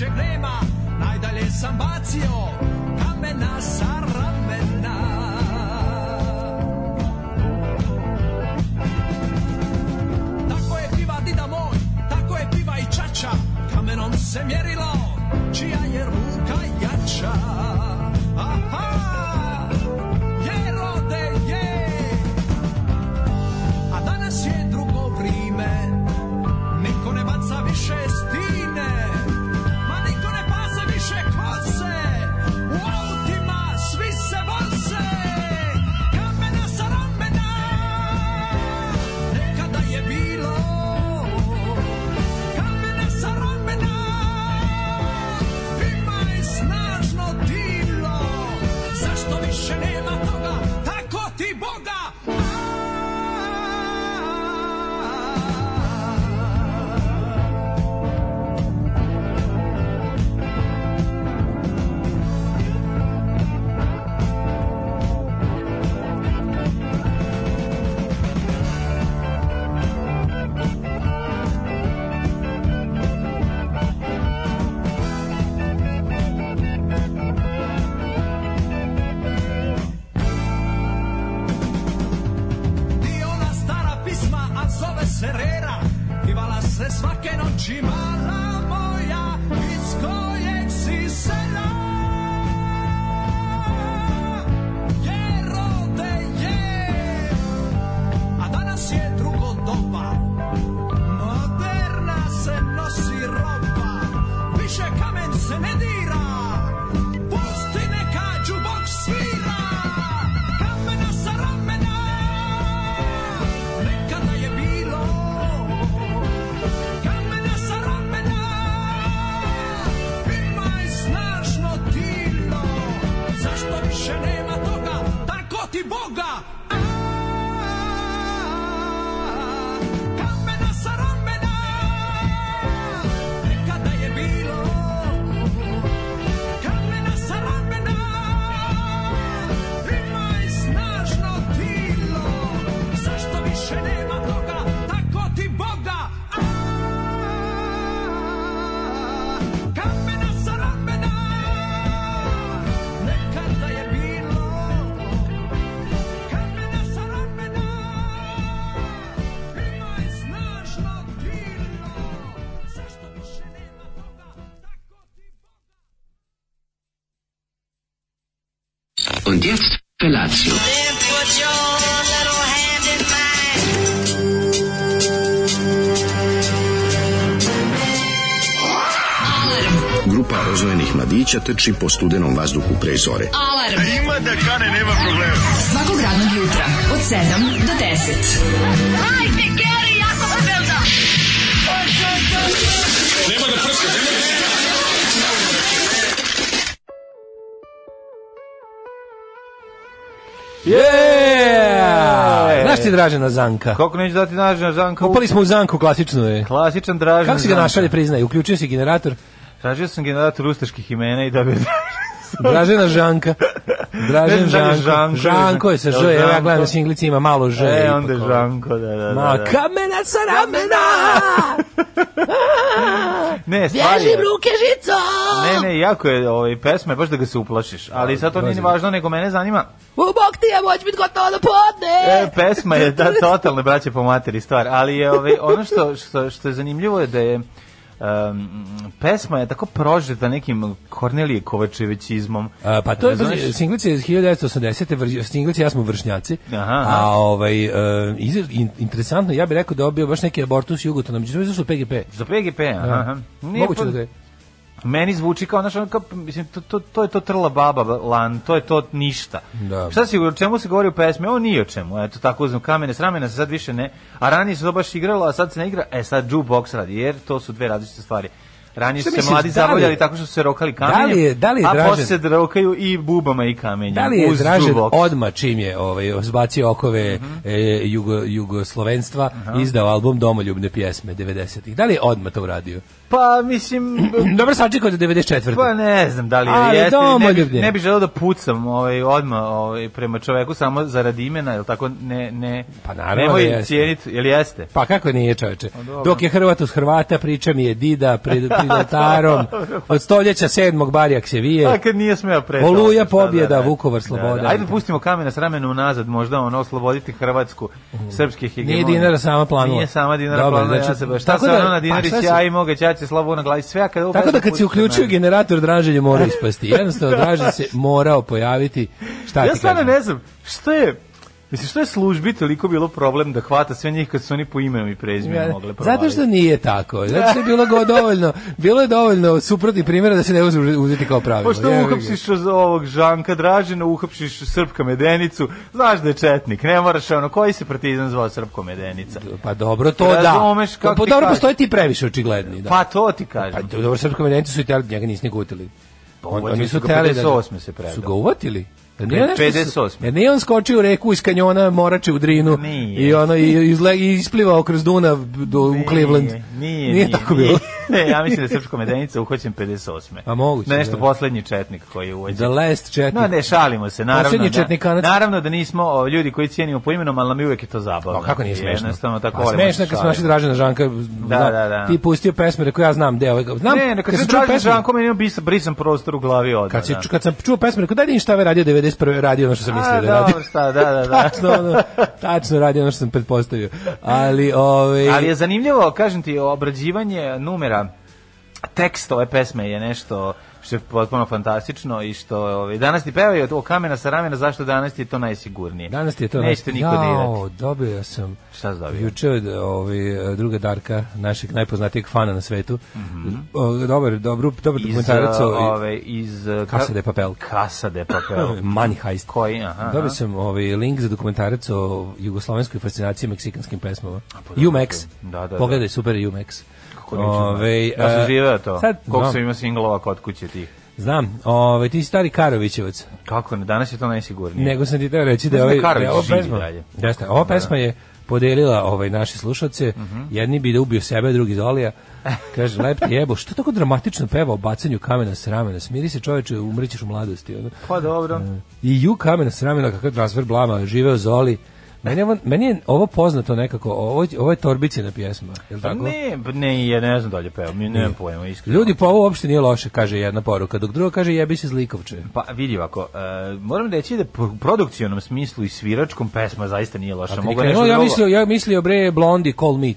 većeg nema Najdalje sam bacio kamena sa ramena. Tako je piva dida moj, tako je piva i čača Kamenom se mjerilo, čija je ruka jača mladića trči po studenom vazduhu pre zore. Alarm. Ima da kane, nema problema. Svakog radnog jutra, od 7 do 10. Hajde, Geri, jako se velda. Yeah! Znaš ti Dražena Zanka? Kako neću dati Dražena Zanka? Upali smo u Zanku klasičnu je. Klasičan Dražen Kako si ga našao da priznaje? Uključio si generator? Tražio sam generator ustaških imena i dobio Dražena Žanka. Dražen da Žanko. Žanko, Žanko je sa Ž, evo ja gledam na singlici ima malo Ž. E, onda je ono. Žanko, da, da, da. Ma, da. kamena sa ramena! Ne, stvari... Bježi ruke žico! Ne, ne, jako je ovaj, pesma, je baš da ga se uplašiš. Ali sad to nije ni važno, nego mene zanima. U bok ti je moć biti gotovo do podne! E, pesma je da totalne braće po materi stvar, ali je ovaj ono što što što je zanimljivo je da je um, pesma je tako prožeta nekim Kornelije Kovačevićizmom. A, pa to je pazi, singlica iz 1980. vrž- Singlica ja smo vršnjaci. Aha, aha. A ovaj e, iz- in- interesantno, ja bih rekao da je bio baš neki abortus Jugotonom, međutim izašlo PGP. Za PGP, aha. aha. Nije Moguće da je. Meni zvuči kao, znaš, ono kao, mislim, to, to, to je to trla baba lan, to je to ništa. Da. Šta si, o čemu se govori u pesmi? Ovo nije o čemu, eto tako uzmem kamene, s ramena se sad više ne, a ranije se to baš igralo, a sad se ne igra, e sad jukebox radi, jer to su dve različite stvari. Ranije su se misliš, mladi da zabavljali tako što su se rokali Da li kamenjem, je- da li je a Dražen- posle se rokaju i bubama i kamenjem. Da li je Dražen odma čim je ovaj, zbacio okove e, jugo, jugoslovenstva, izdao album Domoljubne pjesme 90-ih? Da li je odma to uradio? Pa, mislim, Dobro sačekao do 94. Pa ne znam da li je Ali jeste, ne, bi, ne bi želeo da pucam ovaj, odmah ovaj, prema čoveku samo zarad imena, jel tako ne, ne, Pa naravno nemoj da jeste. cijeniti, jel jeste? Pa kako nije čoveče? Pa. Dok je Hrvat uz Hrvata, priča mi je Dida, pri, pri, Gibraltarom, od stoljeća sedmog Barijak se A vije. kad nije smeo pre. Oluja, šta pobjeda, da radi? Vukovar, sloboda. Ajde pustimo kamena s ramena unazad, možda ono osloboditi Hrvatsku srpske hegemonije. Nije dinara sama planula. Nije sama dinara Dobro, planula, znači, ja se baš. Šta tako se da- ono na pa dinari ja i moga ćaće slavu na glavi sve a kad Tako da kad se uključio generator draženja mora ispasti. Jednostavno dražen se morao pojaviti. Šta Ja ti stvarno kažem? ne znam, što je Mislim, što je službi toliko bilo problem da hvata sve njih kad su oni po imenom i prezimenom Ja, mogle provaliti? Zato što nije tako. Zato što je bilo go dovoljno, bilo je dovoljno suprotnih primjera da se ne može uzeti kao pravilo. Pošto ga. uhapsiš od ovog Žanka Dražina, uhapsiš Srpka Medenicu, znaš da je četnik, ne moraš ono, koji se partizan zvao Srpko Medenica? Pa dobro, to da. Razumeš kako pa ti dobro, postoje ti previše očigledni. Da. Pa to ti Pa, kažem. dobro, srpsko medenici su i teli, njega nisi ni gutili. On, uvatili oni su teli da 58 se predao. Su ga uvatili? Da nije nešto su- 58. Jer nije on skočio u reku iz kanjona Morače u Drinu Nije. i ono i, izle, i isplivao kroz Dunav do, u Cleveland. Nije, nije, nije, tako bilo. Ne, ja mislim da je Srpska Medenica uhvaćen 58. A moguće, Nešto da. poslednji četnik koji je uvođen. The last četnik. No, ne, šalimo se, naravno. Posljednji da, četnikanac. naravno da nismo o, ljudi koji cijenimo po imenom, ali nam je uvek je to zabavno. Pa kako nije smešno? Jednostavno tako Pa volimo smešno se kad smo našli. Dražena Žanka. Da, da, da. Ti pustio pesme, rekao ja znam deo. Znam, Ne, ne, kad sam se čuo pesmu- Žanko, meni je brisan, prostor u glavi odmah. Kad, si, da. kad sam čuo pesmu, rekao daj da im šta je radio 91. radio ono što sam mislio da radi. šta, da, da, da. tačno, ono, tačno radi ono što sam pretpostavio. Ali, ovaj, Ali je zanimljivo, kažem ti, obrađivanje numera tekst ove pesme je nešto što je potpuno fantastično i što ovaj danas ti pevaju to kamena sa ramena zašto danas ti je to najsigurnije. Danas ti je to Nećete niko Jao, dobio sam Šta si dobio? juče od ovaj, druga Darka, našeg najpoznatijeg fana na svetu. O, dobar, dobru, dobar dokumentarac o ove iz uh, Casa de Papel. Casa de Papel. Money Heist. Koji? Aha. aha. Dobio sam ovaj link za dokumentarac o jugoslovenskoj fascinaciji meksikanskim pesmama. dobro, Umex. da, da, da. Pogledaj, super Umex. Kako znati. Ja sam e, živeo to. Sad, Koliko znam, sam imao singlova kod kuće tih. znam. Ovaj, ti si stari Karovićevac. Kako ne, danas je to najsigurnije. Nego sam ti teo reći da da ovaj, da ova živi pesma, dalje. jeste, ova pesma je podelila ovaj naše slušalce, Mhm. jedni bi da ubio sebe, drugi Zolija. Kaže, lep te jebo, što tako dramatično peva o bacanju kamena s ramena? Smiri se čoveče, umrećeš u mladosti. Ono. Pa dobro. I ju kamena s ramena, kakav transfer blama, živeo Zoli. Meni je, ovo, meni je ovo poznato nekako, ovo, ovo je Torbicina pjesma, je li Pa tako? ne, ne, ja ne znam da li peo, mi nemam pojma, iskreno. Ljudi, pa ovo uopšte nije loše, kaže jedna poruka, dok druga kaže jebi se zlikovče. Pa vidi ovako, e, moram reći da u produkcionom smislu i sviračkom pesma zaista nije loša. Kad Mogu je nešto ja mislio, ja mislio bre Blondi, Call Me.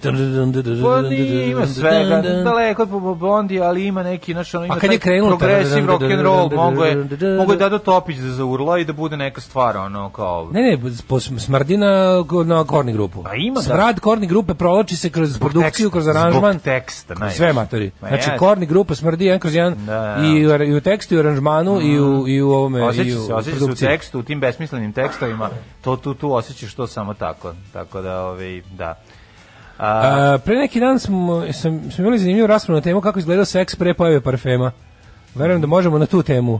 Pa nije, ima svega, daleko od Blondi, ali ima neki, znaš, ono, ima je taj progresiv rock and roll, mogo je, mogo je Dado Topić da zaurla i da bude neka stvar, ono, kao... Ne, ne, po smrdi na, na korni grupu. Pa ima da. Smrad korni grupe provlači se kroz produkciju, teksta, kroz aranžman. zbog teksta, kroz sve matori. Ma Znači, jeste. korni grupa smrdi jedan kroz jedan Da, da. i, u, i u tekstu, i u aranžmanu, i, u, i u ovome, i Osjeća u se, osjeća se u produkciji. tekstu, u tim besmislenim tekstovima, to tu, tu osjećaš to samo tako. Tako da, ovaj, da. A, A, pre neki dan smo, sam, smo imali zanimljivu raspravu na temu kako izgledao seks pre pojave parfema. Verujem da možemo na tu temu.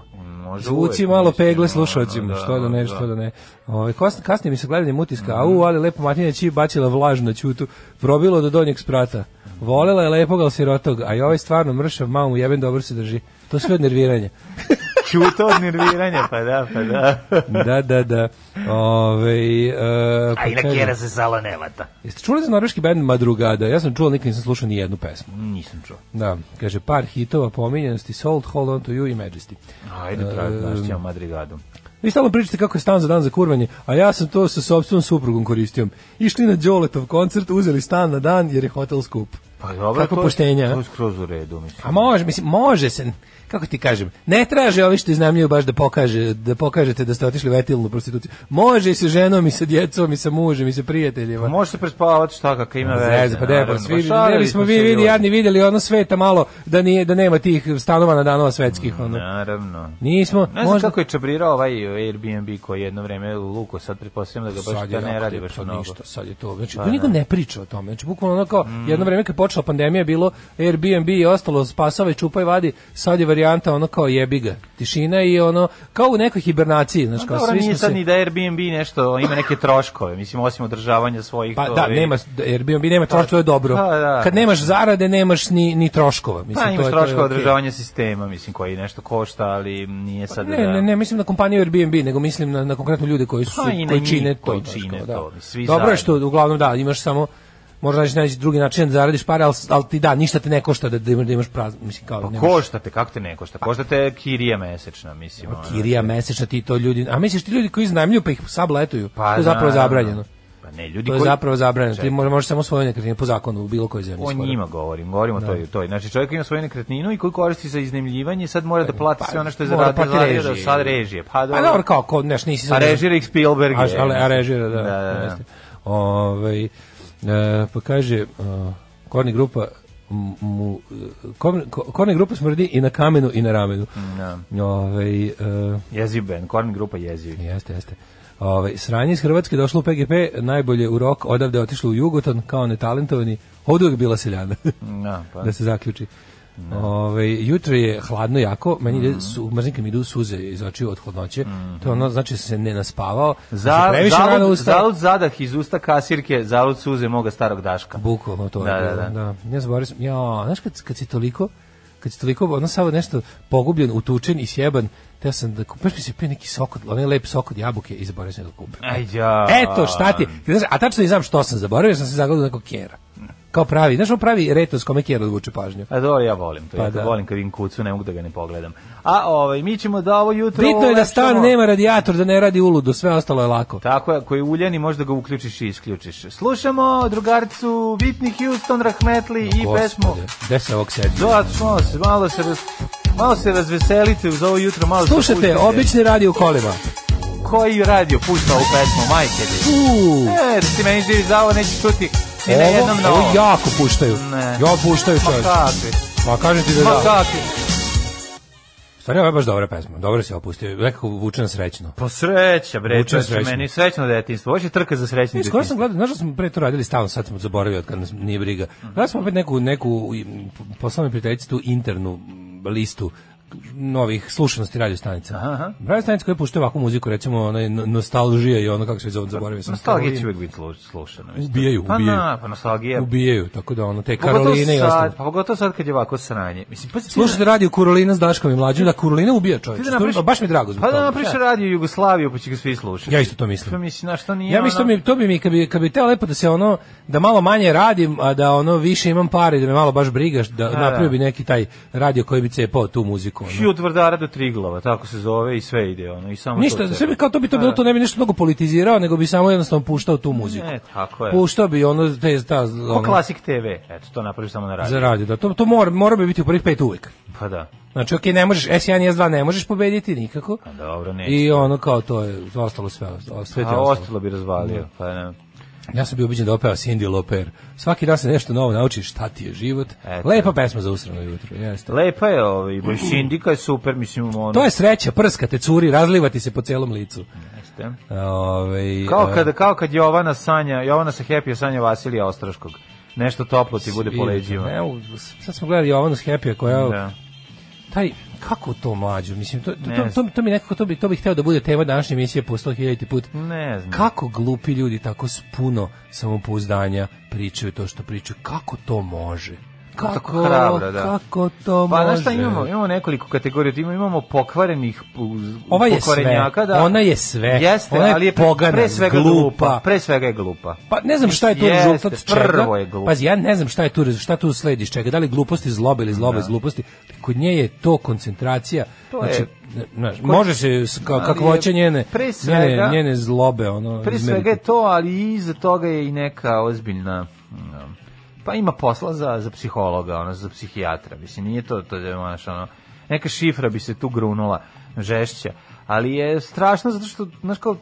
Može Zvuci malo pegle ono, slušalcima, da, što da ne, da. što da ne. Ovaj kas- kasnije mi se gledanjem utiska, au, ali lepo Matinja Ći bacila vlaž na ćutu, probilo do donjeg sprata. Volela je lepog, ali sirotog, a i ovaj stvarno mršav, malo mu jeben dobro se drži. To sve od nerviranja. Ćuta od nerviranja, pa da, pa da. da, da, da. Ove, uh, A i na kjera se sala ne vata. Jeste čuli za norveški band Madrugada? Ja sam čuo, nikad nisam slušao ni jednu pesmu. Nisam čuo. Da, kaže par hitova pominjenosti, Sold, Hold On To You i Majesty. Ajde, pravi, znaš ćemo Madrigadom. Vi stalno pričate kako je stan za dan za kurvanje, a ja sam to sa sopstvenom suprugom koristio. Išli na Đoletov koncert, uzeli stan na dan jer je hotel skup. Pa dobro, Kako to poštenja? To je skroz u redu, mislim. A može, mislim, može se, kako ti kažem, ne traže ovi što iznajmljuju baš da pokaže, da pokažete da ste otišli u etilnu prostituciju. Može i sa ženom, i sa djecom, i sa mužem, i sa prijateljima. Pa može se prespavati šta kakva ima veze. Zez, pa da, pa svi, Pa bismo smo vi vidi, jadni vidjeli ono sveta malo, da, nije, da nema tih stanova na danova svetskih. Ono. Naravno. Nismo, Ne znam možda... kako je čabrirao ovaj Airbnb koji je jedno vreme u Luku, sad pretpostavljam da ga baš da ne radi baš sad mnogo. ništa, sad je to. Znači, da, niko da. ne priča o tome. Znači, bukvalno ono kao, jedno vreme kad počela pandemija bilo Airbnb i ostalo spasavaj, čupaj, vadi, sad je varijanta ono kao jebi ga. Tišina i ono, kao u nekoj hibernaciji, znači, Pa kao dobro, svi nije sad se... ni da Airbnb nešto ima neke troškove, mislim osim održavanja svojih Pa da, ovaj, nema, Airbnb nema troškova, to je dobro. Pa, da. Kad nemaš zarade, nemaš ni, ni troškova. Mislim, Pa to imaš je- to je troškove okej. održavanja sistema, mislim koji nešto košta, ali nije sad Ne, da ne, ne, mislim na kompaniju Airbnb, nego mislim na, na konkretno ljude koji su Pa koji čine to. koji čine kao, da. to, svi Dobro je što uglavnom da, imaš samo možda naći naći drugi način da zaradiš pare, ali, ali ti da, ništa te ne košta da, da imaš, da imaš prazno, mislim, kao, Pa nemaš- košta te, kako te ne košta? Košta te kirija mesečna, mislim. ono. kirija mesečna ti to ljudi, a misliš ti ljudi koji iznajmljuju pa ih sabletuju, Pa, to je zapravo zabranjeno. Pa ne, ljudi To je koji... zapravo zabranjeno. Ti možeš možeš samo svoje nekretnine po zakonu u bilo kojoj zemlji. O skoro. njima govorim, govorimo to i to. Znači čovjek ima svoju nekretninu i koju koristi za iznajmljivanje, sad mora da plati sve ono što je Pa, Mora zaradio, da režije. sad režije. Pa Pa dobro. kao, ko, neš, nisi A sad- režira Spielberg. A, a režira, da. Da, da, da. jeste. Ovaj, e, pa kaže, uh, korni grupa mu, korni, korni grupa smrdi i na kamenu i na ramenu. Da. Ovaj, e, Jeziv band, Korn grupa jeziv. Jeste, jeste. Ove, sranje iz Hrvatske došlo u PGP, najbolje u rok, odavde otišlo u Jugoton, kao netalentovani, ovdje uvijek bila seljana, Da, pa. da se zaključi. Ove, jutro je hladno jako, meni Mhm. ide su, mi idu suze iz očiju od hladnoće, to je ono, znači da se ne naspavao, da Za, zalud, zalud zadah iz usta kasirke, zalud suze moga starog daška. Bukvalno to Da, je da, da. da. Ja zaboravio sam, ja, znaš kad, kad si toliko, kad si toliko, ono samo nešto pogubljen, utučen i sjeban, teo sam da kupeš mi se pio neki sok, od- onaj lep sok od jabuke i zaboravio sam da kupim. Aj, ja. Eto, šta ti? A tačno ne znam što sam zaboravio, sam se zagledao nekog kjera. Kao pravi, znaš on pravi retos kome kjera odvuče pažnju. A dobro, ja volim to. Pa ja da. volim kad vidim kucu, ne mogu da ga ne pogledam. A ovaj, mi ćemo da ovo jutro... Bitno je da stan nema radijator, da ne radi uludo, sve ostalo je lako. Tako je, koji je uljan i možda ga uključiš i isključiš. Slušamo drugaricu Whitney Houston, Rahmetli i pesmu... Gospode, Gde se ovog sedi? Da, malo se, malo se, raz, malo se razveselite uz ovo jutro, malo pustite. obični radio u kolima. Koji radio pušta ovu pesmu, majke ti? E, da ti meni živi za ovo neće čuti ni na ovo, jednom ovo novom. jako puštaju. Ne. Ja puštaju Ma čovječ. kakvi, Ma kažem ti da ma da. kakvi. Stvarno, ovo je baš dobra pesma. Dobro se opustio. Nekako vuče na srećno. Pa sreća, bre, Vuče čoveče, srećno. meni srećno detinjstvo. Ovo je trka za srećno Mi skoro sam gledao, znaš da smo pre to radili stalno, sad smo zaboravili od kad nas nije briga. Gledali smo opet neku, neku poslano prijateljici tu internu listu novih slušanosti radio stanica. Aha. Radio stanica koje puštaju ovakvu muziku, recimo onaj no- nostalžija i ono kako se zove, zaboravio sam. Nostalgija će uvijek biti sluš- slušana. Ubijaju, Pa ubijaju. na, pa nostalgija. Ubijaju, tako da ono, te Pogotovo Karoline i ostalo. Pa pogotovo sad kad je ovako sranje. Mislim, pa Slušajte radio Kurolina s Daškom i mlađim, da Kurolina ubija čovječ. Ti da baš mi je drago zbog Pa da napriš radio Jugoslaviju, pa će ga svi slušati. Ja isto to mislim. Pa mislim, na što nije Ja mislim ono- mi to bi mi kad bi kad bi teo lepo da se ono da malo manje radim, a da ono više imam pare, da me malo baš brigaš, da, Da, napravio da. bi neki taj radio koji bi cepao tu muziku. Ono. I od Vrdara do Triglava, tako se zove i sve ide ono i samo to Ništa, cepa. sve bi kao to bi to bilo, to ne bi nešto mnogo politizirao, nego bi samo jednostavno puštao tu muziku. Ne, tako je. Puštao bi ono te ta Ko ono, Klasik TV, eto, to napraviš samo na radio. za radio, da to to mora mora bi biti u prvih pet uvek. Pa da. Znači, okej, ne možeš S1 i S2 ne možeš pobediti nikako. Pa dobro, ne. I ono kao to je ostalo sve, sve A ostalo. ostalo bi razvalio, pa ne. Ja sam bio ubeđen da opeva Cindy Lauper. Svaki dan se nešto novo naučiš, šta ti je život. Eto. Lepa pesma za usrano jutro, jeste. Lepa je ovaj, boj Sindika je super, mislim, ono... To je sreća, prskate, curi, razlivati se po celom licu. Jeste. Ove, Kao kad, kao kad Jovana sanja, Jovana sa Happy sanja Vasilija Ostroškog. Nešto toplo ti bude po leđima. Sad smo gledali Jovanu s Happy koja Da. taj kako to mlađu mislim to to, to, to, to mi nekako to bi to bih hteo da bude tema današnje emisije po 100.000 put. Ne znam. kako glupi ljudi tako s puno samopouzdanja pričaju to što pričaju? Kako to može kako, Tako hrabro, da. kako to Pa može znaš šta imamo? Imamo nekoliko kategorija, imamo, imamo pokvarenih uz- Ova je pokvarenjaka, sve, da. ona je sve, Jeste, ona je ali je pogana, pre svega glupa. glupa. Pre svega je glupa. Pa ne znam šta je tu Jeste, rezultat čega. prvo je glupo. Pazi, ja ne znam šta je tu šta tu sledi iz čega. Da li gluposti zlobe ili zlobe iz gluposti. Kod nje je to koncentracija. To znači, je- znaš, može se kao kako hoće njene, pre njene, svega- njene zlobe ono Pre svega je to, ali iza toga je i neka ozbiljna um, pa ima posla za, za psihologa, ono, za psihijatra. Mislim, nije to, to je, znaš, ono, neka šifra bi se tu grunula žešća, ali je strašno zato što, znaš, kao,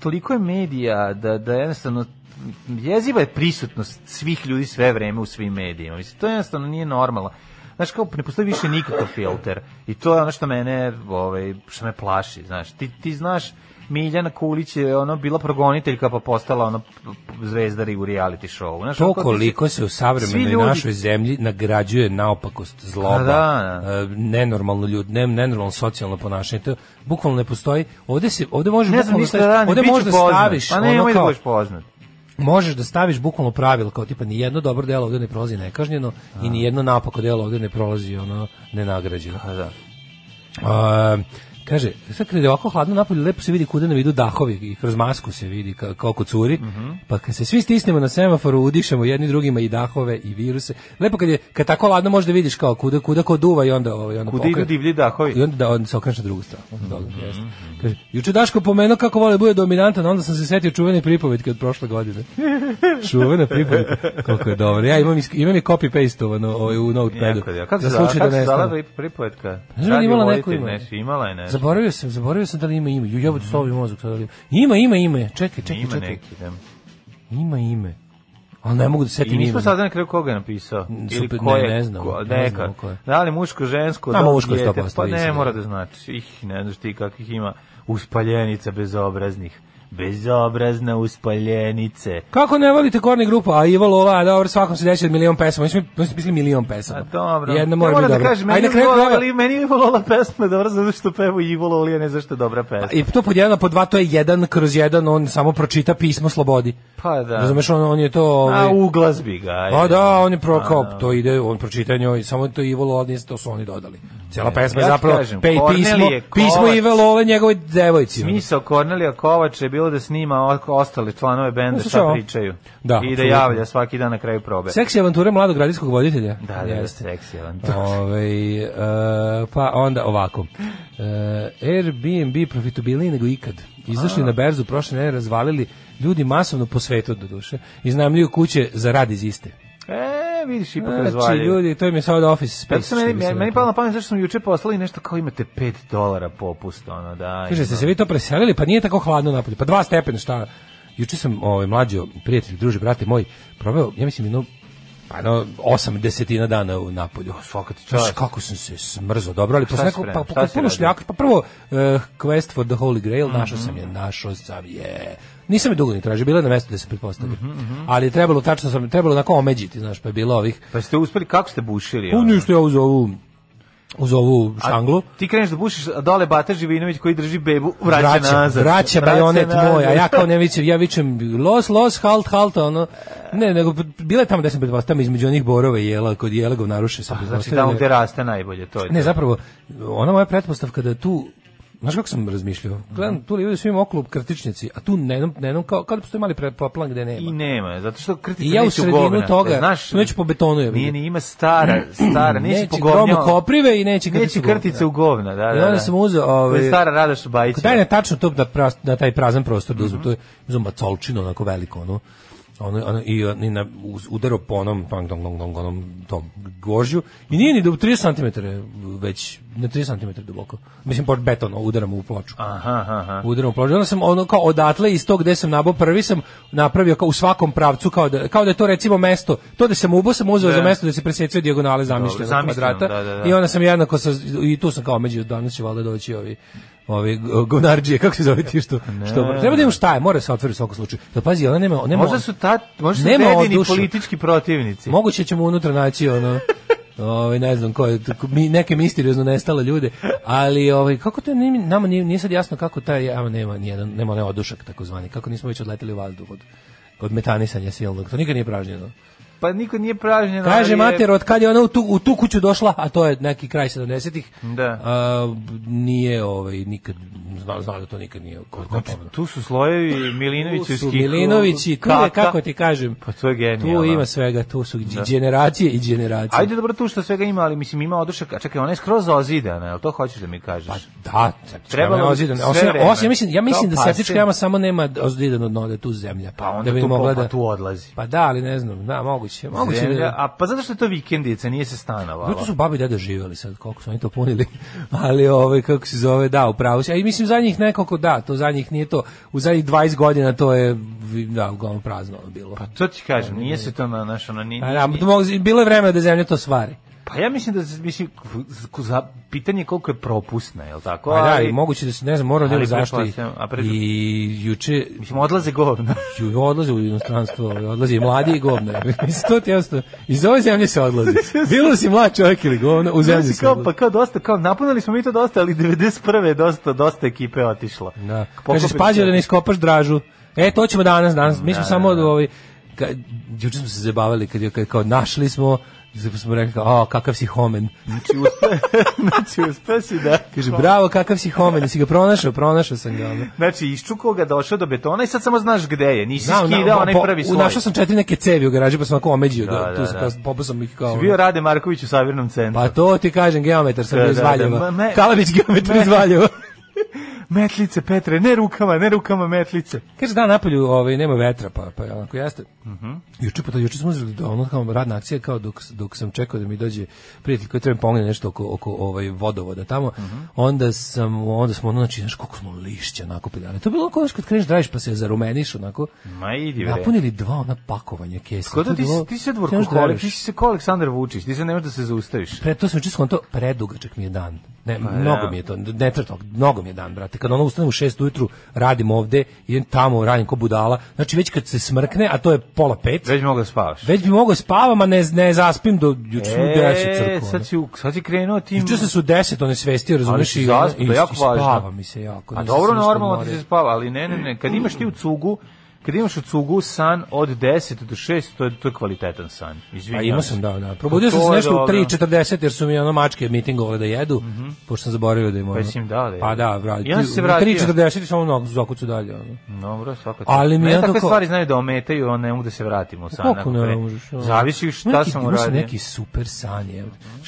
toliko je medija da, da jednostavno jeziva je prisutnost svih ljudi sve vreme u svim medijima. Mislim, to jednostavno nije normalno. Znaš, kao, ne postoji više nikakav filter. I to je ono što mene, ovaj, što me plaši, znaš. Ti, ti znaš, Miljana Kulić je ono bila progoniteljka pa postala ono zvezdari u reality showu. Znaš, to ono koliko se u savremenoj ljudi- našoj zemlji nagrađuje naopakost, zloba, da, da. e, nenormalno ljud, ne, nenormalno socijalno ponašanje. To bukvalno ne postoji. Ovde se ovde može Ne znam ništa da ovde možeš da staviš Pa ono nemoj da kao- budeš poznat. možeš da staviš bukvalno pravilo kao tipa ni jedno dobro delo ovde ne prolazi nekažnjeno i ni jedno napako delo ovde ne prolazi ono nenagrađeno. Pa da. A, Kaže, sad kad je ovako hladno napolje, lepo se vidi kuda nam idu dahovi i kroz masku se vidi ka, koliko curi. Mhm. Pa kad se svi stisnemo na semaforu, udišemo jedni drugima i dahove i viruse. Lepo kad je kad tako hladno možda vidiš kao kuda kuda ko duva i onda ovaj onda Kuda idu divlji dahovi? I onda da on se okreće na drugu stranu. Mhm, Dobro, jeste. Kaže, juče Daško pomenuo kako vole da bude dominantan, onda sam se setio čuvene pripovetke od prošle godine. Čuvena pripovetka. Koliko je dobro. Ja imam, imam je copy pastovano ovaj, u notepadu. Je. Kako se zvala, kako da se ne zvala stane. pri- pripovetka? Ne znam, imala neko ime. Vojitelj, Imala je nešto. Zaboravio sam, zaboravio sam da li ima ime. Ju jebote slovi mozak da li ima. Ima, ima ime. Čekaj, čekaj, Ima čekaj. neki, da. Ima ime. Ali ne mogu da I setim ime. nismo sada na kraju koga je napisao. Ili Super, ko ne, je, ne znam, ko- ne neka. znam ko je. Da li muško, žensko, da li muško je dijete, 100% Pa ne, mora da. da znači. Ih, ne znaš ti kakvih ima uspaljenica bezobraznih. Bezobrazne uspaljenice. Kako ne volite korni grupu? A Ivo Lova, dobro, svakom se desi od milion pesama. Mislim, mislim milion pesama. A dobro. Jedna Ja mora moram biti da dobra. kažem, meni, je Ivo- krajeva- ali meni je volala pesma dobro zato što peva Ivo Loli, a ne zašto je dobra pesma. I to pod jedan, a pod dva, to je jedan kroz jedan, on samo pročita pismo slobodi. Pa da. Razumeš, on, on je to... A Ovaj, u glazbi ga. Pa da, on je pro, kao, da. to ide, on pročita njoj, samo to Ivo Lola, to su oni dodali. Cijela pesma je ja ti zapravo kažem, pej pismo, pismo Kovač. Ivo Lole njegovoj devojci. Smisao Kornelija Kovača je bilo da snima ostale članove benda šta pričaju. Da, I da javlja svaki dan na kraju probe. Seksi avanture mladog radijskog voditelja. Da, da, da, seksi avantura. Ovaj, e, pa onda ovako. E, Airbnb profitabilniji nego ikad. Izašli na berzu prošle nedelje, razvalili ljudi masovno po svetu do duše. Iznajmljuju kuće za rad iz iste. E, vidiš, ipak Znači, razvaljuju. ljudi, to im je sad office space. Zato meni, meni, meni palo na pamet zašto smo juče poslali nešto kao imate 5 dolara popust, ono, da. Kaže, ste se vi to preselili, pa nije tako hladno napolje. Pa dva stepena, šta? Juče sam, ovaj, mlađo, prijatelj, druže, brate moj, proveo, ja mislim, jedno, pa no, osam desetina dana u napolju. svaka ti Znaš čast. kako sam se smrzo dobro, ali posle si neko, pre- pa, pa, puno šljaka, pa prvo uh, Quest for the Holy Grail, Mhm. našao sam je, našao sam je. Nisam je dugo ni tražio, bila je na mestu da se pretpostavlja. Mhm, Ali je trebalo, tačno sam, trebalo onako omeđiti, znaš, pa je bilo ovih, Pa ste uspeli, kako ste bušili? pa ništa ja uz ovu, uz ovu štanglu. Ti kreneš da bušiš, a dole Bata Živinović koji drži bebu, vraća, vraća, nazad. vraća bajonet moj, a ja kao ne vičem, ja vičem los, los, halt, halt, ono, ne, nego bila je tamo da sam pretpostavljam između onih borova i jela, kod jelegov naruše sam Znači tamo gde raste najbolje, to je Ne, to. zapravo, ona moja pretpostavka da tu Znaš kako sam razmišljao? Gledam, tu ljudi svi imaju okolo krtičnici, a tu jednom, na jednom kao, kao da postoji mali pre- plan gde nema. I nema, zato što kritica I ja u neće sredinu govna. toga, znaš, tu neće po betonu, je Nije vidim. ni ima stara, stara, neće, Neće po grom govnju. u koprive i neće krticu neće krtice u govna, da, da. I onda da. sam uzeo, To ovaj, je stara Radoš Bajić. Daj ne tačno to da, pras, da taj prazan prostor Mhm. da uzmem, to je uzmem macolčinu onako veliko, ono, ono, ono i, i na, udarao po onom, tong, tong, tong, tong, onom tom gvožđu i nije ni do 30 cm već, na 30 cm duboko. Mislim, pod beton, udaram u ploču. Aha, aha. Udaram u ploču. Onda sam ono kao odatle iz tog gde sam nabao prvi sam napravio kao u svakom pravcu kao da, kao da je to recimo mesto. To da sam ubo sam uzeo Da. za mesto da se presecuje dijagonale zamišljene zamišljeno, kvadrata. da, da, da. I onda sam jednako sa, i tu sam kao među danas će valjda doći ovi ovi gonarđije, kako se zove ti što, što treba da imam šta je, mora se otvoriti u svakom slučaju. Da pazi, ona nema, nema Možda su ta, možda su Nema politički protivnici. Moguće ćemo unutra naći ono ovaj ne znam koje mi neke misteriozno nestale ljude, ali ovaj kako to nije, nama nije, nije sad jasno kako taj ama nema ni jedan nema onaj odušak takozvani, kako nismo već odleteli u vazduh od od metanisanja silnog. To nikad nije pražnjeno. Pa niko nije pražnjen. Kaže je- mater, od kad je ona u tu, u tu kuću došla, a to je neki kraj 70-ih, Da. a, nije ovaj, nikad, zna, zna da to nikad nije Znači, tu su slojevi Milinović tu su Milinovići, tu je, kako ti kažem, Pa to je genijalno. tu ima svega, tu su generacije i generacije. Ajde dobro tu što svega ima, ali mislim ima odušak, a čekaj, ona je skroz ozidana, jel to hoćeš da mi kažeš? Da, jama je bi ozidana. Osim, osim, ja mislim, ja mislim da septička jama samo nema ozidano dno, da tu zemlja. Pa onda da bi tu, mogla pa da, tu odlazi. Pa da, ali ne znam, da, moguće. Moguće Zemlja, da... a pa zato što je to vikendica, nije se stanovalo. Zato su babi i deda živeli sad, koliko su oni to punili. Ali ovaj kako se zove, da, upravo si. A i mislim zadnjih nekoliko da, to zadnjih nije to. U zadnjih 20 godina to je da, uglavnom prazno bilo. Pa to ti kažem, nije se to na naš ono nije. A, da, bilo je vreme da zemlja to stvari. Pa ja mislim da mislim za pitanje je koliko je propusna, je l' tako? Pa da, i moguće da se, ne znam, moram da zašto. I, pred- I juče, Mislim, odlaze govna. Ju, odlaze u inostranstvo, odlaze i mladi i govna. Mislim, to ti jasno. Iz ove zemlje se odlazi. Bilo si mlad čovjek ili govna, u zemlji se kao, pa kao dosta, kao napunili smo mi to dosta, ali 91. je dosta, dosta ekipe otišlo. Da. Kaže, spađo će- da ne iskopaš dražu. E, to ćemo danas, danas. Mi smo Da, samo, da, da. ovaj, juče smo se zabavili kad je kao našli smo Zato smo rekli, a, kakav si homen. Znači, uspe, znači, uspe si da... Kaže, bravo, kakav si homen, si ga pronašao, pronašao sam ga. ono. Znači, iščukao ga, došao do betona i sad samo znaš gde je. Nisi Znam, skidao na- onaj prvi sloj. Našao sam četiri neke cevi u garaži, pa sam onako omeđio, Da, da, da, tu sam da. popao sam ih kao... Si bio Rade Marković u Savirnom centru. Pa to ti kažem, geometar sam Da, da, da, Valjeva. ma- me- Kalabić geometar me- iz Valjeva. Metlice, Petre, ne rukama, ne rukama, metlice. Kaže da napolju ovaj nema vetra pa pa onako jeste. Mhm. Juče pa to juče smo uzeli da ono kao radna akcija kao dok dok sam čekao da mi dođe prijatelj koji treba mi pomogne nešto oko oko ovaj vodovoda tamo. Mhm. Onda sam onda smo ono znači znaš koliko smo lišća nakupili. Ali to je bilo kao kad kreneš da radiš pa se zarumeniš onako. Ma idi bre. Napunili dva ona pakovanja. Kod To je ti, bilo- ti da dvorkoholik, radiš. ti si se ko Aleksandar Vučić, ti se ne možeš da se zaustaviš. Pre to sam čisto to predugačak mi je dan. Ne, Pa mnogo da. mi je to, ne to, mnogo mi je dan, brate. Kad ono ustanem u 6 ujutru, radim ovde, idem tamo, radim ko budala. Znači već kad se smrkne, a to je pola pet, Već mogu da spavaš. već bi mogao spavam, a ne, ne zaspim do juče su 10 crkva. sad si, u- sad si krenuo tim... Juče sam su 10, one svestio, razumeš, si i, zaspao, i, je jako i važno. spava mi se jako. A nisam dobro, se normalno ti se spava, ali ne, ne, ne, kad imaš ti u cugu, kad imaš u cugu san od 10 do 6, to je, to je kvalitetan san. Izvinjavam Pa imao sam, da, da. Probudio sam To se nešto u dobro. 3.40 jer su mi ono mačke mitingovale da jedu, pošto sam zaboravio da im ono... Pa si im dao da jedu. Pa da, vrati. Si se u vratio. 3.40 i samo na zakucu dalje. Ono. Dobro, svaka Ali mi ne takve stvari znaju da ometaju, on ne mogu da se vratimo u san. Kako ako ne možeš? ono? Zavisi šta neki- sam uradio. neki super san, je.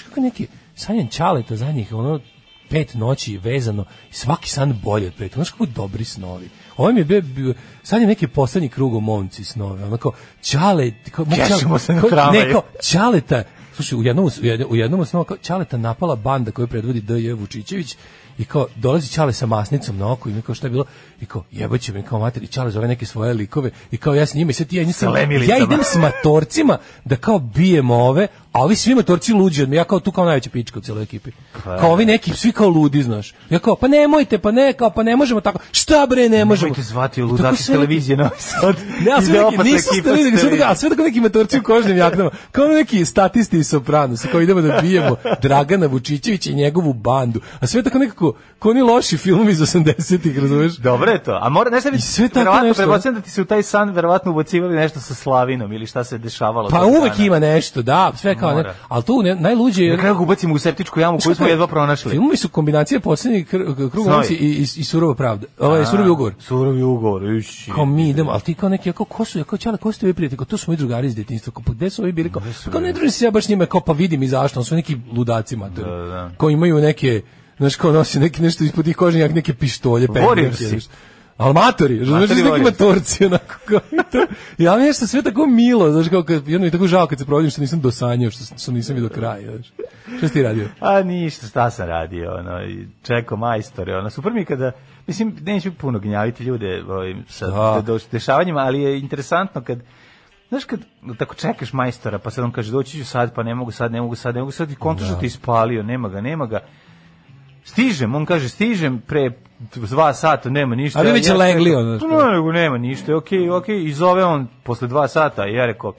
Kako neki sanjan čaleta za njih, ono, pet noći vezano, i svaki san bolji od pet. Znaš kako dobri snovi. Ovo mi je bio, bio sad je neki poslednji krug o momci snove, ono kao, čale, kao, Kešemo se kao-. Ne, kao, čaleta, slušaj, u jednom, u jednom, u jednom snovu, kao, čaleta napala banda koju predvodi D.J. Vučićević, i kao dolazi Čale sa masnicom na oko i mi kao šta je bilo i kao jebaće mi kao mater i Čale zove neke svoje likove i kao ja s njima i sad ti ja njih sam- lemilicama. ja idem s matorcima da kao bijemo ove, a ovi svi matorci luđi od me, ja kao tu kao najveća pička u cijeloj ekipi. Kao ovi neki, svi kao ludi, znaš. Ja kao, pa nemojte, pa ne, kao, pa ne možemo tako. Šta bre, ne možemo? Nemojte zvati I ludaki s televizije Novi Sad. Ne, ali sve neki, nisu nego sve tako, televizije. sve tako neki matorci u kožnim jaknama, kao neki statisti iz Sopranos, kao idemo da bijemo Dragana Vučićevića i njegovu bandu, a sve tako nekako, kao oni loši filmovi iz 80-ih, razumeš? Dobro je to. A mora nešto bi I sve tako verovatno nešto. prebacujem da ti se u taj san verovatno ubacivali nešto sa Slavinom ili šta se dešavalo. Pa uvek dana. ima nešto, da, sve kao, ne, ali tu ne, najluđe je... Na kraju ubacimo u septičku jamu koju smo jedva pronašli. Filmovi su kombinacija poslednjih kr- krug Snovi. momci i, i, i surova pravda. Ovaj surovi ugovor. Surovi ugovor, iši. Kao mi idemo, ali ti kao neki, kao, ko su, kao čale, ko ste vi prijatelji, kao, to su moji drugari iz detinjstva, kao, pa gde su ovi bili, kao, kao ne družim se ja baš njima, kao, pa vidim i zašto, on su neki ludaci matori, Da, da. kao imaju neke, znaš, kao nosi neki, nešto ispod tih koženjak, neke pištolje, Warriorsi. pendreke, znaš. Znaš, neki matorci, onako, kao, i to, ja mi je nešto sve tako milo, znaš, kao, kad, jedno mi je tako žao kad se provodim što nisam dosanjao, što, što nisam i do kraja, znaš. Što si ti radio? A ništa, šta sam radio, ono, i čekao majstore, ono, super mi kada, mislim, neću puno gnjaviti ljude ovaj, sa Da. de- de- dešavanjima, ali je interesantno kad, znaš, kad tako čekaš majstora, pa sad on kaže, doći ću sad, pa ne mogu sad, ne mogu sad, ne mogu sad, i kontraš da. te ispalio, nema ga, nema ga, stižem, on kaže, stižem pre dva sata, nema ništa. A vi već Ja legli, ono, što? "Pa ne, nego nema ništa, okej, okej, i zove on posle dva sata, i ja rekao,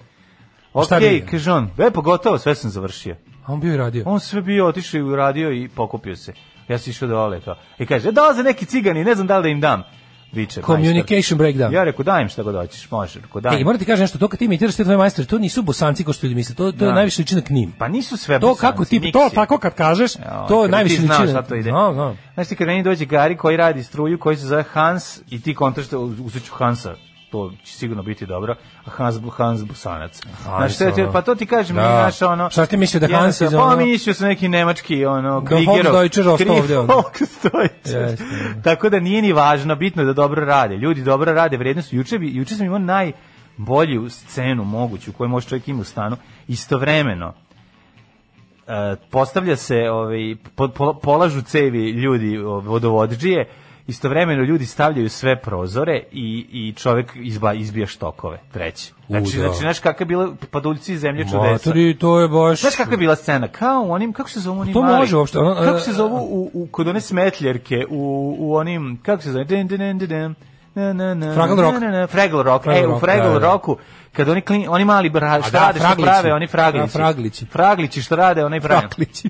okej, bi? kaže on, e, pa gotovo, sve sam završio. A on bio i radio. On sve bio otišao i uradio i pokupio se. Ja sam išao dole kao. I kaže, dolaze neki cigani, ne znam da li da im dam. Viče, Communication breakdown. Ja rekao, daj im šta god hoćeš, može. Rekao, daj E, im. moram ti kažem nešto, to kad ti imitiraš te tvoje majstore, to nisu bosanci kao što ljudi misle, to, to je Da. najviše liči na knim. Pa nisu sve To Bosanci, kako ti, miksi. to tako kad kažeš, Evo, to kad najviše liči znaš na... šta to ide. No, no. Znaš ti kad meni dođe Gari koji radi struju, koji se zove Hans i ti kontraš da uzet ću Hansa, to će sigurno biti dobro, Hans, Hans Busanac. Znaš, šta ti- ono. pa to ti kažem, Da. mi naš ono... Šta ti mislio da Hans iz Pa ono- mislio sam neki nemački, ono, Da Krigerov. Volksdeutscher ostao Kri- ovdje, ono. Jeste, ono. Tako da nije ni važno, bitno je da dobro rade. Ljudi dobro rade, vrednost. Juče, bi, juče sam imao najbolju scenu moguću koju može čovjek ima u stanu. Istovremeno, e, postavlja se, ovaj, po, po- polažu cevi ljudi vodovodđije, istovremeno ljudi stavljaju sve prozore i, i čovjek izba, izbija štokove, treći. Znači, U, da. znači, znaš kakva je bila paduljci iz zemlje čudesa. Matori, to je baš... Znaš kakva je bila scena? Kao u onim, kako se zovu oni To mali? može uopšte, ono, kako e, se zovu u, u, kod one smetljerke, u, u onim, kako se zove? Den, den, den, den, den. Na, na, na, Fraggle na, Rock. na, na, Fraggle Rock. Fraggle e, u Fraggle da, da. Rocku, kad oni, klin, oni mali bra, šta da, rade, fraglići. prave, oni fraglići. Da, fraglići. Fraglići, što rade, oni prave. Fraklići.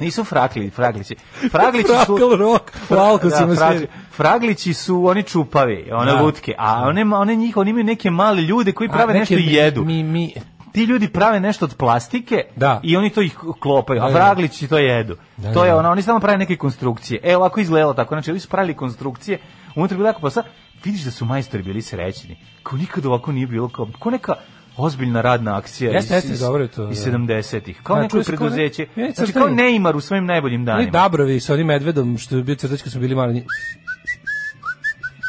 Nisu frakli, fraglići. Fraglići su... Fraggle Rock, Falko Da, fragli- fraglići su oni čupavi, one Da. lutke, a one, one njih, oni imaju neke male ljude koji prave A, nešto i jedu. Mi, mi, ti ljudi prave nešto od plastike Da. i oni to ih klopaju, a Da, da. vraglići to jedu. Da, to je da. ono, oni samo prave neke konstrukcije. E, ovako izgledalo tako, znači oni su pravili konstrukcije, unutra bilo jako pa sad vidiš da su majstori bili srećni. Kao nikad ovako nije bilo, kao, kao neka ozbiljna radna akcija Jeste, iz, jeste, iz, dobro je to, iz da. 70-ih. Kao Da, neko preduzeće. ne, Znači kao Neymar u svojim najboljim danima. Dabrovi sa onim medvedom što je bio crtač kad smo bili mali.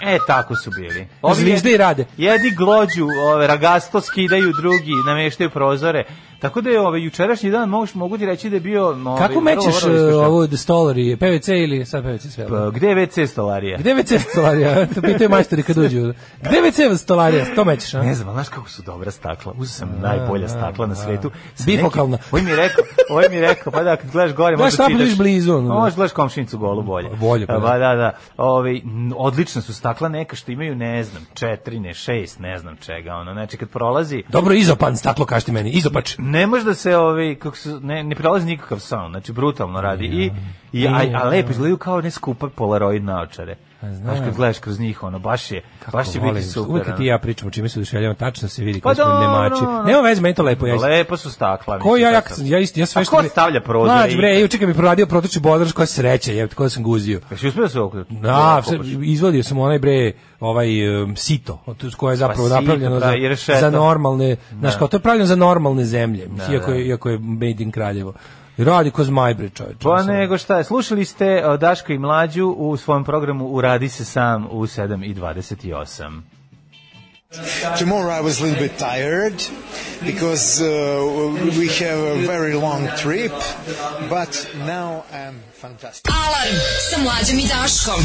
E, tako su bili. Zvizde i rade. Jedni glođu, ove, ragasto skidaju, drugi nameštaju prozore. Tako da je ovaj jučerašnji dan mogu, mogu ti reći da je bio ovaj, Kako mećeš uspešan. ovu The Stolary, PVC ili sad PVC sve? Pa, Gde je WC stolarija? Gde je WC stolarija? To pitaju majstori kad uđu. Gde je WC stolarija? To mećeš, a? Ne znam, znaš kako su dobra stakla. Uzeo sam najbolja stakla na svetu. Sa Bifokalna. nekim- Ovaj mi rekao, ovaj mi rekao, pa da kad gledaš gore, tamo, čitaš. vidiš blizu, da. Možeš gledaš komšinicu golu bolje. Bolje, pa da. Pa da, da. Ovaj odlična su stakla neka što imaju, ne znam, četiri, ne šest, ne znam čega, ono. Znači kad prolazi, Dobro, izopan staklo, kažete meni, izopač. Ne može da se ovaj kako se ne ne prelazi nikakav sound, znači brutalno radi i i a, a lepo izgledaju kao ne skupa polaroid naočare. Znaš kad gledaš kroz njih, ono baš je baš će biti Volim, super. Uvijek ti i ja pričamo čime se oduševljavamo, tačno se vidi Pa kako smo nemači. ono. Nema veze, meni to lepo. Ja, isto- Lepo su stakla. Ko ja, ja, tako. ja, isto, ja sve A što... ko stavlja prozore Mlađ, bre, juče kad mi proradio protoči bodar, koja sreća, jebate, ko da sam guzio. Jesi uspio da se okrenuti? Da, sve- izvadio sam onaj bre, ovaj um, sito, koje je zapravo Pa sito, napravljeno za, i rešeta. za normalne, znaš, kao to je pravljeno za normalne zemlje, iako, je, iako je made in Kraljevo. Radi ko zmaj, bre, čovječe. Pa nego šta, slušali ste Daško i Mlađu u svom programu Uradi se sam u 7 i 28. Tomorrow I was a little bit tired because uh, we have a very long trip, but now I'm fantastic. Alarm sa mlađom i Daškom.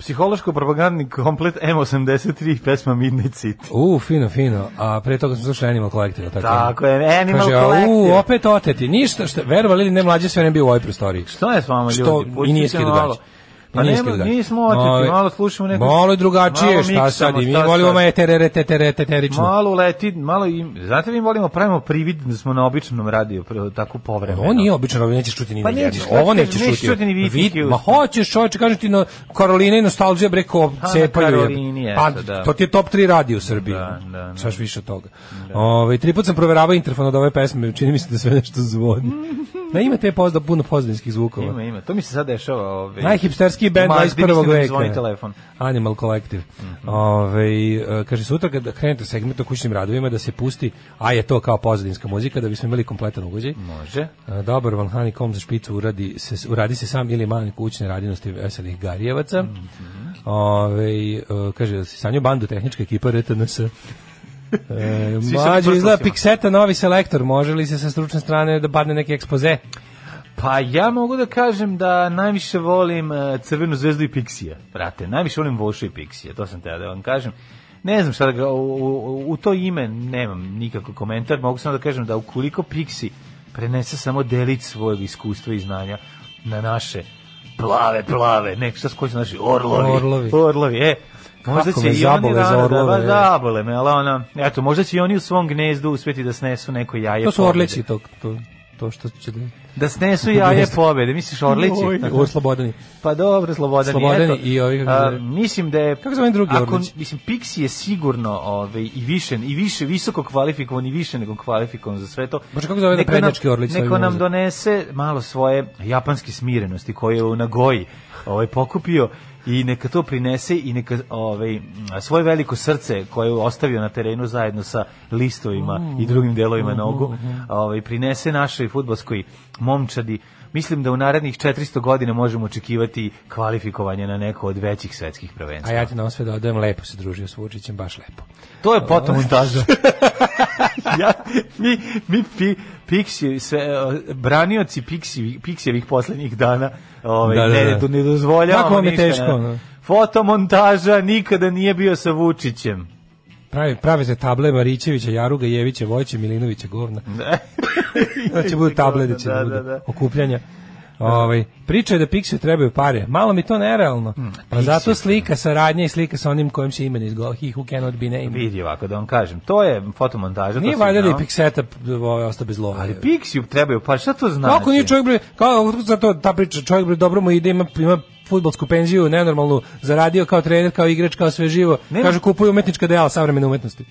Psihološko-propagandni komplet M83 pesma Midnight City. U, fino, fino. A pre toga smo slušali Animal Collective. Tako, Tako je, Animal Kaže, Collective. u, opet oteti. Ništa, što, verovali ili ne, mlađe sve ne bio u ovoj prostoriji. Što je s vama Što ljudi? i Pustite nije gaće. Pa Nije nema, skidao gaće. nismo oteti, Ovaj, malo slušamo neko... Malo drugačije, malo šta sad? I mi volimo me terere, tetere, teterično. Malo leti, malo im, znate mi volimo pravimo privid da smo na običnom radiju, tako povremeno. Ovo nije obično, nećeš čuti ni Pa nećeš jedno. Ovo nećeš čuti. čuti ni Vid- Ma hoćeš, čovječe, kažem ti, no, Karolina i nostalgija breko Pa, cepaju. Pa, da. to ti je top 3 radio u Srbiji. Da, da, da. Svaš više od toga. Ovaj, tri put sam proveravao interfon od ove pesme, čini mi se da sve nešto zvoni. Na ima te pozda, puno pozdanskih zvukova. Ima, ima. To mi se sad dešava. Ovaj, Najhipsterski band Ma, 21. vidim da mi veka. zvoni telefon. Animal Collective. Ovaj, e, kaže, sutra kad krenete segment o kućnim radovima da se pusti, a je to kao pozadinska muzika, da bismo imali kompletan ugođaj. Može. E, Dobar Van Honeycomb za špicu uradi se, uradi se sam ili manje kućne radinosti veselih Garijevaca. Ovaj, e, kaže, da si sanju bandu tehnička ekipa RTNS. E, mlađo mi izgleda. Pixeta novi selektor, može li se sa stručne strane da padne neki ekspoze? Pa ja mogu da kažem da najviše volim e, Crvenu zvezdu i Pixija. Brate, najviše volim Vošu i Pixija, to sam teo da vam kažem. Ne znam šta da ga, u, u, u to ime nemam nikakav komentar, mogu samo da kažem da ukoliko Pixi prenese samo delić svojeg iskustva i znanja na naše plave, plave, nek šta su naši orlovi. Orlovi. Orlovi, e. Možda Kako će i oni za da, orlove, da, zabole me, ali ona, eto, možda će i oni u svom gnezdu uspeti da snesu neko jaje To su pobede. orleći, to, to, to što će da... Da snesu jaje pobede, misliš orlići? Ovo slobodani. Pa dobro, Slobodani. Slobodani eto. i ovi, A, mislim da je... Kako se zove drugi ako, Orlić? Mislim, Pixi je sigurno ovaj, i više, i više visoko kvalifikovan i više nego kvalifikovan za sve to. Bože, kako zove Neka naprednjački nam- Orlić Neko nam donese malo svoje japanske smirenosti koje je u Nagoji ovaj, pokupio i neka to prinese i neka ovaj, svoje veliko srce koje je ostavio na terenu zajedno sa listovima i drugim delovima nogu ovaj, prinese našoj futbolskoj momčadi Mislim da u narednih 400 godina možemo očekivati kvalifikovanje na neko od većih svetskih A prvenstva. ja ti na sve dodajem, lepo se družio s Vučićem, baš lepo. To je potom montaža. ja, mi, mi pi, Pixi, sve, eh, branioci Pixi, Pixijevih poslednjih dana ovaj, Da, da, ne, da. ne dozvoljavamo Kako vam je ništa, teško, ne. no? Fotomontaža nikada nije bio sa Vučićem. Pravi, prave se table Marićevića, Jaruga, Jevića, Vojće, Milinovića, govna. Znači budu table da da, Da, budu da, da. okupljanja. Ovaj priča je da Pixiju trebaju pare. Malo mi to nerealno. Pa zato slika saradnja i slika sa onim kojim se ime ne izgovara. He who cannot be named. Vidi ovako da vam kažem, to je fotomontaža. to Nije valjda da je. Pixeta ovaj, ostao bez lova. Ali Pixiju trebaju, pa šta to znači? Kako nije čovjek bre, kao za to ta priča, čovjek bre dobro mu ide, ima ima fudbalsku penziju, nenormalnu, zaradio kao trener, kao igrač, kao sve živo. Nema- Kaže kupuju umetnička dela savremene umetnosti.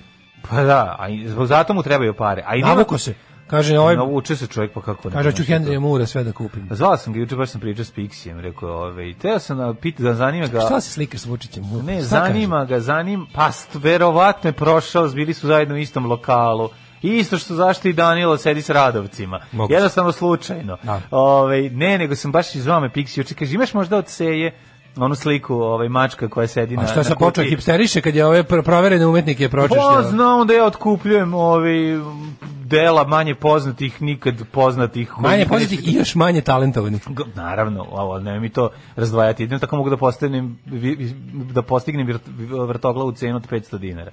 Pa da, a zbog zato mu trebaju pare. A i nema- se. Kaže, ovaj, Navuče se čovjek, pa kako ne. kaže, ću Henrya Mura sve da kupim. Zvao sam ga juče, baš sam pričao s Pixijem, rekao, ove, i teo sam da pita, da zanima ga... Šta se slikaš s Vučićem? Ne, Šta zanima ga, zanima, pa verovatno je prošao, bili su zajedno u istom lokalu. I isto što zašto i Danilo sedi s Radovcima. Moguće. Jednostavno slučajno. Da. Ovaj, ne, nego sam baš izvao me Pixi, kaže, imaš možda od seje onu sliku ovaj mačka koja sedi na A šta sam počeo kutiji?" hipsteriše kad je ove pr- proverene umetnike Pa pročešljao? znam da ja otkupljujem ovaj dela manje poznatih, nikad poznatih. Manje poznatih i još manje talentovanih. Naravno, ovo ne mi to razdvajati. Jedino tako mogu da postignem da postignem vrtoglavu cenu od 500 dinara.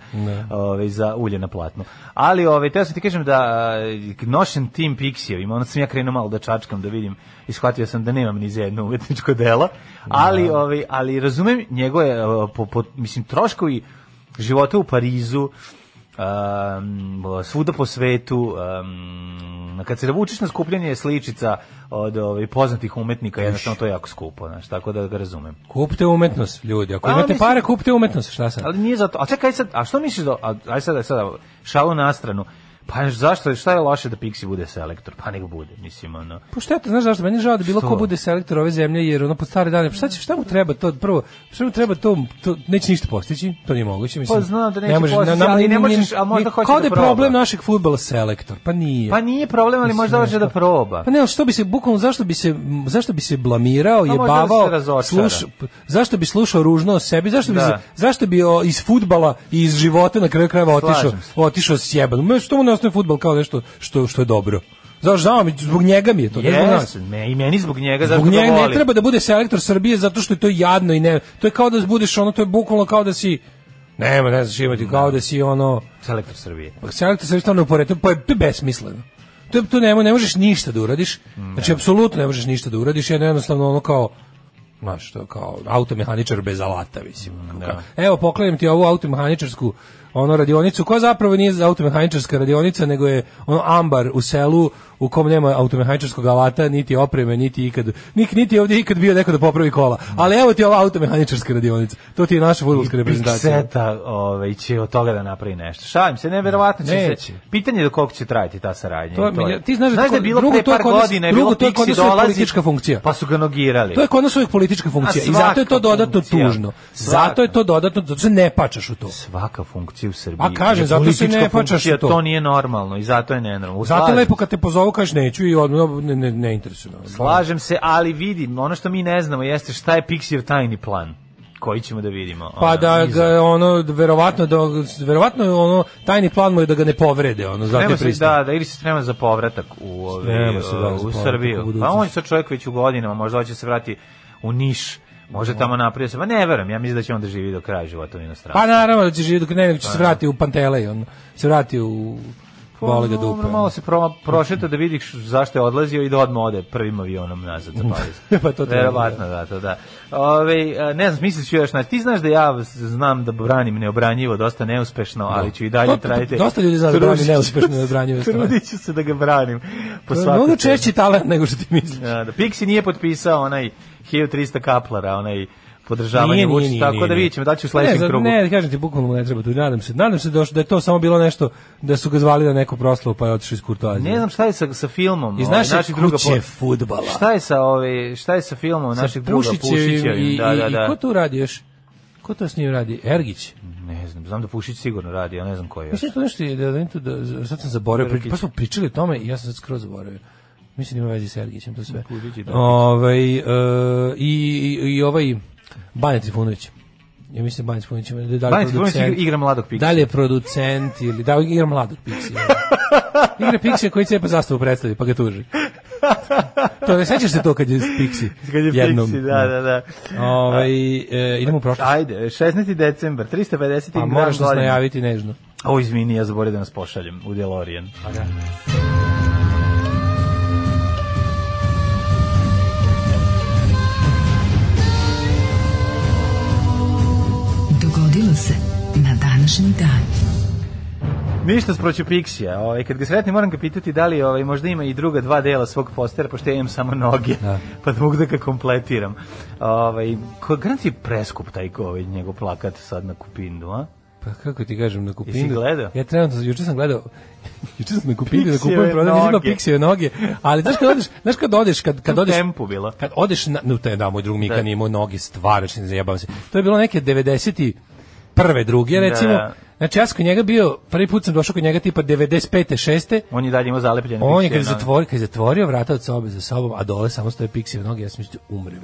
Ovaj za ulje na platnu. Ali ovaj teo sam ti kažem da nošen tim Pixijevima, onda sam ja krenuo malo da čačkam da vidim i shvatio sam da nemam ni za jedno umetničko delo, ali ovaj ali razumem njegove e, po, po, mislim troškovi života u Parizu um, svuda po svetu um, kad se navučeš na skupljanje sličica od ovaj, poznatih umetnika jednostavno to je jako skupo znaš, tako da ga razumem Kupite umetnost, ljudi. Ako A, imate mislim- pare, kupite umetnost. Šta sad? ali nije zato a čekaj sad a što misliš da aj sad sad šalu na stranu pa zašto šta je loše da Pixi bude selektor pa nek bude mislim ono Pa šteta, znaš zašto? Meni žao da bilo Što? ko bude selektor ove zemlje, jer ono po stare dane, pa šta, će, šta mu treba to, prvo, šta mu treba to, to neće ništa postići, to nije moguće, mislim. Pa znam da neće ne može, postići, nama ali nije- ne možeš, a možda hoće da da je proba. problem našeg fudbala selektor, pa nije. pa nije problem ali možda hoće da proba Pa ne, ali što bi se bukvalno zašto bi se zašto bi se blamirao, možda da jebavao, razočara. sluš, zašto bi slušao ružno o sebi, zašto bi Da. se, zašto bi o, iz fudbala i iz života na kraju krajeva otišao, otišao sjeban. Me što mu ne ostane fudbal kao nešto što što je dobro. Zašto žao mi, zbog njega mi je to, ne zbog nas. Jeste, me, i meni zbog njega zašto Zbog ga njega ne treba da bude selektor Srbije zato što je to jadno i ne, to je kao da budeš ono, to je bukvalno kao da si nema, ne znaš imati, kao da si ono, selektor Srbije selektor Srbije stvarno upored, to, je- to je besmisleno. To, to ne, ne možeš ništa da uradiš, znači apsolutno ne možeš ništa da uradiš, jedno jednostavno ono kao, znaš, to kao automehaničar bez alata, mislim. ono, kao, Evo, poklanjam ti ovu automehaničarsku ono radionicu, koja zapravo nije automehaničarska radionica, nego je ono ambar u selu u kom nema automehaničarskog alata, niti opreme, niti ikad, nik, niti je ovdje ikad bio neko da popravi kola. Ali evo ti ova automehaničarska radionica. To ti je naša fudbalska reprezentacija. Seta ovaj, će od toga da napravi nešto. Šalim se, neverovatno će Neće. se... Pitanje je do koliko će trajati ta saradnja. To i je- ti znaš da da to- je bilo drugo, pre to par godina, drugo, bilo to je dolazi, politička funkcija. Pa su ga nogirali. To je kod nas uvijek politička funkcija i zato je to dodatno funkcija. tužno. Svaka. Zato je to dodatno, zato se ne pačaš u to. Svaka funkcija u Srbiji. Pa kažem, je zato se ne u to. To nije normalno i zato je nenormalno. Zato je lepo kad te pozovu, kažeš neću i odmah ne, ne, ne interesuje. Slažem se, ali vidim, ono što mi ne znamo jeste šta je Pixijev tajni plan koji ćemo da vidimo. Pa ono, da iza. ga ono verovatno da verovatno ono tajni plan mu je da ga ne povrede, ono zato se, da, da ili se sprema za povratak u, ove, se, da, u u Srbiju. Pa on je sad čovjek već u godinama, možda hoće se vrati u Niš, može tamo napraviti se, pa ne verujem, ja mislim da će on da živi do kraja života u inostranstvu. Pa naravno da će živjeti ne, nego će se vrati u Pantelej, on se vrati u boli ga Pa, dupe. malo se pro, prošeta da vidi š- zašto je odlazio i da odmah ode prvim avionom nazad za Pariz. Pa to treba, Verovatno, da, to da. Ove, a, ne znam, misliš još, znači, ti znaš da ja znam da branim neobranjivo, dosta neuspešno, ali ću i dalje trajiti. dosta ljudi zna da brani neuspešno i neobranjive stvari. Trudit ću se da ga branim. Po mnogo češći talent nego što ti misliš. Da, da Pixi nije potpisao onaj 1300 kaplara, onaj podržavanje Vučića, tako nije, da vidjet ćemo da će u Ne, sledećem za- krugu. Ne, kažem ti, bukvalno ne treba tu. Nadam se, nadam se da, da je to samo bilo nešto, da su ga zvali na neku proslavu pa je otišao iz kurtoazije. Ne znam šta je sa, sa filmom. Iz ovaj, naše naših druga kuće fudbala. Šta je sa ove, šta je sa filmom Sa naših druga Pušićevim Pušićevim? i, Da, da, i, da. i ko tu radi još? Ko to s njim radi? Ergić. Ne znam, znam da Pušić sigurno radi, ja ne znam ko je. Mislim da to nešto je, da, da, da, da sad sam zaboravio, pa smo pričali o tome i ja sam sad skroz zaboravio. Mislim da ima vezi s Ergićem, to sve. I Dakić. Ovaj, e, i, i, I ovaj Banja Trifunović. Ja mislim da Banja Trifunović da da Banja Trifunović producent- igra- igra mladog Pixija. Da li je producent ili da igra mladog Pixija. igra Pixija koji cepa zastavu predstavi pa ga tuži. to ne sećaš se to kad je Pixi? Kad je jednom. Pixi, da, da, da. Ovaj e, idemo u prošlost. Ajde, 16. decembar, 350. Pa moraš nas najaviti nežno. O, izvini, ja zaboravio da nas pošaljem u DeLorean. Dogodilo se na današnji dan. Ništa sproću Pixija. Ovaj kad ga sretnem moram ga pitati da li ovaj možda ima i druga dva dela svog postera pošto ja imam samo noge. Da. Pa da mogu da ga kompletiram. Ovaj ko garanti preskup taj ovaj njegov plakat sad na Kupindu, a? Pa kako ti kažem, na kupindu. Jesi gledao? Ja trenutno, juče sam gledao, juče sam na kupindu da kupujem prodam, nisam imao noge. ali znaš kad odeš, znaš kad odeš, kad, kad odeš, tempu bilo. kad odeš na, no, to je da, moj drug Mika Da. nije imao noge, stvarno, ne zajebavam se. To je bilo neke 90 prve, druge, recimo. Da. Znači, ja sam kod njega bio, prvi put sam došao kod njega tipa 95. 6. On je dalje imao zalepljene On je kad je zatvorio, kad je zatvorio vrata od sobe za sobom, a dole samo stoje piksije noge, ja sam mislio umrem.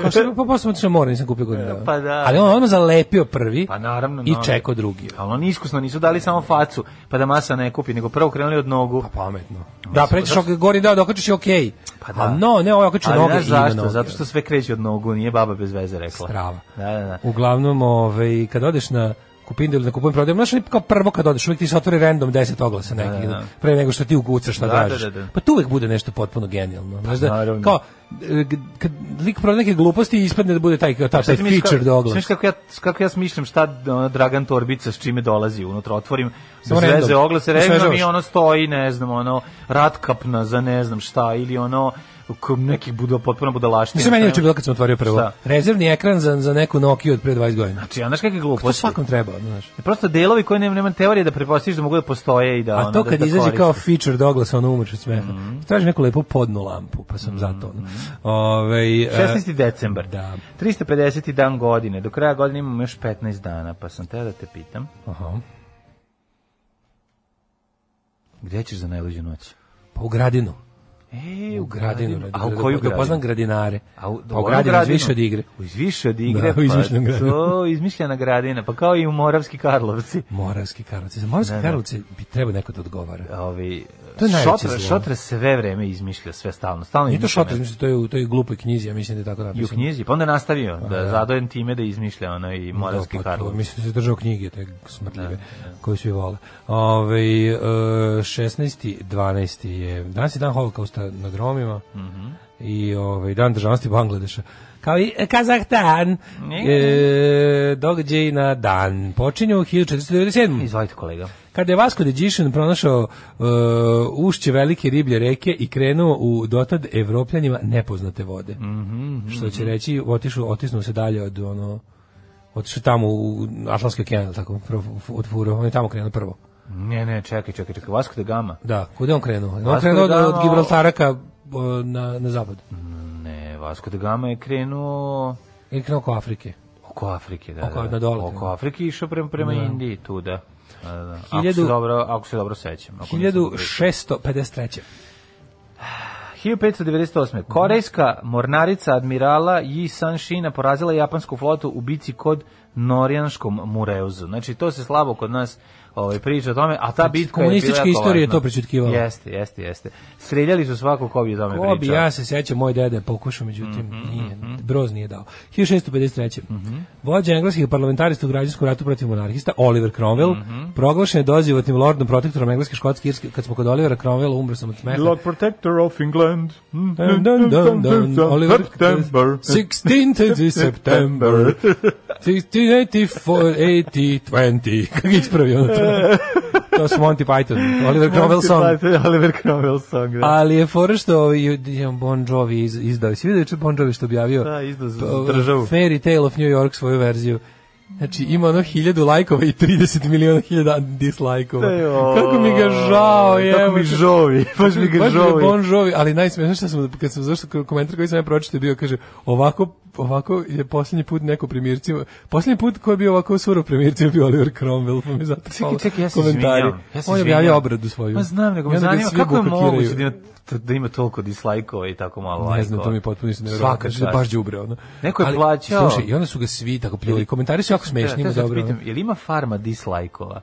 Kao što pa posle otišao more, nisam kupio godinu dana. Pa da. Ali on odmah zalepio prvi Pa naravno. i čekao drugi. Ali oni iskusno nisu dali samo facu, pa da masa ne kupi, nego prvo krenuli od nogu. Pa pametno. Da, prećeš ok, gori da, dokačiš je okej. Pa da. A no, ne, ovo okači Ali noge i na zašto? noge. Zato što sve kreće od nogu, nije baba bez veze rekla. Strava. Da, da, da. Uglavnom, ovaj, kad odeš na kupindu ili na kupujem prodajem, znaš kao prvo kad odeš, uvijek ti se otvori random 10 oglasa nekih, da, da. pre nego što ti ugucaš šta Da, tražiš. da, da, da. Pa tu uvijek bude nešto potpuno genijalno. Znaš da, naravno. kao, e, kad lik prodaje neke gluposti i ispadne da bude taj, kao, taj, taj featured kako- oglas. Znaš kako ja, kako ja smišljam šta Dragan Torbica s čime dolazi unutra, otvorim Samo bez veze random. oglase, Osvežavaš. i ono stoji, ne znam, ono, ratkapna za ne znam šta, ili ono, k- nekih buda, potpuno budalaština. Mislim, meni je juče bilo kad sam otvorio prvo. Šta? Rezervni ekran za, za neku Nokia od pre 20 godina. Znači, a znaš kakve To gluposti? svakom treba, znaš. Prosto delovi koji nema, nema teorije da prepostaviš da mogu da postoje i da A to da, kad da izađe kao featured oglas, ono od smeha. Mhm. Traži neku lepu podnu lampu, pa sam zato. ono. Ovaj, e, 16. decembar. Da. 350. dan godine. Do kraja godine imamo još 15 dana, pa sam te da te pitam. Aha. Gde ćeš za najluđu noć? Pa u Gradinu. E, U Gradinu. radi- A u da- koju da upoznam gradinu? gradinare. A u, Pa u Gradinu, iz više od igre. Iz više od igre, Da, u izmišljenom pa to izmišljena gradina, pa kao i u Moravski Karlovci. Moravski Karlovci. Za Moravski Da, da. Karlovci bi trebao neko da odgovara. Ovi, To je najveće šotra, šotra sve vreme izmišlja, sve stalno. stalno Nije to izmišlja nešto. mislim, to je u toj glupoj knjizi, ja mislim da je tako I u napisano. knjizi, pa onda je nastavio da zadojem time da izmišlja ono i Moravski Da, pa Karlovci. Mislim da se držao knjige, te smrtljive, koje svi vole. Ove, e, 16. 12. je, danas je dan holokausta na dromima Mhm. i ovaj, dan državnosti Bangladeša. Kao i e, Kazahstan, e, događaj na dan. Počinju u 1497. Izvolite kolega. Kada je Vasco de Gišan pronašao uh, ušće velike riblje reke i krenuo u dotad evropljanima nepoznate vode. Mhm, Što će reći, otišao, otisnuo se dalje od ono otišao tamo u Atlantski okean, tako, od furo, on je tamo krenuo prvo. Ne, ne, čekaj, čekaj, čekaj, Vasco da Gama. Da, kuda je on krenuo? On Vasco krenuo od, da od Gibraltara ka, na, na zapad. Ne, Vasco da Gama je krenuo Ili krenuo oko Afrike. oko Afrike, da. Oko- da. na dole Oko. Afrike išao prema, prema Indiji, tu, da. Da, da, da. Ako, se dobro, ako se dobro sećam. Ako nisam pogrešio. 1653. 1598. Korejska mornarica admirala Yi Sanshina porazila japansku flotu u bici kod Norijanskom Mureuzu. Znači, to se slabo kod nas ovaj, priča o tome, a ta bitka je bila komunistička istorija je to prećutkivala. Jeste, jeste, jeste. Streljali su svako ko bi o tome Ko bi, pričao. ja se sećam, moj dede je pokušao, međutim, Mhm, nije, broz nije dao. 1653. Vođa engleskih parlamentarista u građanskom ratu protiv monarhista, Oliver Cromwell, Mhm. proglašen je doživotnim lordom protektorom engleske, škotske, irske. Kad smo kod Olivera Cromwella, umro sam od smeha. Lord Protector of England. Dun, dun, dun, dun, Oliver, 16th September, 1684, 80, 20. Kako je ispravio ono to? Su Monty Python, Oliver Cromwell song. Oliver Cromwell song, da. Ali je fora što je Bon Jovi iz, izdao. Si vidio juče Bon Jovi što objavio? Da, izdao za državu. Fairy Tale of New York svoju verziju. Znači ima ono hiljadu lajkova i 30 miliona hiljada dislajkova. Kako mi ga žao je. Kako mi žovi, baš mi ga Baš mi žovi. Ali najsmešnije što sam, kad sam zašto komentar koji sam ja pročitao bio, kaže, ovako ovako je posljednji put neko primircima, posljednji put ko je bio ovako surov primircima bio Oliver Cromwell, pa mi zato Čekaj, čekaj, ja se komentari. izvinjam. Ja se On je objavio obradu svoju. Ma znam, nego me zanima kako je moguće da ima, da ima toliko dislajkova i tako malo lajkova. Ne znam, to mi potpuno Svaka nevjerojatno. Znači, čast. baš đubre ono. Neko je plaćao- Slušaj, i onda su ga svi tako pljuli. Komentari su jako smešni, ima dobro. pitam, je li ima farma dislajkova?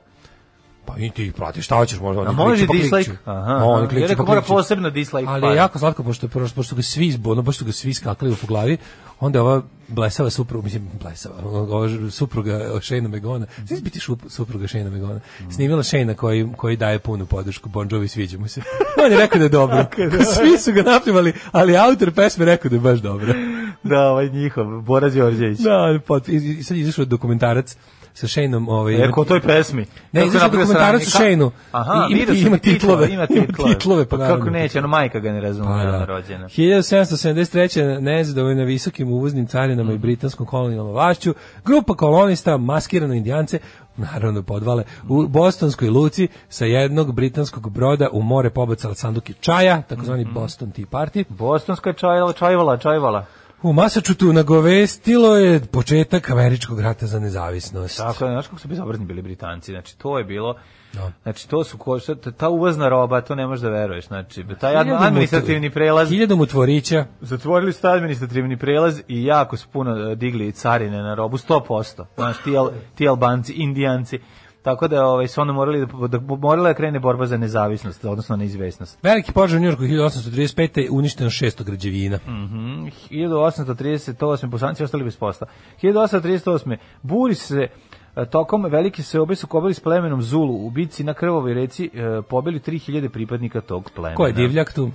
Pa i ti platiš, šta hoćeš možda. A oni može pa dislike? Aha, Ma, oni klikću Ja rekao, pa mora posebno dislike Ali je jako slatko, pošto, pošto, pošto ga svi izbo, ono, baš su ga svi skakali po glavi, onda ova blesava supruga, mislim, blesava, ova supruga Shane Megona, svi biti supruga Shane Megona, snimila Shane koji, koji daje punu podršku Bon Jovi, sviđa mu se. On je rekao da je dobro. svi su ga napljevali, ali autor pesme rekao da je baš dobro. Da, ovaj njihov, Bora Đorđević. Da, pot, i, sad je izašao dokumentarac sa Shaneom, ovaj, Rekao toj pesmi. Ne, napravio dokumentarac o Shaneu. Aha, I- ima- ima titlove. Ima titlove, titlove, pa pa kako neće, ono majka ga ne razume, Pa da. rođena. 1773. nezadovoljna visokim uvoznim carinama i britanskom kolonijalnom vlašću, grupa kolonista, maskirano indijance, naravno podvale, u bostonskoj luci sa jednog britanskog broda u more pobacala sanduke čaja, takozvani Mhm. Boston Tea Party. Bostonska čajvala, čajvala, čajvala. U Masačutu nagovestilo je početak američkog rata za nezavisnost. Tako je, znaš kako su bezobrazni bili Britanci, znači to je bilo, Da. znači to su, ko, šta- ta uvozna roba, to ne možeš da veruješ, znači taj administrativni prelaz, Hiljadu mutvorića, zatvorili su taj administrativni prelaz i jako su puno e, digli carine na robu, 100%, znaš, ti, al, ti albanci, indijanci, tako da ovaj, su onda morali da, da, morala da krene borba za nezavisnost, odnosno neizvesnost. veliki požar u Njurku 1835. uništeno 600 građevina. Mhm. 1838. bosanci ostali bez posla. 1838. buri se e, tokom velike seobe su kobili s plemenom Zulu u bici na krvovoj reci e, pobili 3000 pripadnika tog plemena. Ko je divljak tu?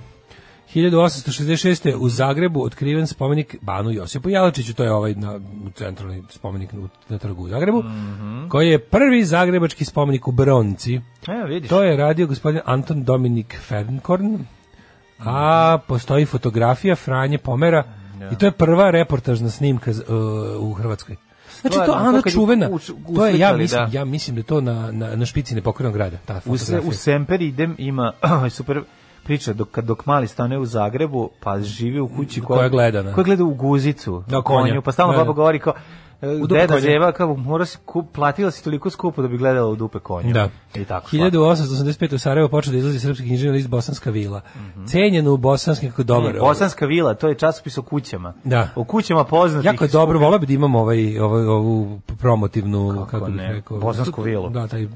1866. u Zagrebu otkriven spomenik Banu Josipu Jelačiću, to je ovaj na, centralni spomenik na trgu u Zagrebu, koji je prvi zagrebački spomenik u bronci. Evo vidiš. To je radio gospodin Anton Dominik Fernkorn, a postoji fotografija Franje Pomera i to je prva reportažna snimka uh, u Hrvatskoj. Znači to Ana čuvena. To je ja mislim, da. ja mislim da to na na na špici nepokrenog grada, ta U, se, u Semper idem ima super priča dok kad dok mali stane u Zagrebu pa živi u kući Koja gleda na- koja gleda u guzicu Da, na konju pa stalno Da, da. baba govori kao U dupe deda konja. Zeva kao mora se kup, platila si toliko skupo da bi gledala u dupe konja Da. i tako 1885. u Sarajevo počeo da izlazi srpski književni list Bosanska vila. Cenjen u bosanskim kako dobar. Ne, Bosanska vila, to je časopis o kućama. Da. O kućama poznatih. Jako je dobro, volao bi da imam ovaj, ovaj, ovu promotivnu, kako, bih ne, rekao. bosansku vilu. Da, taj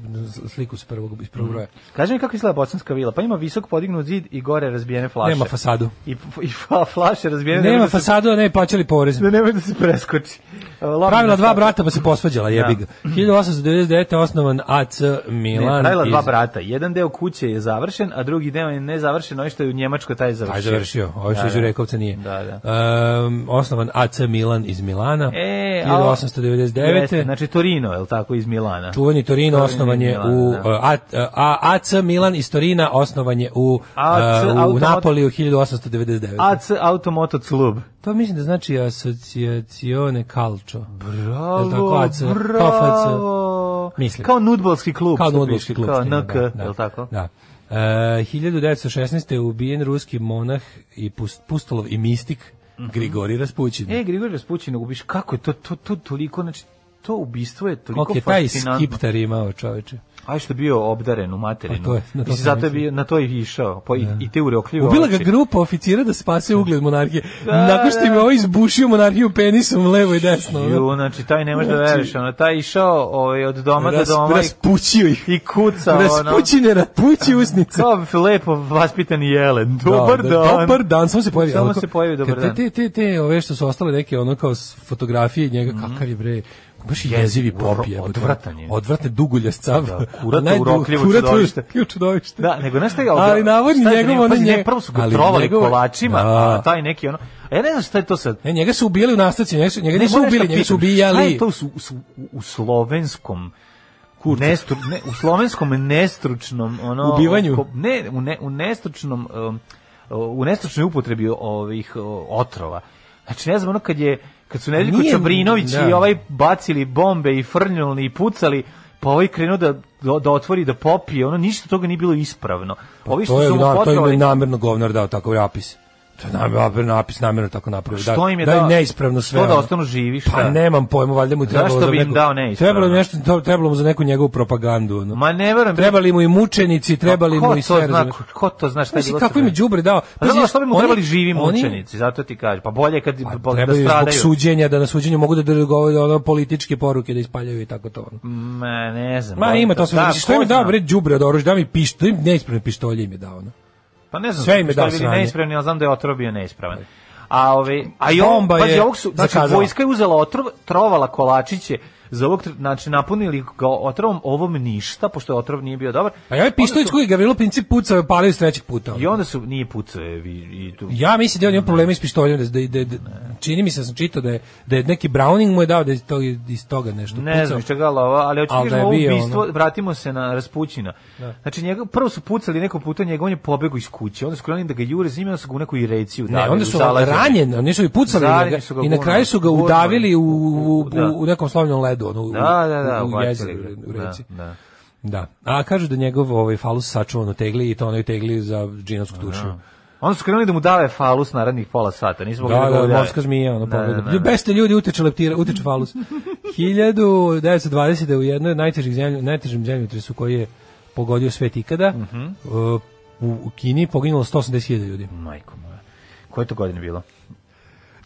sliku s prvog, iz prvog broja. Kaži mi kako izgleda Bosanska vila. Pa ima visok podignut zid i gore razbijene flaše. Nema fasadu. I, i fa, flaše razbijene. Nema nemoj da se- fasadu, a ne plaćali porez. Da nemoj da se preskoči. Lomno Pravila dva stav- brata pa se posvađala, jebi ga. 1899. osnovan AC Ne, Milan. pravila dva iz- brata. Jedan deo kuće je završen, a drugi deo je nezavršen. Ovo što je u Njemačkoj taj je završio. Taj završio, ovo što Da, iz da. Đurekovca nije. Da, da. Um, osnovan AC Milan iz Milana. E, a- 1899. Jeste, znači Torino, je li tako, iz Milana? Čuveni Torino Torino osnovan je u da. a, a, AC Milan iz Torina osnovan je u, AC a, u automat- Napoliju 1899. AC Automoto Club. To mislim da znači asocijacione calcio. Bravo, tako, AC, bravo. Mislim. Kao nudbalski klub. Kao nudbalski klub. Kao NK, da, je li tako? Da. E, 1916. je ubijen ruski monah i pust, pustolov i mistik Grigori Raspućin. E, Grigorij Raspućin ubiš, kako je to, to, to toliko, znači, to ubistvo je toliko Koliko je taj skiptar imao čoveče. Aj što je bio obdaren u materinu. Pa to je, na to Mislim, sam zato je bio, na to je išao. Pa i, i te ureokljive Ubila ga grupa oficira da spase ugled monarhije. Da, Nakon što im je da. ovo izbušio monarhiju penisom levo i desno. Ju, znači, taj ne može da Znači- veriš, ono, taj išao ovaj, od doma Ras, do doma i, raspućio ih. i kuca, ono. Raspućine, rapući usnice. Kao lepo vaspitani jelen. Dobar Da, dan. da, Dobar dan, samo se pojavi. Samo se pojavi dobar dan. Te, te, te, ove što su ostale neke, ono kao fotografije njega, kakav je bre, baš je jezivi pop je. odvratan je. Odvratne duguljast sav. Da, kurat urokljivo kurat čudovište. čudovište. Da, nego šta je Ali navodni njegov, ono Pazi, nje- prvo su ga ali trovali kolačima, Da. a taj neki ono, a ja ne znam šta je to sad. Ne, njega su ubijali u nastavci, njega, su, njega Ne, nisu ubili, nešto njega su pitam, Šta ubijali. je to u, su- u, u slovenskom nestru, ne, u slovenskom nestručnom ono Ubivanju? ko- ne u ne u nestručnom um, u nestručnoj upotrebi ovih otrova znači ne znam ono kad je kad su Nedeljko Nije- Čabrinović da. i ovaj bacili bombe i frnjulni i pucali pa ovaj krenuo da, da, da otvori da popije ono ništa toga nije bilo ispravno ovi što Pa to je, su mu na, to im potrovali je namerno govnar dao takav napis. To je napis, namerno tako napravio. što im je da, dao neispravno sve. što da ostanu živi šta Pa nemam pojma, valjda mu trebalo Zašto za bi im dao neispravno? Trebalo, nešto, to, trebalo mu za neku njegovu propagandu. Ono. ma ne verujem Trebali mu i mučenici, trebali mu i to sve. zna, ko to zna šta je bilo kako im je đubre dao? Pa Pazi, što bi mu trebali živi mučenici, zato ti kažem. Pa bolje kad Pa, da trebaju zbog stradaju. suđenja, da na suđenju mogu da govore ono političke poruke da ispaljaju i tako to. Ono. Ma ne znam. Ma ima to sve. Da, što im je dao bre đubre od oružja, da mi pištolj, neispravne pištolje im je dao. Ono. Pa ne znam, sve im je što dao sranje. neispravni, ali znam da je otrov bio neispravan. A ove, a i Bomba pazi, je ovog su, znači, vojska je uzela otrov, trovala kolačiće, za ovog, znači, napunili ga otrovom, ovom ništa, pošto otrov nije bio dobar. A ja ovaj pištolj koji Gavrilo Princip pucao, palio s trećeg puta. I onda su, nije pucao, je, i, i tu. Ja mislim da on ima problema s pištoljem, da, da, da, da, čini mi se da sam čitao da je, da je neki Browning mu je dao da je iz toga, iz toga nešto Ne pucao. znam iz čega lova, ali kažem da je ovo bio, ubistvo, ono. vratimo se na Raspućina. Znači njega prvo su pucali neko puta, njega on je pobegao iz kuće. Onda su krenuli da ga jure onda su ga u neku ireciju Ne, onda su ranjen, oni su i pucali njega su ga i na kraju su ga udavili u, u, Da. u, u nekom slovnom ledu. Zgradu, ono, u, Da, da, da, u, u jezeru, u reci. Da, da. Da. A kažu da njegov ovaj falus sačuvan u tegli i to onaj tegli za džinovsku dušu. Onda su krenuli da mu dave falus narednih pola sata. Nismo Da, da, udave. morska zmija, ono Da, pogleda. da, da. Beste ljudi uteče leptira, uteče falus. 1920. u jednoj od najtežih zemlja, najtežim zemljotresu koji je pogodio svet ikada, Mhm. uh, u, u Kini poginulo 180.000 ljudi. Majko moja. Koje to godine bilo?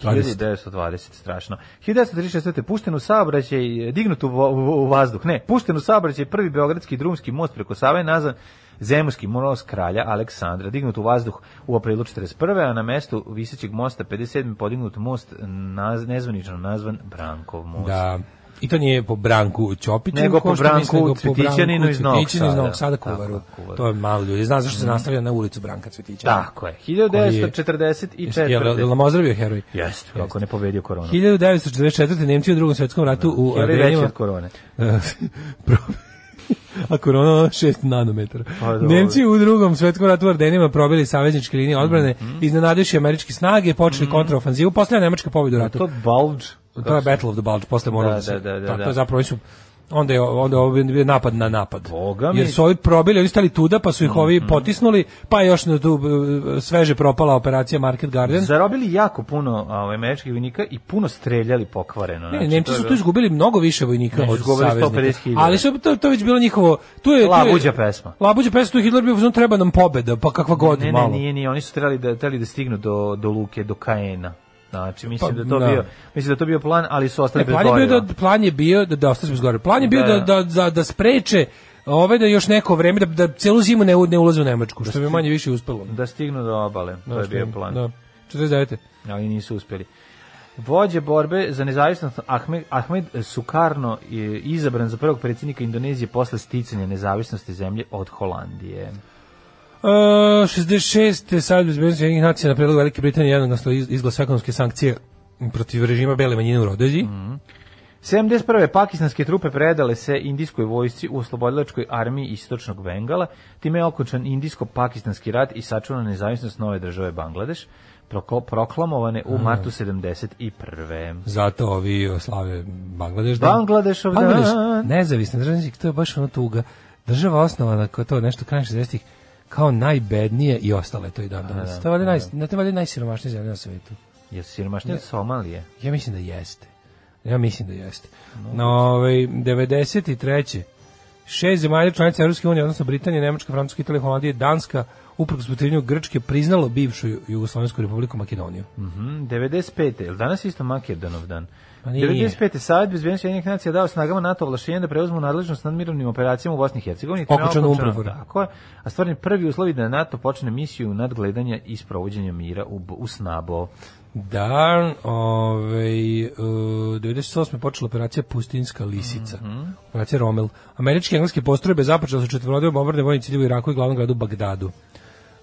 20. 1920, strašno. 1936. pušten u saobraćaj, dignut u, u, u vazduh. Ne, pušten u saobraćaj prvi beogradski drumski most preko Save nazvan Zemurski most kralja Aleksandra, dignut u vazduh u aprilu 41. a na mestu visećeg mosta 57. podignut most naz, nezvanično nazvan Brankov most. Da. I to nije po Branku Ćopiću, Nego po Branku Cvetićaninu iz Novog Cvetićaninu iz Sada. Novog Sada Kuvaru. To je malo ljudi. Zna zašto se nastavlja na ulicu Branka Cvetića? Tako je. Koji je- 1944. Jel, jel nam ozdravio heroj? Jeste, kako ne pobedio koronu. 1944. Nemci u drugom svetskom ratu u Heroj veći od korone. A korona 6 nanometara. Pa. Nemci u drugom svetskom ratu Ardenima probili savezničke linije odbrane, Mhm. iznenadivši američke snage, počeli kontraofanzivu, posle Nemačka pobjeda u ratu. To bulge. To je Battle of the Bulge, posle Da, da, se... da, da, da, to, da. to je zapravo su onda je onda je bio napad na napad. Boga mi. Jer su ovi probili, ovi stali tuda, pa su ih ovi potisnuli, pa je još na tu uh, sveže propala operacija Market Garden. Zarobili jako puno ovaj, američkih vojnika i puno streljali pokvareno. Ne, znači, Nemci su tu izgubili mnogo više vojnika Ne, od saveznika. 150.000. Ali su to to već bilo njihovo. Tu je Labuđa pesma. Labuđa pesma, tu je Hitler bio treba nam pobeda, pa kakva god Ne, ne, malo. nije, nije, oni su trebali da, trebali da stignu do, do Luke, do Kaena. Znači, mislim Pa, da to da. bio, mislim da to bio plan, ali su ostali bez plan je bio goriva. da plan je bio da da ostane bez gore. Plan je bio Da, da da da, da spreče ove da još neko vreme da da celu zimu ne ne ulaze u Nemačku, što bi manje više uspelo. Da stignu do obale, to je što bio plan. Da. 49. ali nisu uspjeli. Vođe borbe za nezavisnost Ahmed, Ahmed Sukarno je izabran za prvog predsjednika Indonezije posle sticanja nezavisnosti zemlje od Holandije. Uh, 66. Savjet bezbednosti jednih nacija na predlog Velike Britanije jednoglasno iz- izglasa ekonomske sankcije protiv režima bele manjine u Rodeziji. Mhm. 71. pakistanske trupe predale se indijskoj vojsci u oslobodilačkoj armiji istočnog Bengala, time je okončan indijsko-pakistanski rat i sačuvana nezavisnost nove države Bangladeš, proko- proklamovane u martu 71. Zato ovi slave Bangladeš. dan. Bangladešov Bangladeš, dan. nezavisna država, to je baš ono tuga. Država osnovana kao to nešto krajem 60-ih kao najbednije i ostale to i dan danas. To je valjda naj, ne, to je valjda najsiromašnija zemlja na svetu. Je siromašnija od Somalije? Ja mislim da jeste. Ja mislim da jeste. No, ovaj 93. Šest zemalja članica Europske unije, odnosno Britanija, Nemačka, Francuska, Italija, Holandija Danska, uprkos protivljenju Grčke, priznalo bivšu Jugoslovensku republiku Makedoniju. Mhm, 95. Jel danas isto Makedonov dan? Pa nije. 95. Savjet bezbednosti jednih nacija dao snagama NATO ovlašćenje da preuzmu nadležnost nad mirovnim operacijama u Bosni i Hercegovini. Okončano- umprefor. Tako je. A stvarni prvi uslovi da NATO počne misiju nadgledanja i sprovođenja mira u, u Snabo. Dan, ovaj, uh, 98. počela operacija Pustinska lisica, operacija Rommel. Američke i engleske postrojbe započele su četvorodeo bombardne vojne ciljeve u Iraku i glavnom gradu Bagdadu.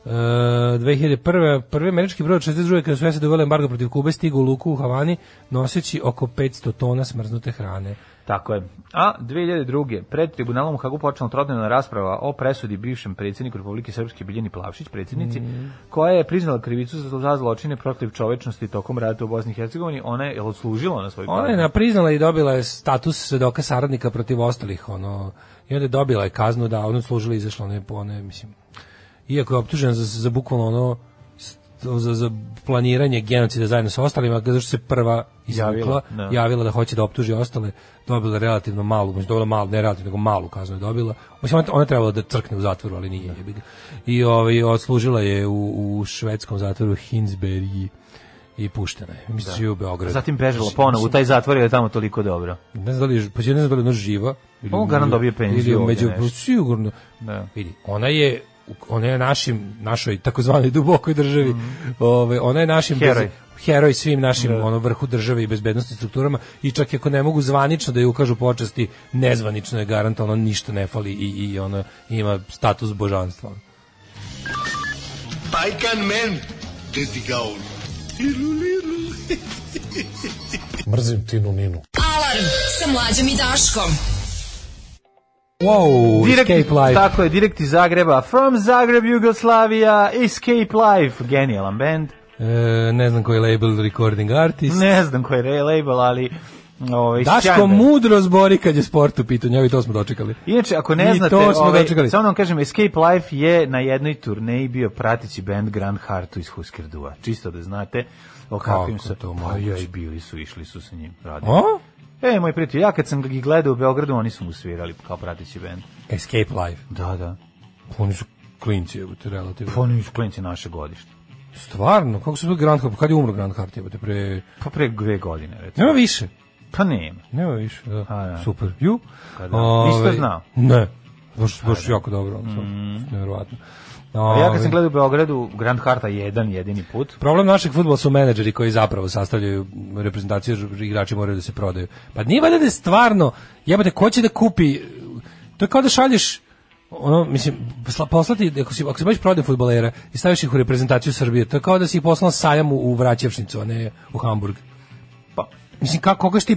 Uh, 2001. prvi američki brod 62. kada su SAD uvele embargo protiv Kube stigu u luku u Havani noseći oko 500 tona smrznute hrane. Tako je. A 2002. pred tribunalom u Hagu počela trodnevna rasprava o presudi bivšem predsjedniku Republike Srpske Biljani Plavšić, predsjednici, Mm. koja je priznala krivicu za zločine protiv čovečnosti tokom rata u Bosni i Hercegovini. Ona je odslužila na svoj Ona je napriznala i dobila je status svedoka saradnika protiv ostalih, ono, i onda je dobila je kaznu da ono služila i izašla, one, po one, mislim, iako je optužena za, za bukvalno ono, za, za planiranje genocida zajedno sa ostalima, zato što se prva izvukla, Javila, javila, da. da hoće da optuži ostale, dobila relativno malu, mislim, dobila malu, ne relativno, nego malu kaznu je dobila. Mislim, ona, ona je trebala da crkne u zatvoru, ali nije. ga. I ovaj, odslužila je u, u švedskom zatvoru Hinsberg i puštena je. Mislim da u Beogradu. Zatim bežala ponovo u taj zatvor je tamo toliko dobro. Ne znam da li je, pa ne znam da li ona živa. Ili, On garant dobije penziju Ili među, sigurno. Da. Vidi, ona je ona je našim našoj takozvanoj dubokoj državi. Ovaj ona je našim. Heroj. bez- heroj svim našim ono vrhu države i bezbednosnim strukturama i čak i ako ne mogu zvanično da je ukažu počasti, nezvanično je garant ono ništa ne fali i i ona ima status božanstva. Paikan men, dedi gaun. Mrzim Tinu Ninu. Alarm sa mlađom i Daškom. Wow, Direkt, Escape Life. Tako je, direkt iz Zagreba. From Zagreb, Jugoslavia, Escape Life. Genijalan band. E, ne znam koji je label recording artist. Ne znam koji je label, ali Ovaj, Daško mudro zbori kad je sport u pitanju, evo i to smo dočekali. Inače, ako ne I znate, to smo ovaj, dočekali. samo da vam kažem, Escape Life je na jednoj turneji bio pratići band Grand Heartu iz Husker Dua. Čisto da znate o kakvim Kako su... to Pa moguće? ja i bili su, išli su sa njim. Radili. O? E, moj prijatelj, ja kad sam ih gledao u Beogradu, oni su mu svirali kao pratići band. Escape Live. Da, da. Oni su klinci, evo te relativno. Pa oni su klinci naše godište. Stvarno, kako su bili Grand Hart? Kad je umro Grand Hart? Evo te pre... Pa pre dve godine, recimo. Nema više. Pa nema. Nema više, da. A, da. Super. Ju? Pa da. Nisi to znao? Ne. Baš, baš jako dobro. Mm. Nevjerovatno. A ja kad sam gledao u Beogradu, Grand Harta jedan jedini put, Problem našeg fudbala su menadžeri koji zapravo sastavljaju reprezentaciju, igrači moraju da se prodaju. Pa nije valjda da je stvarno, jebate, ko će da kupi, to je kao da šalješ, ono, mislim, posla- poslati, ako si, ako si baš prodaje fudbalera i staviš ih u reprezentaciju Srbije, to je kao da si ih poslao sajam u, u Vraćevšnicu, a ne u Hamburg. Pa. Mislim, kako, koga ti,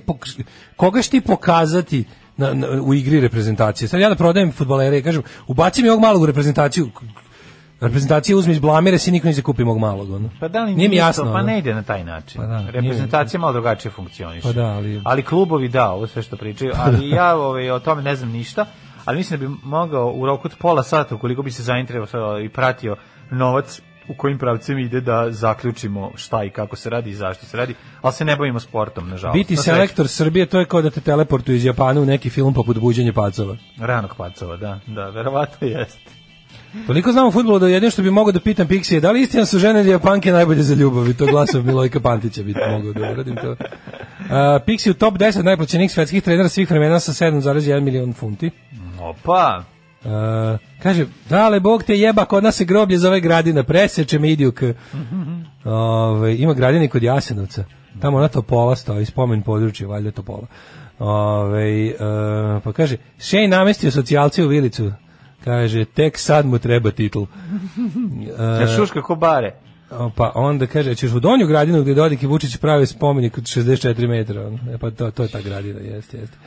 koga ti pokazati na, na, u igri reprezentacije? Sad ja da prodajem fudbalere i kažem, ubaci mi ovog malog u reprezentaciju, reprezentacija uzme iz blamire, si niko neće kupi mog malog. Ono. Pa da li nije mi to- jasno. Pa ne ide na taj način. Pa da, nije Reprezentacija malo drugačije funkcioniše. Pa da, ali- klubovi da, ovo sve što pričaju, ali ja ovaj, o tome ne znam ništa, ali mislim da bi mogao u roku od pola sata, ukoliko bi se zainteresovao i pratio novac u kojim pravcem ide da zaključimo šta i kako se radi i zašto se radi, ali se ne bavimo sportom, nažalost. Biti selektor Srbije, to je kao da te teleportuju iz Japana u neki film poput Buđenje pacova. Ranog pacova, da, da, verovatno jeste. Toliko znamo o fudbalu da jedino što bi mogao da pitam Pixije, da li istina su žene Japanke najbolje za ljubav? I to glasov Milojka Pantića bi mogao da uradim to. Uh, Pixi u top 10 najplaćenijih svetskih trenera svih vremena sa 7,1 milion funti. Opa, Uh, kaže, dale, Bog te jeba, kod nas se groblje zove Gradina, preseče me idijuk. Ove, ima Gradina i kod Jasenovca. Tamo ona Topola stoji, spomen područje, valjda Topola. Ove, uh, pa kaže, Šej namestio socijalce u Vilicu. Kaže, tek sad mu treba titul. Uh, ja šuška ko bare. Pa onda kaže, ćeš u Donju gradinu gdje Dodik i Vučić prave spomenik od 64 metra. E, pa to, to je ta gradina, jeste, jeste.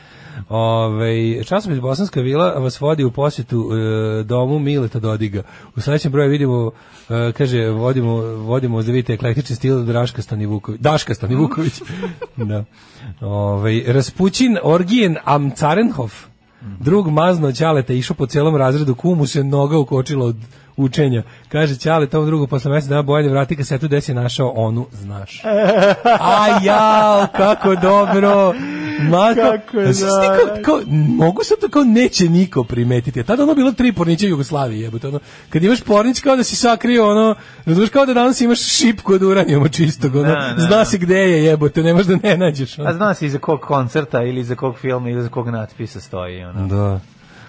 Ove, časopis Bosanska vila vas vodi u posjetu e, domu Mileta Dodiga. U sledećem broju vidimo, e, kaže, vodimo, vodimo da vidite eklektični stil Draška Stanivuković. Daška Stanivuković. da. Ove, Raspućin Orgijen Amcarenhof, drug mazno Ćaleta, išao po celom razredu, kumu se noga ukočila od učenja. Kaže Ćale tom drugu posle mjeseca dana Bojane vrati kasetu gde si našao onu, znaš. A jao, kako dobro. Mako, Kako je ti kao, kao, mogu sad to kao neće niko primetiti. A tada ono bilo tri pornića u Jugoslaviji, jebote, ono. Kad imaš pornić kao da si sakrio ono, razumiješ kao da danas imaš šipku od uranijuma čistog, ono, Da, da, zna da. se gde je jebote, nemaš da ne nađeš. Ono. A zna se iza kog koncerta ili iza kog filma ili iza kog natpisa stoji. Ono. Da.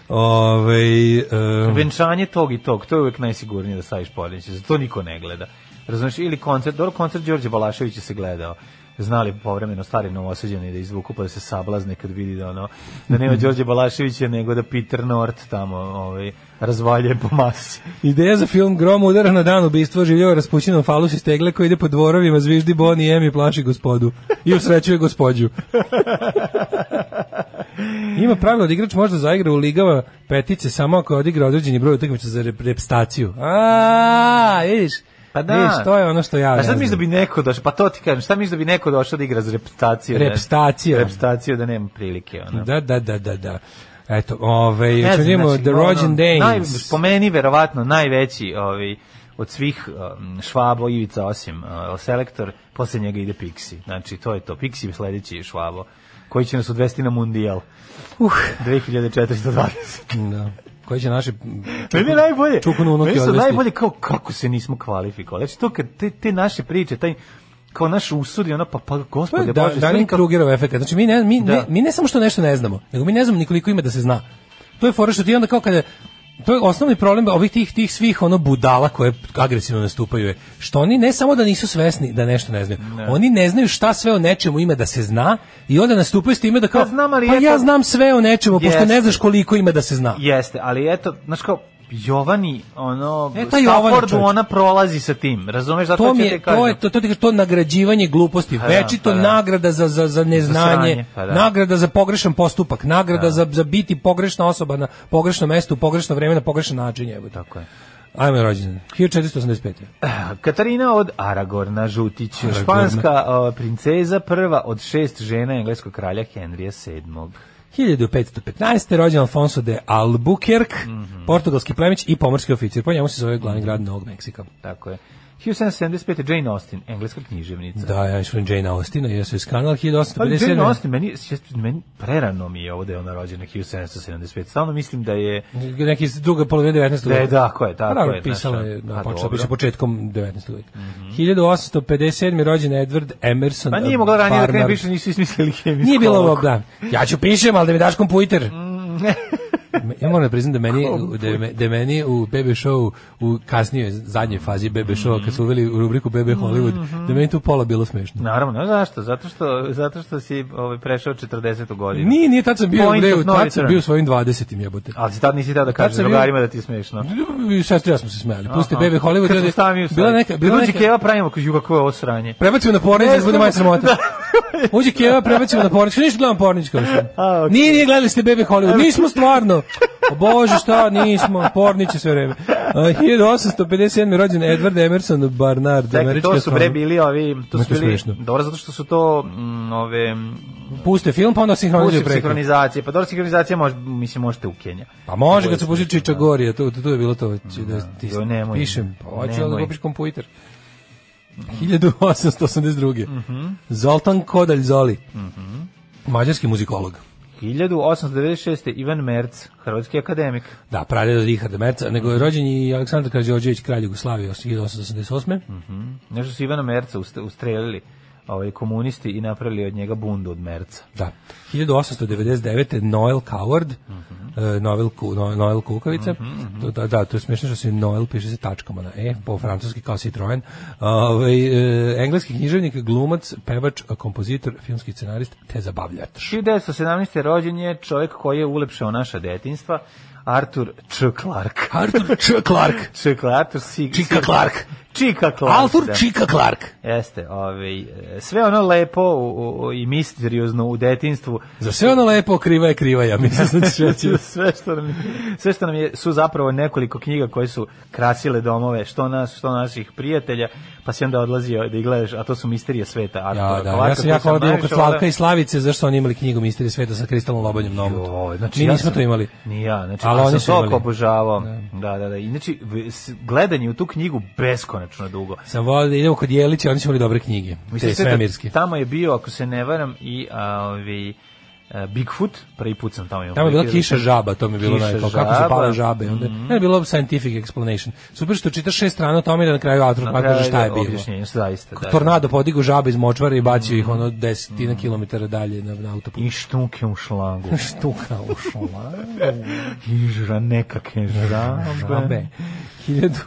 Ove, um, Venčanje tog i tog, to je uvijek najsigurnije da staviš porniće, zato niko ne gleda. Razumiješ, ili koncert, dobro koncert Đorđe Balaševića se gledao. Znali povremeno stari novosađeni da izvuku pa da se sablazne kad vidi da ono da nema Đorđe Balaševića nego da Peter Nort tamo ovaj razvalje po masi. Ideja za film Grom udara na dan ubistva življava raspućenom falus iz tegle koji ide po dvorovima, zviždi Boni i Emi plaši gospodu i usrećuje gospođu. Ima pravilo da igrač može da zaigra u ligava petice samo ako odigra određeni broj utakmica za rep repstaciju. A, vidiš? Pa da. Vidiš, to je ono što ja A ne šta misliš da bi neko došao? Pa to ti kažem, šta misliš da bi neko došao da igra za repstaciju? da- Repstaciju. Repstaciju da nema prilike, ono. Da, da, da, da, da. Eto, ovaj, Ne znam, znači, The Rođen Naj, Danes. po meni, verovatno, najveći ovaj, od svih um, Švabo, Ivica osim uh, selektor, posle njega ide Pixi. Znači, to je to. Pixi je sledeći Švabo, koji će nas odvesti na mundijal. Uh. 2420. Da. Koji će naši Meni je najbolje. čukunu unuke Meni su najbolje kao kako se nismo kvalifikovali. Znači to kad te, te naše priče, taj kao naš usudi, ono pa pa gospode da, Bože, sve kako- Krugerov efekt. Znači mi ne, mi, ne, Da. mi ne samo što nešto ne znamo, nego mi ne znamo nikoliko ima da se zna. To je fora što ti onda kao kada to je osnovni problem ovih tih tih svih ono budala koje agresivno nastupaju je što oni ne samo da nisu svesni da nešto ne znaju. Oni ne znaju šta sve o nečemu ima da se zna i onda nastupaju s time da kao Pa znam, ali pa eto- ja znam sve o nečemu pošto Jeste. ne znaš koliko ima da se zna. Jeste, ali eto, znaš kao Jovani, ono, E, Staffordu, ona prolazi sa tim, razumeš, zato to mi ti je, to je to, to, to nagrađivanje gluposti, da, večito pa da. nagrada za, za, za neznanje, sranje, pa da. nagrada za pogrešan postupak, nagrada za, za biti pogrešna osoba na pogrešnom mestu, u pogrešno vreme, na pogrešan način. Evo. Tako je. Ajmo rođendan. 1485. Katarina od Aragorna Žutić, Aragorna. španska o, princeza, prva od šest žena engleskog kralja Henrija VII. 1515. rođen Alfonso de Albuquerque, Mhm. portugalski plemić i pomorski oficir. Po njemu se zove glavni grad Novog Meksika. Tako je. 1775. Jane Austen, engleska književnica. Da, ja išao Jane Austen, ja sam iz kanal Ali 1857. Jane Austen, meni, meni prerano mi je ovo da je ona rođena 1775. Stalno mislim da je... neki iz druga polovina 19. Da je, veka. tako je, tako Naravno, je, Pisala je, da, pa počela piše početkom 19. veka. 1857. rođen Edward Emerson. Pa nije mogla ranije da krene, Barnard. više nisu ismislili hemijsku Nije bilo ovo, da. Ja ću pišem, ali da mi daš kompjuter. Mm. ja moram da priznam da meni, da, da meni u BB show, u kasnijoj, zadnjoj fazi BB show, kad su uveli u rubriku BB Hollywood, da meni tu pola bilo smešno. Naravno, zašto? Zato što, zato što si ovaj, prešao 40. godinu. Nije, nije, tad sam bio, Point no tad sam bio u svojim 20. jebote. Ali si tad nisi teo da kažeš drugarima da ti je smešno. I sestri ja smo se smejali. Pusti. BB Hollywood. Kad smo u bila neka, bila neka, Keva pravimo, kažu kako je ovo sranje. Prebacimo na pornić, da bude manje sramota. Uđe Keva, prebacimo na pornić. Ništa gledam pornić kao što. Nije, nije gledali ste Baby Hollywood. Nismo stvarno. O Bože, šta, nismo. Porniće sve vreme. A, 1857. rođen Edward Emerson Barnard, Čekaj, to su bre bili ovi, to su bili, dobro, zato što su to mm, ove, Puste film, pa onda sinhronizuju preko. sinhronizacije, pa dobro sinhronizacija može, mislim, možete u Kenja. Pa može kad se pusti Čičagorija, to, to, to je bilo to. Će da ti pišem, pa hoću da kupiš kompjuter. 1882. Mhm. Zoltan Kodalj Zoli. Mađarski muzikolog. 1896. Ivan Merc, hrvatski akademik. Da, praded od Richarda Merca, nego je rođen i Aleksandar Krađođević, kralj Jugoslavije, 1888. Nešto su Ivana Merca ust- ustrelili ovaj, komunisti i napravili od njega bundu od Merca. Da. 1899. Noel Coward, e, Noel, Ku, No- Noel Kukavica. To- Da, da, to je smiješno što se Noel piše se tačkama na E, po francuski kao Citroen. Ovaj, e, engleski književnik, glumac, pevač, kompozitor, filmski scenarist, te zabavljač. 1917. rođen je čovjek koji je ulepšao naša detinjstva, Arthur Č. Clarke. Arthur Č. Clarke. Č. Clarke, Arthur. Čika Clarke. Čika Clarke. Arthur da. Čika Clarke. Jeste, ovaj, e, sve ono lepo u, u, i misteriozno u detinstvu. Za sve ono lepo kriva je kriva, ja mislim da ću reći. sve što nam je, sve što nam je su zapravo nekoliko knjiga koje su krasile domove što nas što naših prijatelja pa si onda odlazio da ih gledaš a to su misterije sveta Ja, da, Clarka, ja sam jako da imam kod Slavka i Slavice, zašto oni imali knjigu Misterije sveta sa kristalnom lobanjem. Joj, znači Mi ja nismo sam- to imali. Ni ja, znači Ali ali oni sam su toliko obožavao. Da, da, da. Inače, v- s- gledanje u tu knjigu beskonačno dugo. Sam volio da idemo kod Jelića, oni su imali dobre knjige, Mislim te da svemirske. tamo je bio, ako se ne varam, i a, ovi, a, Bigfoot, prvi put sam tamo imao. Tamo je bila da kiša žaba, to mi je bilo najko, kako su pale žabe. Onda, Mhm. ne je bilo scientific explanation. Super što čitaš šest strana o tome i da na kraju autor pa kaže šta je da, bilo. objašnjenje, zaista, da. Tornado podigu žabe iz močvare i bacio ih ono desetina kilometara dalje na, na autoput. I štuke u šlagu. Štuka u šlagu. I žra nekakve žabe. Žabe. Hiljadu.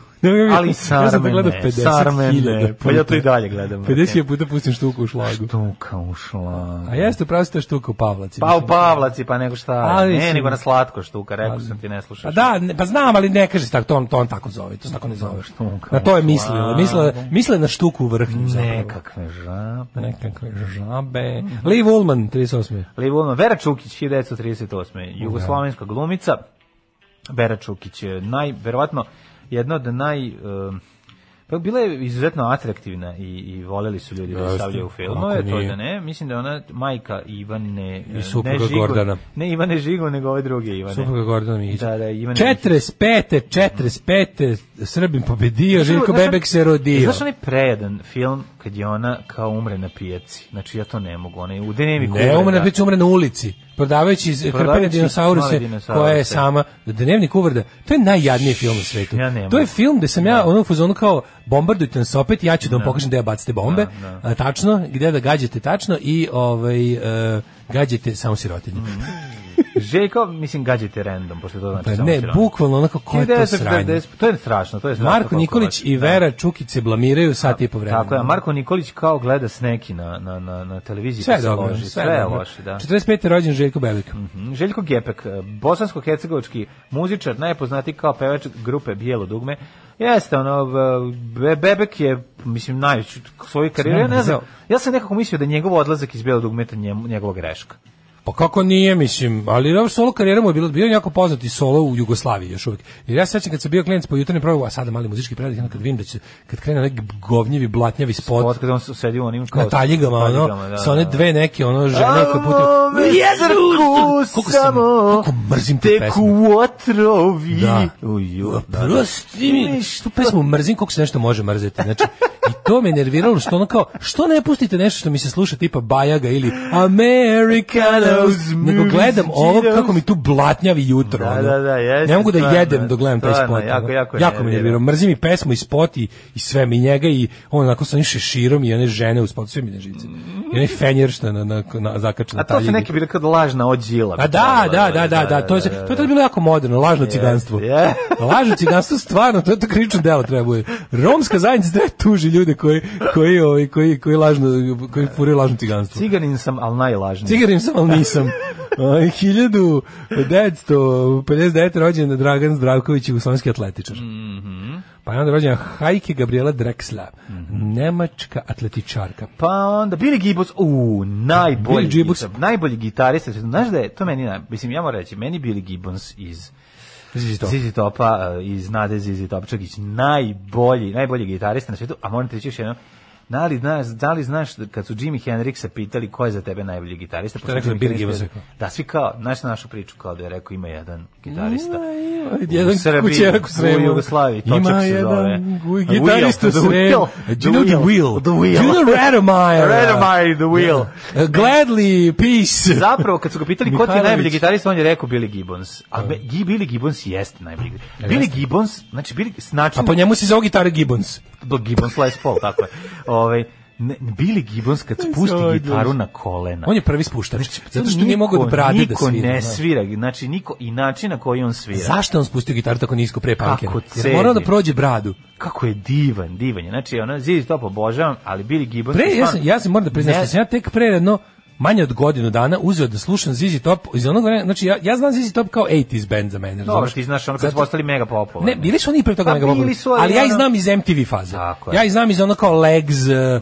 Ali Ja sam to sarmene, gledao 50 sarmene, hiljada pa ja to i dalje gledam. 50 puta pustim štuku u šlagu. Štuka u šlagu. A jeste ste štuka u Pavlaci. Pa u Pavlaci, pa nego šta. Ali ne, nego na slatko štuka, rekao sam ti ne slušaš. Pa da, ne, pa znam, ali ne kaže se tako, to on, to on tako zove, to se tako ne zove. Štuka Na to je mislila, mislila, mislila na štuku u vrhnju. Nekakve žabe. Nekakve žabe. Lee Woolman, 38. Liv Ullman, Vera Čukić, 1938. Jugoslovenska glumica. Vera Čukić je naj, verovatno, jedna od naj... um, pa bila je izuzetno atraktivna i, i voljeli su ljudi da stavljaju u filmove, to da ne. Mislim da je ona majka Ivane... I supruga ne Žigo- Gordana. Ne Ivane Žigo, nego ove druge Ivane. Supruga Gordana Mihić. Da, da, Ivane 45. 45. Srbin pobedio, Željko Bebek se rodio. Znaš onaj prejedan film kad je ona kao umre na pijaci? Znači ja to ne mogu, ona je u dnevniku Ne, umre na picu, umre na ulici. Prodavajući iz krpene dinosauruse, koja je sama, dnevnik uvrda. To je najjadniji film na svetu. Ja ne to je film gde sam ja ono u fazonu kao bombardujte nas opet, ja ću da vam pokažem da ja bacite bombe, Da, a, tačno, gde da gađate tačno i ovaj, e, gađate samo sirotinju. Željko, mislim, gađate random, pošto to znači Pa samo ne, siromašno. bukvalno onako ko je to 1940, sranje. To je strašno, to je strašno. Marko Nikolić i Vera Čukić se blamiraju sat i po vremena. Tako je, a Marko Nikolić kao gleda sneki na, na, na, na televiziji. Sve pa je se dobro, sve, je loše, da. 45. rođen Željko Bebek. Mhm. Željko Gepek, bosansko-hercegovački muzičar, najpoznatiji kao pevač grupe Bijelo dugme. Jeste, ono, Be- Bebek je, mislim, najveću svoju karijeru. Ja ne znam, ja sam nekako mislio da njegov odlazak iz Bijelog dugmeta njegova greška. Pa kako nije, mislim, ali dobro solo karijera mu je bilo, bio jako poznati solo u Jugoslaviji još uvijek. Jer ja se sećam kad sam bio klijent po jutarnjem programu, a sada mali muzički predak, kad vidim da će, kad krene onaj govnjivi, blatnjavi spot, Od kada on sedi u onim kao... na taljigama, ono, taljigama, da, sa one da. dve neke, ono, žene koje putuju. Amo Jezerku Koliko sam, koliko mrzim tu teku pesmu. otrovi. Da. Uju, da, da. Prosti mi, tu pesmu mrzim koliko se nešto može mrzeti. Znači, i to me nerviralo što ono kao, što ne pustite nešto što mi se sluša tipa Bajaga ili Americanos, nego gledam ovo kako mi tu blatnjavi jutro. Da, da, da, jeste, ne mogu da stvarno, jedem dok gledam taj spot. jako, jako jako me nervira. Mrzim i pesmu i spot i, i sve mi njega i on onako sa onim šeširom i one žene u spotu, sve mi na žice. I onaj fenjeršta na, na, na, zakačen A to su neke bile kad lažna ođila. A da, da, da, da, da, to je, to je tad bilo jako moderno, lažno ciganstvo. Lažno ciganstvo stvarno, to je to krivično delo trebuje. Romska zajednica treba tuži ljude koji koji ovaj koji koji lažno koji furaju lažno ciganstvo. Ciganin sam, ali najlažniji. Cigarin sam, ali nisam. Ovaj, 1959. rođen Dragan Zdravković, jugoslovenski atletičar. Mhm. Pa je onda rođena Hajke Gabriela Drexla, nemačka atletičarka. Pa onda Billy Gibbons, u najbolji Billy Gibbons. gitar- najbolji gitarista. Znaš da je to meni, mislim ja moram reći, meni Billy Gibbons iz ZZ Top. Zizi Topa, uh, iz Nade Zizi Topčagić, najbolji, najbolji gitarista na svijetu, a moram ti reći još jedno, Da li, znaš, da li znaš da kad su Jimi Hendrixa pitali ko je za tebe najbolji gitarista? je rekao Hendrix Gibbons? Da, svi kao, znaš našu priču, kao da je rekao ima jedan gitarista. jedan u Srbiji, kućerak u Sremu. U Jugoslaviji, Točak Ima se jedan zove. gu- gitarista u The Sremu. Wheel, Do you know the wheel? The wheel. Do you know Radomire? Radomire, the wheel. Uh, Gladly, peace. Zapravo, kad su ga pitali ko ti je najbolji gitarista, on je rekao Billy Gibbons. Ali me- Gi- Billy Gibbons jeste najbolji gitarista. Billy Gibbons, znači Billy, s A po njemu se zove gitara Gibbons. Gibbons Les Paul, tako je. Ovaj ne, Billy Gibbons kad spusti gitaru na kolena. On je prvi spuštač. Zato što niko- nije mogao od brade da Niko svira. ne znaš. svira, znači niko i način na koji on svira. Zašto on spustio gitaru tako nisko pre punkera? Kako Jer morao da prođe bradu. Kako je divan, divan je. Znači, ono, Zizi to obožavam, ali Billy Gibbons... Pre, ja sam, ja sam moram da Ne- sam ja tek pre jedno manje od godinu dana uzeo da slušam ZZ Top iz onog vremena, znači ja, ja znam ZZ Top kao 80s band za mene. Dobro, ti znaš ono kad su postali mega popularni. Ne, bili su oni pre toga Pa mega su, ali ja ih znam iz MTV faze. Tako. Ja ih znam iz ono kao Legs,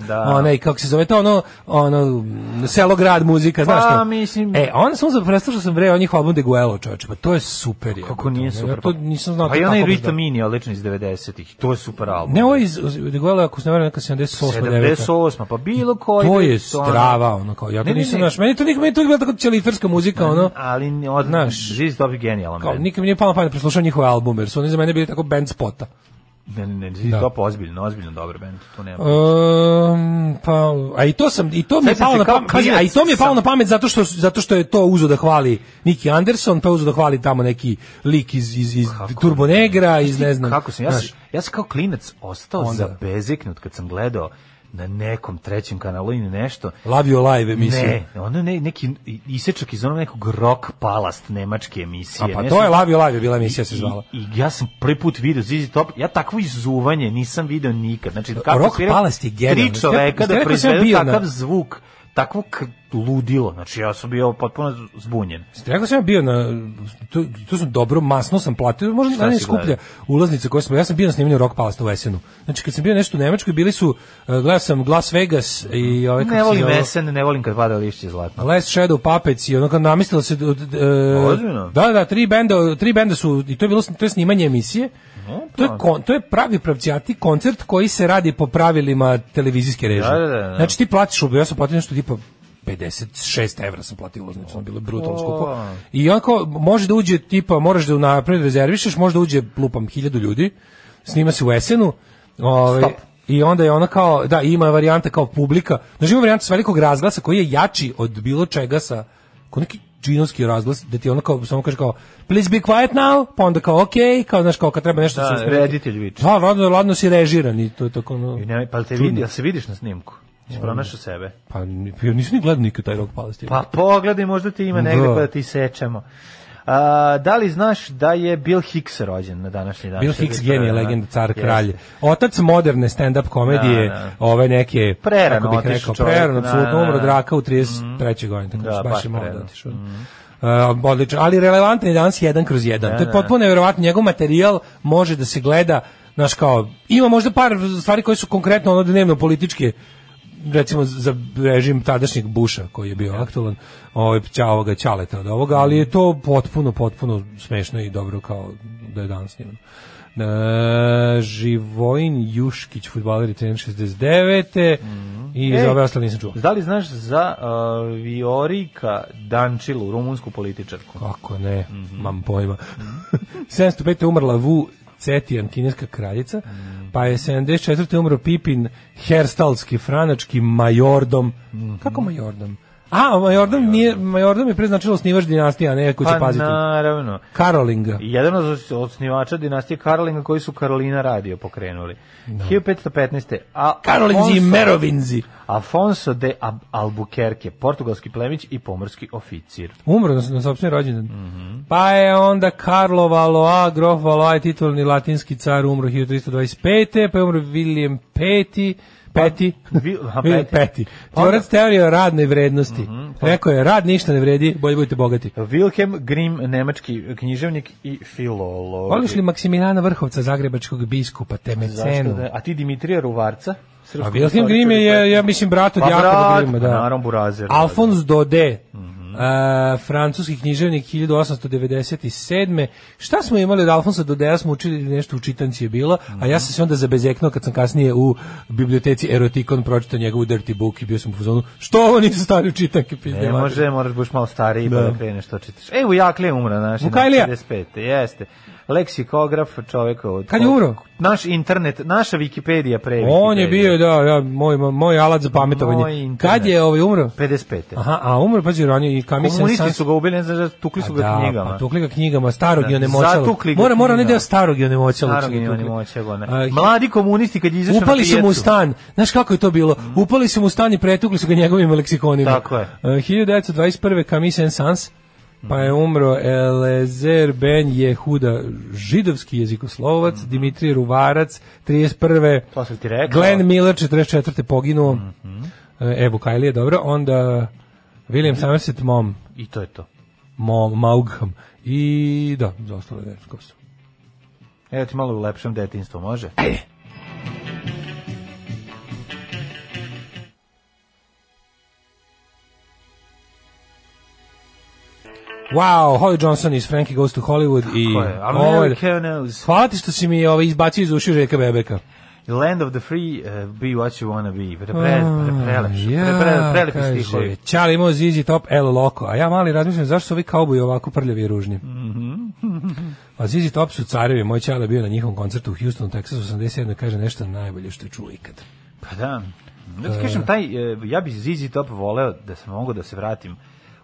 Da. onaj, kako se zove to, ono, ono, selo grad muzika, znaš Pa, to? mislim- E, onda sam uzeo, preslušao sam bre, on njihov album De Guelo, čoveče, pa to je super. Je, Kako nije super? Ja to nisam znao. Pa i onaj Rita da- Mini, odličan iz 90-ih. To je super album. Ne, ovo iz De Guelo, ako se ne varam, neka 78. 9. 78, pa bilo koji. To je strava, ono kao, ja to nisam, ne. znaš, meni to nikad, meni to bila tako ćeliferska muzika, ono, Ali od, Znaš, Zizi Top je genijalan. kao, mi nije palo pamet da preslušam njihove albume, jer su oni za mene bili tako band spota. Ne, ne, ne, Da. Top ozbiljno, ozbiljno dobar band. To nema. Um, pa, a i to sam, i to mi je palo na pamet, a i to mi je palo sam- na pamet zato što, zato što je to uzo da hvali Niki Anderson, pa uzo da hvali tamo neki lik iz, iz, iz Turbo Negra, iz ne znam. Kako sam, ja, sam, ja sam kao klinac ostao Onda. zabezeknut kad sam gledao na nekom trećem kanalu ili nešto. You Live emisiju. Ne, ono ne, neki isečak iz onog nekog rock palast nemačke emisije. A pa Ne to je You Live je bila emisija se zvala. I, I ja sam prvi put video ZZ Top, ja takvo izuvanje nisam video nikad. Znači, kako Rock Palast je genijalno. Tri čoveka da proizvedu bio na- takav zvuk, takvo k- ludilo. Znači, ja sam bio potpuno zbunjen. Rekao sam ja bio na to, to sam dobro masno sam platio, možda Šta ne si skuplja gledao? ulaznice koje sam ja sam bio na snimanju Rock Palasta u Esenu. Znači kad sam bio nešto u Nemačkoj bili su uh, gledao sam Las Vegas i ove Ne volim Esen, ne volim kad pada lišće zlatno. Last Shadow Puppets i ono kad namestilo se uh, Ozbiljno? Da, da, tri benda, tri benda su i to je bilo to je snimanje emisije. To je, kon, to je pravi pravcijati koncert koji se radi po pravilima televizijske režije. Da, da, da, da. Znači ti platiš, ja sam platio nešto tipa 56 evra sam platio ulaznicu, ono bilo brutalno skupo. I onako, može da uđe, tipa, moraš da napred rezervišeš, može da uđe, lupam, hiljadu ljudi, snima se u Esenu, ovaj, i onda je ona kao, da, ima varijanta kao publika, znači ima varijanta s velikog razglasa koji je jači od bilo čega sa, kao neki džinovski razglas, da ti ono kao, samo kaže kao, please be quiet now, pa onda kao, ok, kao, znaš, kao kad treba nešto Da, se reditelj viče. Da, ladno, ladno si režiran i to je tako, ono, I ne, pa te vidi, jel se vidiš na snimku? Si pronašao sebe? pa nisam ni gledao nikad taj Rock Palace. Pa pogledaj, možda ti ima negde Da. pa da ti sečemo. A, da li znaš da je Bill Hicks rođen na današnji dan? Bill Hicks, 61. genije, legenda, car, Jeste. kralj. Otac moderne stand-up komedije, Da, da. ove neke, Prerano kako bih otišao rekao, čovjek, prerano, da, apsolutno da, umro da. draka u 33. godini, tako Da, da, baš je malo da otišao. Uh, odlično, ali relevantan je danas jedan kroz jedan. to je potpuno nevjerovatno, njegov materijal može da se gleda, znaš kao, ima možda par stvari koje su konkretno ono dnevno političke recimo za režim tadašnjeg Buša koji je bio aktualan, ovajća ovoga ćaleta od ovoga, ali je to potpuno potpuno smešno i dobro kao da je danas snimano. E, Živojin Juškić, futbaler i trener 69. I Ej, za ove ostale nisam čuo. Da li znaš za uh, Viorika Dančilu, rumunsku političarku? Kako ne, Mhm. mam pojma. 705. umrla Vu Cetijan, kineska kraljica, Mhm. pa je 74. umro Pipin, herstalski, franački majordom. Mhm. Kako majordom? A, majordom, nije, majordom je preznačilo snivač dinastija, ne ko će Pa paziti. naravno. Karolinga. Jedan od osnivača dinastije Karolinga koji su Karolina radio pokrenuli. 1515. A Karolinzi i Merovinzi. Afonso de Ab- Albuquerque, portugalski plemić i pomorski oficir. Umro na, na sopstveni rođendan. Mhm. Pa je onda Karlo Valois, grof Valois, titulni latinski car, umro 1325. Pa je umro William Peti, Peti, Vi- aha, Peti. Peti. Pa Tvorac teorije o radnoj vrednosti. pa- Rekao je, rad ništa ne vredi, bolje budete bogati. Wilhelm Grimm, nemački književnik i filolog. Voliš li Maksimiljana Vrhovca, zagrebačkog biskupa, te Zašto mecenu? da? A ti Dimitrija Ruvarca? A Wilhelm Grimm je, je, ja mislim, brat od Pa Jakoba brat, Grimma, pa da. naravno, burazer, da, Alfons Dode, Mhm. e, francuski književnik 1897. Šta smo imali od Alfonsa Dodea, smo učili nešto u čitanci je bilo, a ja sam se onda zabezeknuo kad sam kasnije u biblioteci Erotikon pročitao njegovu Dirty Book i bio sam u fazonu, što ovo nisu stari u čitanke? Ne može, moraš budeš malo stariji Da. pa da kreneš to čitaš. E, u Jaklije umra naš. Vukajlija? 55. Jeste. Leksikograf čoveka od... Kad je umro? Naš internet, naša Wikipedija pre On je Wikipedije. bio, da, ja, moj, moj alat za pametovanje. Kad je ovaj umro? 55. Aha, a umro pa je ranije i Camille Komunisti Saint-Saëns. su ga ubili, ne znaš, da tukli su ga da, knjigama. Pa, tukli ga knjigama, starog Da, onemoćalog. zatukli ga Mora, mora ne deo starog i onemoćalog. Starog ne. A, Mladi komunisti kad je izašao Upali su mu u stan. Znaš kako je to bilo? Upali su mu u stan i pretukli su ga njegovim leksikonima. Tako je. Uh, 1921. Camille Saint-Saëns, pa je umro Elezer Ben Jehuda, židovski jezikoslovac, Dimitrij Ruvarac, 31. To sam ti rekao. Glenn Miller, 44. poginuo. E, Evo Kajlije, dobro. Onda William Somerset Mom, I to je to. Mom, Maugham. I da, za ostalo ne, ko su. Evo ti malo ulepšam detinstvo, može? Wow, Holly Johnson iz Frankie Goes to Hollywood i Ko je? America knows. Hvala ti što si mi ovaj izbacio iz uši Žeka Bebeka. Land of the free, uh, be what you wanna be. Pre, pre, pre, Ja, pre, pre, kaže, stihovi. Ćali imao ZZ Top El Loco, a ja mali razmišljam zašto su ovi kauboji ovako prljavi i ružni. Mhm. A ZZ Top su carevi, moj ćale bio na njihovom koncertu u Houstonu, Texas 87. kaže nešto najbolje što je čuo ikad. Pa da. Da ti kažem, taj, e, ja bi ZZ Top voleo da sam mogu da se vratim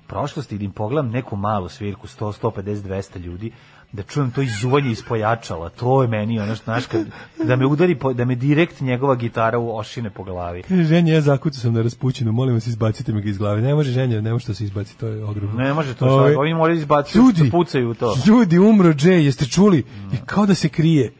prošlosti i da im pogledam neku malu svirku, 100, 150, 200 ljudi, da čujem to izuvanje iz pojačala, to je meni ono što, znaš, kad, da me udari, po, da me direkt njegova gitara u ošine po glavi. Kaže, ženja, ja zakucao sam na raspućinu, molim vas izbacite me ga iz glave. Ne može ženja, ne može to se izbaci, to je ogromno. Ne može to, Ovaj, sad, oni moraju izbaciti, Ljudi, što pucaju to. Ljudi, umro Jay, jeste čuli? Je kao da se krije.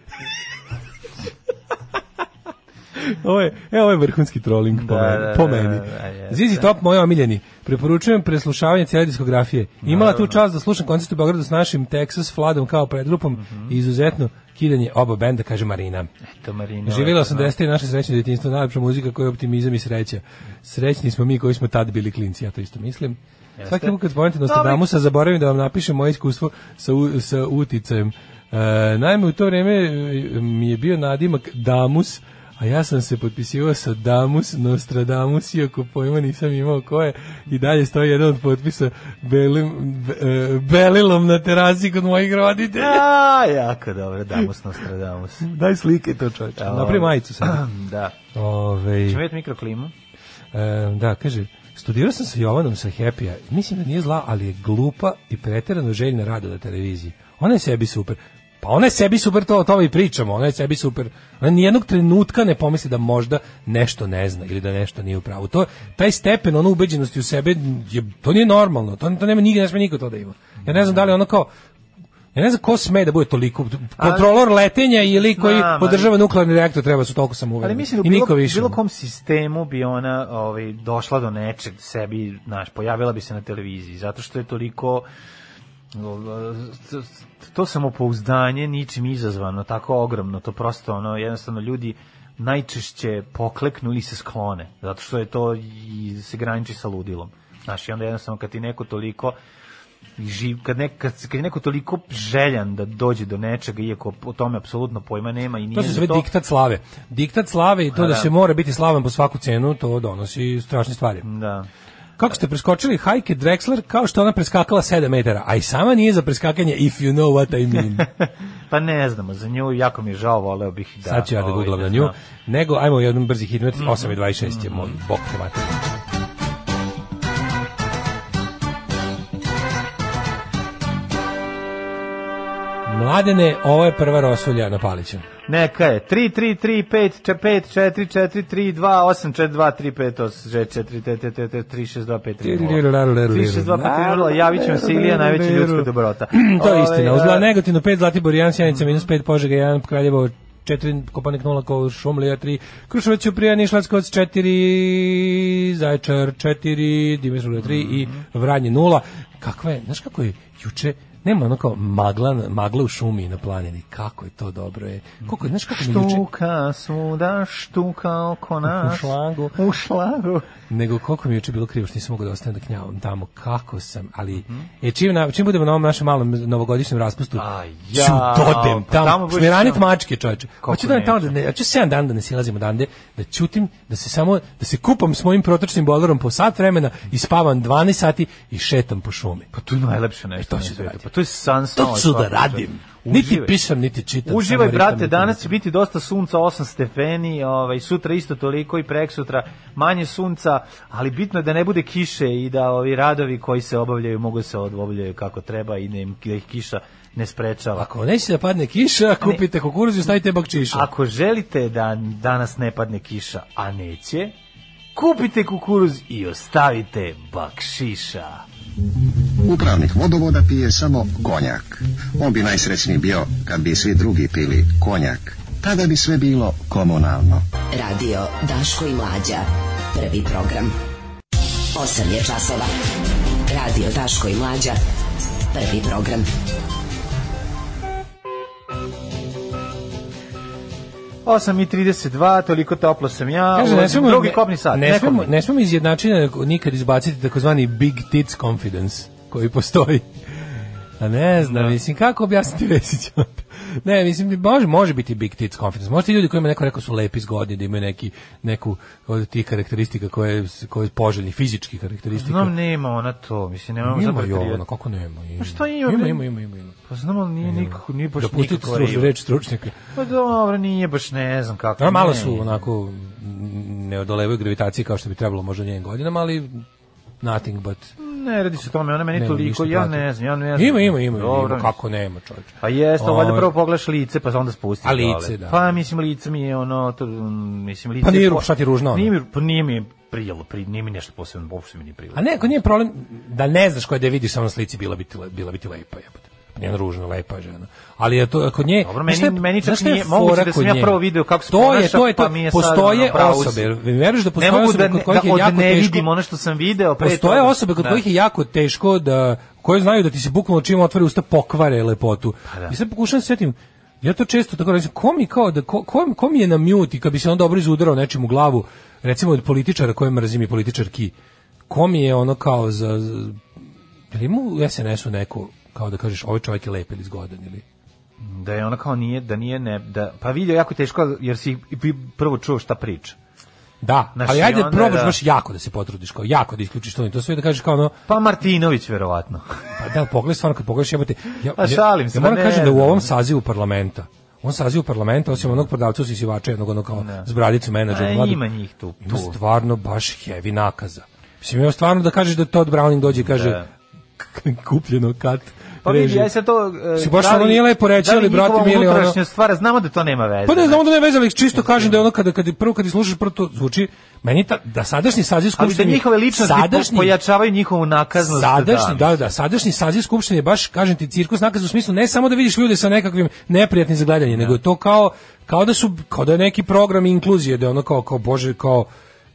Ovo je, e, ovo je vrhunski trolling po Da, meni. da, po da, meni. da, da, jeste. Zizi Top, moj omiljeni. Preporučujem preslušavanje cijele diskografije. Imala tu čast da slušam koncert u Beogradu s našim Texas Fladom kao predgrupom i izuzetno kidanje oba benda, kaže Marina. Eto, Marina. Živjela lepo, 80. i naše srećno djetinjstvo, najlepša muzika koja je optimizam i sreća. Srećni smo mi koji smo tad bili klinci, ja to isto mislim. Svaki put kad spomenete Nostradamusa, zaboravim da vam napišem moje iskustvo sa, u- sa uticajem. E, naime, u to vrijeme e, mi je bio nadimak Damus, a ja sam se potpisivao sa Damus Nostradamus, iako pojma nisam imao ko je, i dalje stoji jedan od potpisa Belim, be, e, Belilom na terasi kod mojih roditelja. A, jako dobro, Damus Nostradamus. Daj slike to čovječe. Evo. Napravi majicu sad. da. Ove, vidjeti mikroklimu? E, da, kaže, studirao sam sa Jovanom sa Happy-a. Mislim da nije zla, ali je glupa i preterano željna rada na televiziji. Ona je sebi super. Pa ona je sebi super, to o tome i pričamo, ona je sebi super. Ona nijednog trenutka ne pomisli da možda nešto ne zna ili da nešto nije u pravu. To, taj stepen, ono ubeđenosti u sebe, je, to nije normalno. To, to nema nigde, ne sme niko to da ima. Ja ne znam da li ono kao, ja ne znam ko sme da bude toliko kontrolor letenja ili koji Znam, ali- održava nuklearni reaktor treba su toliko samouvereni. Ali mislim da u bilo, bilo kom sistemu bi ona ovaj, došla do nečeg sebi, znaš, pojavila bi se na televiziji, zato što je toliko to samopouzdanje ničim izazvano, tako ogromno, to prosto ono, jednostavno ljudi najčešće pokleknu ili se sklone, zato što je to i se graniči sa ludilom. Znaš, i onda jednostavno kad ti neko toliko živ, kad, nek, kad, kad je neko toliko željan da dođe do nečega, iako o tome apsolutno pojma nema i nije To se zove diktat slave. Diktat slave i to da da. se mora biti slavan po svaku cenu, to donosi strašne stvari. Da. Kako ste preskočili Hajke Drexler kao što ona preskakala 7 metara, a i sama nije za preskakanje if you know what I mean. Pa ne znamo, za nju jako mi je žao, voleo bih da... Sad ću ja da ovaj, googlam na da nju. znam. Nego, ajmo jedan brzi hit, 8 Mhm. i 26 je moj bok te Mladene, ovo je prva rosulja na Paliću. Neka je. 3, 3, 3, 5, 5, 4, 4, 3, 2, 8, 4, 2, 3, 5, 8, 6, 4, 3, 3, 3, 3, 6, 2, 5, 3, 0. 3, 6, 2, 5, 3, 0. Javit ćemo se Ilija, najveća ljudska dobrota. To je istina. Ovaj, Uzla a, negativno 5, Zlatibor 1, Sjanica minus 5, Požega 1, Kraljevo 4, Kopanik 0, Kol, Šumlija 3, Kruševac Ćuprija, Niš, Leskovac 4, Zaječar 4, Dimitrov 3 i Vranje 0. Kakva je, znaš kako je juče nema ono kao magla, magla u šumi na planini. Kako je to dobro je. Koliko, znaš kako mi juče... Štuka svuda, štuka oko nas. U šlagu. U šlagu. nego koliko mi je juče bilo krivo što nisam mogao da ostanem da knjavam tamo, kako sam, ali e, čim, na, čim budemo na ovom našem malom novogodišnjem raspustu, A, ću ja, dodem pa tamo, tamo budeš šmiranit tamo. mačke čoveče. Kako Hoću da tamo da ne, hoću 7 dana da ne silazim odande, da ćutim, da se samo, da se kupam s mojim protočnim bolerom po sat vremena i spavam 12 sati i šetam po šumi. Pa to je najlepše nešto. E, to ću da radim. To je san To ću da radim. čovjeka. Niti Uživaj. pišem, niti čitam. Uživaj, brate, danas će biti dosta sunca, 8 stepeni, ovaj, sutra isto toliko i preksutra manje sunca, ali bitno je da ne bude kiše i da ovi radovi koji se obavljaju mogu se obavljaju kako treba i da, im, da ih kiša ne sprečava. Ako neće da padne kiša, kupite kukuruz i stavite bakčiša. Ako želite da danas ne padne kiša, a neće, kupite kukuruz i ostavite bakšiša. Upravnik vodovoda pije samo konjak. On bi najsrećniji bio kad bi svi drugi pili konjak. Tada bi sve bilo komunalno. Radio Daško i Mlađa. Prvi program. 8 je časova. Radio Daško i Mlađa. Prvi program. Osam i 32, toliko toplo sam ja, Kaže, ne smemo, drugi kopni sat. Ne smemo, ne smemo iz jednačine nikad izbaciti takozvani big tits confidence koji postoji. A ne znam, Da. mislim, kako objasniti Vesić onda? Ne, mislim, može, može biti big tits confidence. Možda i ljudi kojima neko rekao su lepi, zgodni, da imaju neki, neku od tih karakteristika koje, koje poželjni, fizički karakteristika. Znam, nema ona to, mislim, nemamo i prijatno. ovo, kako nema? Ima, Pa šta ima, Ima, ima, ima, ima. ima. Pa znam, ali nije nikako, nije baš Da nikako stručnu riva. reč stručnjaka. Pa dobro, nije baš, ne znam kako. Da, malo su onako ne odolevaju gravitaciji kao što bi trebalo možda njenim godinama, ali nothing but Ne radi se o tome, ona meni Nema toliko, ja ne znam, ja ne znam. Ima, ima, ima, Dobro, ima, kako nema, čovječe. Pa jeste, Ovaj. valjda prvo pogledaš lice, pa onda spustiš A lice, dole. da. Pa mislim, lice mi je ono, to, mislim, lice... Pa nije je ru- šta ti ružno, ono? Nije pa nije mi prijelo, pri, nije mi nešto posebno, uopšte mi nije prijelo. A ne, ako nije problem da ne znaš koja da je vidiš samo na slici bila biti le- bila biti lepa, jebote. Pa Njena ružna, lepa žena. Ali je to kod nje... Dobro, šta je- meni- meni čak je nije- moguće da sam ja prvo video kako se to je, ponaša, to je, to, pa mi je postoje osobe, veruješ da Ne postoje mogu osobe da, kod kojih da je jako ne teško... vidim ono što sam video. pre Postoje toga. osobe kod Da. kojih je jako teško da koje znaju da ti se bukvalno čim otvore usta pokvare lepotu. Pa da. I sad pokušavam se setim Ja to često tako kažem, ko mi kao da ko, ko, ko mi je na mute i kad bi se on dobro izudarao nečim u glavu, recimo od političara koje mrzim i političarki, ko mi je ono kao za, za je li ima u SNS-u neko kao da kažeš ovaj čovjek je lep ili zgodan ili Da je ona kao nije, da nije, ne, da, pa video jako teško, jer si prvo čuo šta priča. Da, Znaš, ali ajde onda probaš da- baš jako da se potrudiš, kao jako da isključiš to i to sve da kažeš kao ono, Pa Martinović, verovatno. Pa da, pogledaj stvarno kad pogledaš jebote. Ja, Pa šalim se, Ja moram ne kažem da u ovom sazivu parlamenta on sazivu parlamenta, osim onog prodavca usisivača, jednog onog kao s bradicom menadžera. A, mladog, ima njih tu, Ima tu. stvarno baš heavy nakaza. Mislim, ima stvarno da kažeš da Todd Browning dođe i kaže Da. kupljeno kat. Pa vidi, ja se to... e, Si baš da ono nije lepo reći, da li ali, brate, mi ili ono- stvar, znamo da to nema veze. Pa ne znamo da ne veze, ali čisto kažem da je ono kada, kada prvo kad slušaš prvo to zvuči meni ta, da sadašnji saziv Ali da skupštine njihove ličnosti po- pojačavaju njihovu nakaznost. Sadašnji, da, da, da, sadašnji saziv skupštine je baš, kažem ti, cirkus nakaz u smislu ne samo da vidiš ljude sa nekakvim neprijatnim za gledanje, nego je to kao, kao da su, kao da je neki program inkluzije, da je ono kao, kao bože, kao,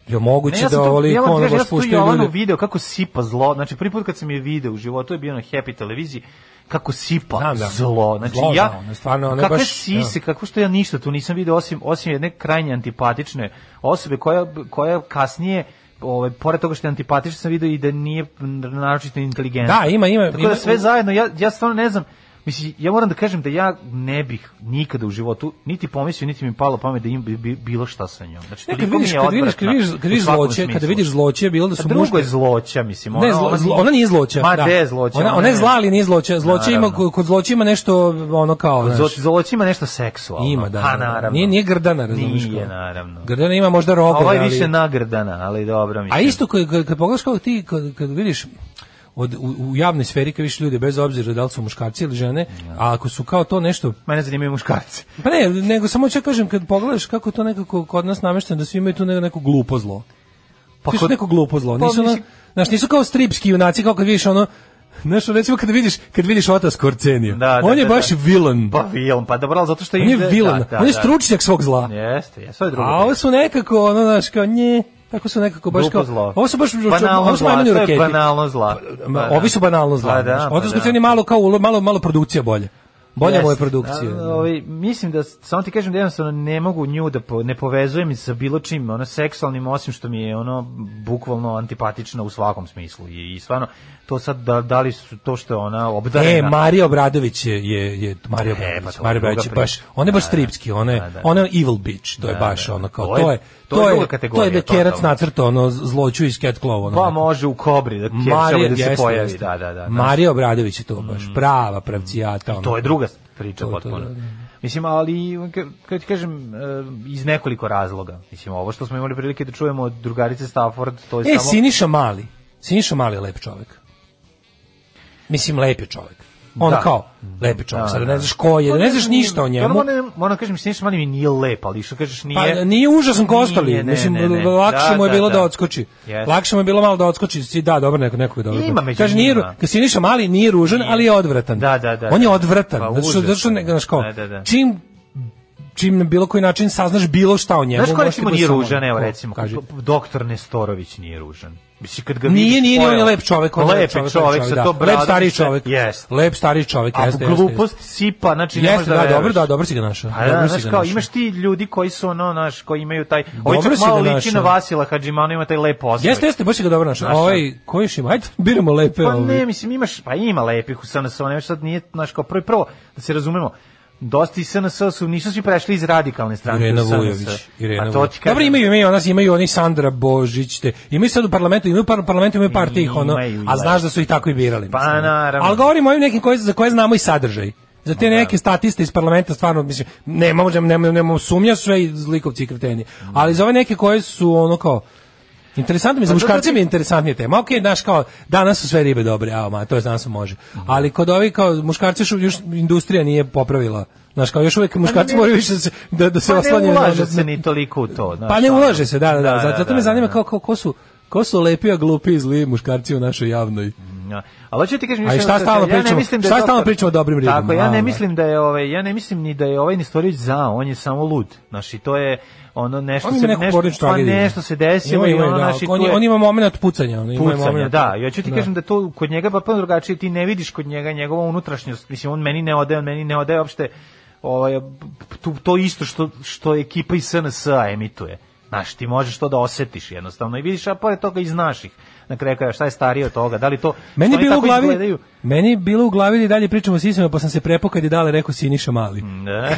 je moguće Ne, ja sam da to, ovoli ja, ono ja, ja baš sam tu puštaju Jovanu ljude. video kako sipa zlo, znači prvi put kad sam je video u životu, je bio na Happy televiziji, kako sipa Znam, da. zlo. Znači Zlo, ja da, stvarno, je kakve baš- sise, kako što ja ništa tu nisam video osim osim jedne krajnje antipatične osobe koja koja kasnije ovaj pored toga što je antipatična sam video i da nije naročito inteligentna. Da, ima- ima- Tako ima- da sve zajedno ja ja stvarno ne znam Mislim, ja moram da kažem da ja ne bih nikada u životu niti pomislio, niti mi palo pamet da im bi, bi- bilo šta sa njom. Znači, Ne, kad vidiš, kad vidiš, kad vidiš, kad vidiš zloće, kada vidiš zloće, bilo da A su drugo muški je zloća, mislim. Ne, ona- zlo, ona zlo, nije- ona nije zloća. Ma, da. je zloća? Ona, ona je zla, ali nije zloća. Zloća ima, kod zloća ima nešto ono kao, Zlo- znaš, Zloća ima nešto seksualno. ima, da. Pa, da, da. naravno. Nije, nije grdana, razumiješ. Nije, kao. naravno. Grdana ima možda rogove, Ovo je više nagrdana, ali dobro. Mislim. A isto kad, kad, kad pogledaš kako ti, kad, kad vidiš od, u, u javnoj sferi kad više ljudi bez obzira da li su muškarci ili žene, a ako su kao to nešto Mene zanimaju muškarci. Pa ne, nego samo ću kažem kad pogledaš kako to nekako kod nas namešteno da svi imaju tu neko, neko glupo zlo. Pa kod- neko glupo zlo. Pa Nisu ono, znaš, nisu kao stripski junaci kao kad vidiš ono Znaš, recimo kad vidiš, kad vidiš Ota Skorcenija, Da, da, on je da, baš da. villain. Pa villain, pa dobro, zato što on je da, da, on je da. stručnjak svog zla. Jeste, jeste, je drugo. A ovo su nekako, ono, znaš, kao nje, tako su nekako baš kao, zlo. ovo su baš, banalno ovo su zla, to je banalno zla. Pa da. Ovi su banalno zla. Pa da, pa da. Skorcenija je malo kao, ulo- malo, malo produkcija bolje. Bolja mu je Jeste. produkcija. A, ovaj, mislim da, samo ti kažem da jednostavno ne mogu nju da po, ne povezujem sa bilo čim, ono seksualnim, osim što mi je ono bukvalno antipatična u svakom smislu. I, i stvarno, to sad, da, da li su to što je ona obdarena... E, Marija Obradović je, je, je Marija E, pa Obradović. to je Marija Obradović je baš, ona je baš Da, da. stripski, ona je, Da, da. ona je evil bitch, to je Da, baš da. ono kao, To je- to je, to to je je, druga to je da Kerac nacrta ono zloću iz Cat Claw, ono. Pa može u kobri da Marija, da se pojavi, da, da, da. Marija Obradović je to baš, prava pravcijata. ono. To je druga priča To je to, potpuno. da, da. Mislim, ali, ka- kad ti kažem, e, iz nekoliko razloga. Mislim, ovo što smo imali prilike da čujemo od drugarice Stafford, to je E, samo... Siniša Mali. Siniša Mali je lep čovek. Mislim, lep je čovek. Ono Da. kao, lep je čovek. Da, Sad da. ne znaš ko je, Pa ne znaš ništa o njemu. Moram, moram, moram kažem, Siniša Mali mi nije lep, ali što kažeš nije... Pa nije užasan ko ostali. Nije, ne, Mislim, ne, ne. lakše Da, mu je da, bilo da, da. odskoči. Jeste. Lakše mu je bilo malo da odskoči. Si, da, dobro, neko, neko je dobro. Ima među Kaže, nije, kad si Niša mali, nije ružan, Nije. ali je odvratan. Da, da, da, On je da. odvratan. Pa, zato što, znaš kao, Da, da, da. čim čim na bilo koji način saznaš bilo šta o njemu. Znaš ko možeš recimo nije ružan, evo ko? recimo, doktor Nestorović nije ružan. Mislim, kad ga vidiš, nije, nije, on je lep čovek, on je Lep čovek, čovek, sa da. to Lep bradom stariji i sve. čovek. Jeste. Lep stariji čovek, A jeste, jeste. glupost sipa, znači ne Jeste, možeš da da, veruješ. dobro, da, dobro si ga našao. A Dobro da, si ga kao, našao. imaš ti ljudi koji su ono, naš, koji imaju taj, Dobro si malo liči na. Vasila Hadžimanu, ima taj lep osmeh. Jeste, jeste, baš si ga dobro našao. Našao. Ovaj, koji ima? Ajde, biramo lepe. Pa ne, mislim, imaš, pa ima lepih u SNS, ne sad nije, znaš, kao prvo, prvo, da se razumemo, dosta iz SNS su, nisu svi prešli iz radikalne stranke Irena. Vujović, Irena A to ti. Dobro imaju, imaju, ona imaju oni Sandra Božić, te. Imaju sad u parlamentu, imaju par, u parlamentu imaju par tih ono, a znaš da su ih tako i birali. Pa, naravno. Ali govorimo o ovim nekim koji, za koje znamo i sadržaj. Za te neke statiste iz parlamenta stvarno mislim nema možemo nema nema sumnja sve i zlikovci i kreteni. Ali za ove neke koje su ono kao Interesantno mi za Pa muškarce ti- mi je interesantnije tema. Okej, znaš kao danas su sve ribe dobre, a ma to je danas može. Ali kod ovih kao muškarci još, još industrija nije popravila. Znaš kao još uvijek muškarci ne- moraju više da se da, da se Pa ne oslanjaju na- ulaže na- se ni toliko u to. znaš, pa ne ulaže se, da, da, da. Zato, zato me da, zanima da. kao, kao, ko su ko su lepi, a glupi i zli muškarci u našoj javnoj. Ja. Ali hoću ti kažem A i još šta stalno stvar, ja ne pričamo- mislim da šta stalno pričamo o dobrim ribama? Tako, ja ne da. mislim da je ovaj ja ne mislim ni da je ovaj Nestorić za, on je samo lud. Znači to je ono nešto On se nešto, pa nešto se desilo Ima, i ono da, naši on, on ima moment pucanja. On ima pucanja, moment, da. Ja ću ti da. kažem da to kod njega potpuno drugačije, ti ne vidiš kod njega njegova unutrašnjost. Mislim on meni ne odaje, on meni ne odaje uopšte ovaj to, to isto što što ekipa iz SNS emituje. Znaš, ti možeš to da osetiš jednostavno i vidiš, a pored toga i znaš ih. Na kraju krajeva, šta je starije od toga? Da li to Meni je bilo u glavi, izgledaju? meni je bilo u glavi da i dalje pričamo o sisama, pa sam se prepao kad je dale rekao Siniša Mali. Ne.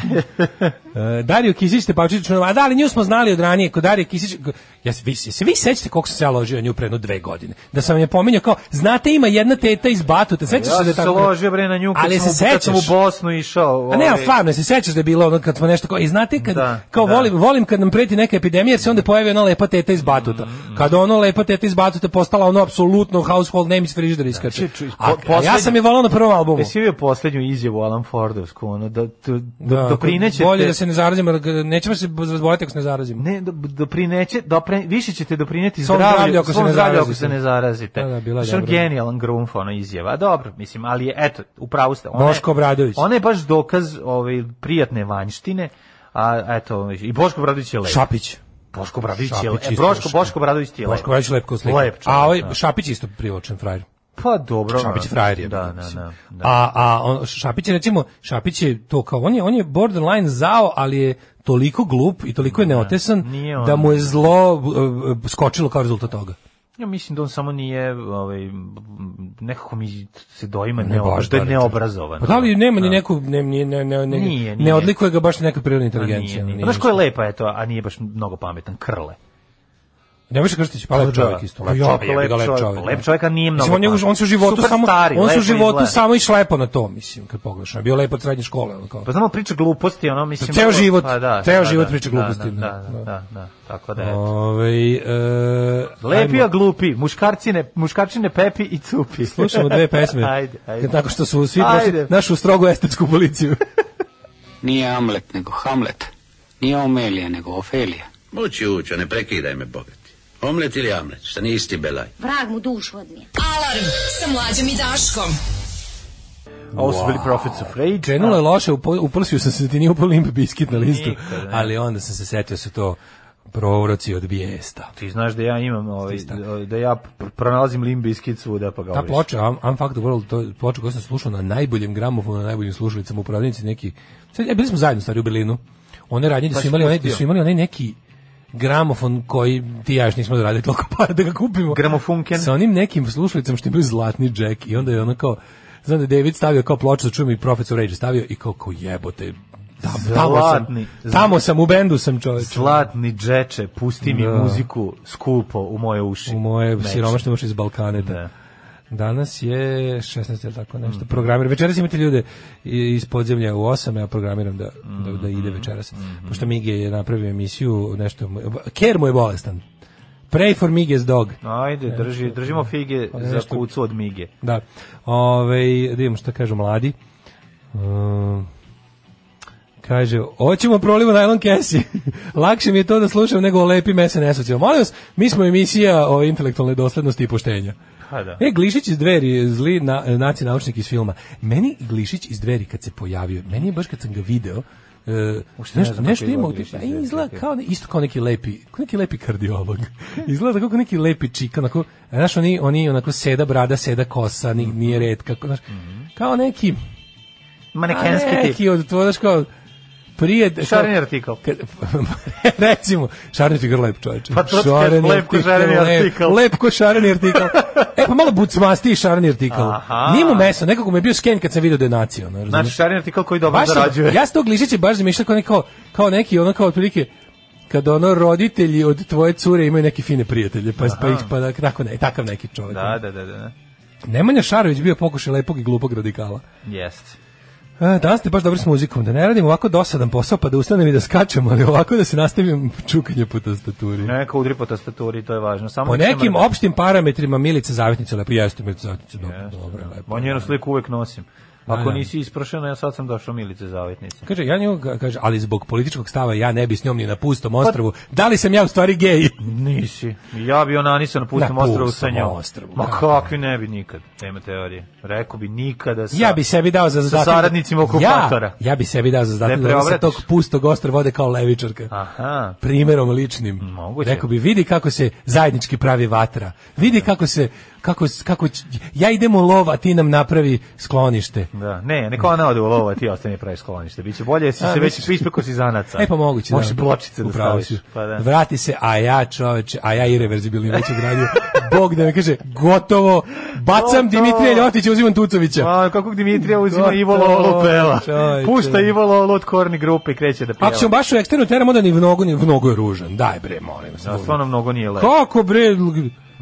E, Dario Kisić Tepavčić, a da li nju smo znali od ranije, kod Dario Kisić, ja se vi, se vi sećate sam se ja ložio nju pre jedno dve godine. Da sam je pominjao kao, znate ima jedna teta iz Batuta, sećaš ja se da tako? ložio bre na nju kad, Ali sam, se u- kad sam u sećaš? Bosnu išao. A ne, ovaj, stvarno, se sećaš da je bilo ono kad smo nešto kao, i znate kad, Da, kao da. volim, volim kad nam preti neka epidemija, jer se onda pojavi ona lepa teta iz Batuta. Mm, Kad ono lepa teta iz Batuta postala ono apsolutno household name iz frižidera iskače. Či- či- A, a ja sam je volao na prvom albumu. Jesi vidio poslednju izjavu Alan Fordovsku, ono, da, da, Da, da doprinećete... bolje da se ne zarazimo, ga- nećemo se razboliti ako se ne zarazimo. Ne, do, doprineće, dopre, više ćete doprineti Svom zdravlju, ako se svom zdravlju ako se ne zarazite. Da, da, bila je dobra. genijalan grumf, ono izjava. A dobro, mislim, ali je, eto, upravo ste. Ona Boško Obradović. Ona je baš dokaz ovaj, prijatne vanjštine, a eto, i Boško Obradović je lep. Šapić. Boško Obradović je. E, isto Boško, ti je. Boško Obradović lep kao slika. Lep čovjek, A ovaj da. Šapić isto privlačen frajer. Pa dobro. Šapić je frajer je. Da, da, da. da. A, a on, Šapić je recimo, Šapić je to kao, on je, on je borderline zao, ali je toliko glup i toliko je neotesan nije on. da mu je zlo uh, skočilo kao rezultat toga. Ja mislim da on samo nije, ovaj, nekako mi se doima Ne, da je neobrazovan. Pa da li nema ni Da. neku, ne, ne, ne, ne, ne, Nije, ne nije. odlikuje ga baš neka prirodna A inteligencija. nije, nije. nije Znaš ko je lepa, eto, a nije baš mnogo pametan, Krle. Nebojša Krstić, pa lep Da, čovjek isto. lep Ja, čovjek, ga, lep čovjek. da. Lep čovjek, a nije Mislim, mnogo on, je, on se u životu Super samo, stari, on se u lepo životu izgleda. samo i šlepo na to, mislim, kad pogledaš. On je bio lep od srednje škole. ono kao. Pa znamo priča gluposti, ono mislim... Ceo život, pa da, ceo da, život da, priča da, gluposti, Da, da, da, da. da, da, tako da je. Ovaj e, Lepi, a glupi, muškarcine, muškarčine Pepi i Cupi. Slušamo dve pesme. ajde, ajde. Nakon što su svi prošli našu strogu estetsku policiju. Nije Amlet, nego Hamlet. Nije Omelija, nego Ofelija. Moći učo, ne prekidaj me, bogati. Omlet ili Amlet, šta nisi isti belaj. Vrag mu dušu odnije. Alarm sa mlađom i Daškom. Ovo su bili Prophets of Rage. Krenulo je loše, upo- uprsio sam se da ti nije upao limp biskit na listu, Nikada, ali onda sam se setio da su to prouroci od bijesta. Ti znaš da ja imam, ovaj, da ja pr- pronalazim limbiskit svuda, pa ga Ta ploča, I'm, I'm Fuck the World, to je ploča koju sam slušao na najboljem gramofonu, na najboljim slušalicama u prodavnici neki... Sad, e, bili smo zajedno stari u Berlinu. One radnje da Pa su imali, da pustio. su imali onaj neki gramofon koji ti ja još nismo zaradili toliko para da ga kupimo. Gramofunken. Sa onim nekim slušalicama što je bio zlatni džek i onda je ono kao, znam da je David stavio kao ploču da čujem i Professor Rage stavio i kao, kao jebote, tamo, tamo sam, Zlatni. tamo sam, u bendu sam čovječ. Zlatni džeče, pusti mi Da. muziku skupo u moje uši. U moje siromašne uši iz Balkaneta. Da. Danas je 16 ili tako nešto. Programir. Večeras imate ljude iz podzemlja u 8, ja programiram da, da, da ide večeras. Pošto Mige je napravio emisiju, nešto, Ker mu je bolestan. Pray for Mige's dog. Ajde, drži, držimo fige Pa za kucu od mige. Da. Ove, da vidimo šta kažu mladi. Um, kaže, hoćemo prolivu najlon kesi. Lakše mi je to da slušam nego o lepim SNS-ovcima. Molim vas, mi smo emisija o intelektualnoj doslednosti i poštenja. Pa da. E, Glišić iz dveri, zli na, naci naučnik iz filma. Meni Glišić iz dveri kad se pojavio, meni je baš kad sam ga video, e, ne nešto, znam nešto ima, a dveri, izgleda kao, ne- isto kao neki lepi, kao neki lepi kardiolog. izgleda kako neki lepi čik, onako, znaš, oni, oni onako seda brada, seda kosa, ni, nije red, kako, znaš, kao neki, Manekenski tip. neki od, to, znaš, kao, prije... Šareni artikl. Kad, recimo, šareni artikl lep čovječe. Pa to šareni lep- artikl. Lep ko šareni artikl. e, pa malo bucmasti šareni artikl. Aha. Nije mu meso, nekako mi je bio sken kad sam vidio da je nacio. ono, Znači, šareni artikl koji dobro Baš zarađuje. Ja sam to glišiće baš zamišljao kao, neko, kao neki, ono kao otprilike, kad ono roditelji od tvoje cure imaju neke fine prijatelje, pa, pa, ih, pa da, tako ne, takav neki čovjek. Da, da, da, da. Nemanja Šarović bio pokušaj lepog i glupog radikala. Jest. A, danas ste baš dobri s muzikom, da ne radim ovako dosadan posao pa da ustanem i da skačem, ali ovako da se nastavim čukanje po tastaturi. Neka udri po tastaturi, to je važno. Samo Po se nekim mrda. opštim parametrima Milica Zavetnica lepo jeste Milica Zavetnica, dobro, dobro, da. lepo. Ma njenu sliku uvek nosim. Ako nisi isprošena, ja sad sam došao Milice Zavetnice. Kaže, ja nju, kaže, ali zbog političkog stava ja ne bi s njom ni na pustom Pa- ostrvu. Da li sam ja u stvari gej? Nisi. Ja bi onanisa na pustom Na ostravu sa njom. ostrvu, Ma kakvi ne bi nikad. Tema teorije. Rekao bi nikada sa... Ja bi sebi dao za sa zadatak. saradnicima okupatora. Ja, ja bi sebi dao za zadatak da, se tog pustog ostrva vode kao levičarka. Aha. Primerom ličnim. Moguće. Rekao bi, vidi kako se zajednički pravi vatra. Vidi kako se, kako, kako, ja idem u lov, a ti nam napravi sklonište. Da, ne, neka ona ode u lovo, a ti ostane pravi sklonište. Biće bolje jesi A, se već ispekao si zanaca. E pa moguće, Možeš da. pločice da staviš. si. Pa da. Vrati se, a ja čoveče, a ja irreverzibilni već odradio. Bog da mi kaže, gotovo, bacam. Dimitrija Ljotića, uzimam Tucovića. A, kako Dimitrija uzima Ivo Lolu peva. Pušta Ivo Lolu od korni grupe i kreće da peva. Ako ćemo baš u eksternu teramo, da ni mnogo, ni mnogo je ružan. Daj bre, molim vas. Da, stvarno mnogo nije lepo. Kako bre,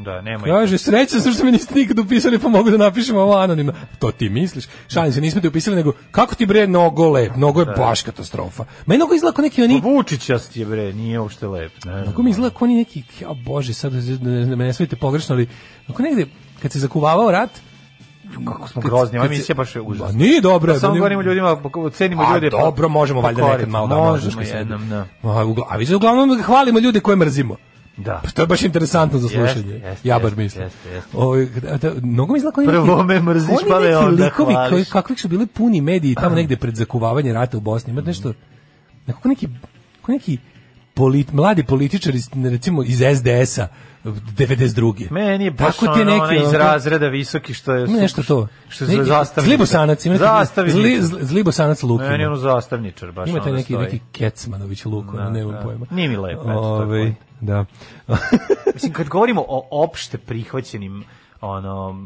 Da, nemoj. Kaže, sreća sam što me niste nikad upisali, pa mogu da napišem ovo anonimno. To ti misliš? Šalim se, nismo te upisali, nego kako ti bre nogo lep, nogo je baš katastrofa. Meni nogo izgleda kao neki oni... Vučićast je bre, nije uopšte lep. Ne. Kako mi izgleda kao oni neki, ja bože, sad ne, ne, me ne shvatite pogrešno, ali ako negde, kad se zakuvavao rat, kako smo grozni, ova emisija baš je užasna. nije dobro. Pa samo nije- govorimo ljudima, cenimo A, ljude. pa- dobro, možemo valjda nekad malo da Možemo jednom, da. Ugla- a vi se uglavnom hvalimo ljude koje mrzimo. Da. Pa to je baš interesantno za slušanje. jeste, ja baš mislim. jeste, jeste. Ovaj, da, da, mnogo mi izgleda kao Prvo neki- me mrziš, pa me neki onda likovi koji, kakvih su bili puni mediji tamo negde pred zakuvavanje rata u Bosni. Ima nešto, nekako neki, kao neki polit, mladi političari, recimo iz SDS-a, 92. Meni je baš Tako ono, neki, iz razreda visoki što je... Nešto to. Što je zastavničar. Zlibosanac, ima Zastavničar. zli, zli, zlibosanac luk. Meni je ono zastavničar, baš Ima taj ono neki, stoji. neki Kecmanović luk, ono, Da, nemam da. pojma. Nije mi lepo, je Ovaj, da. Mislim, kad govorimo o opšte prihvaćenim ono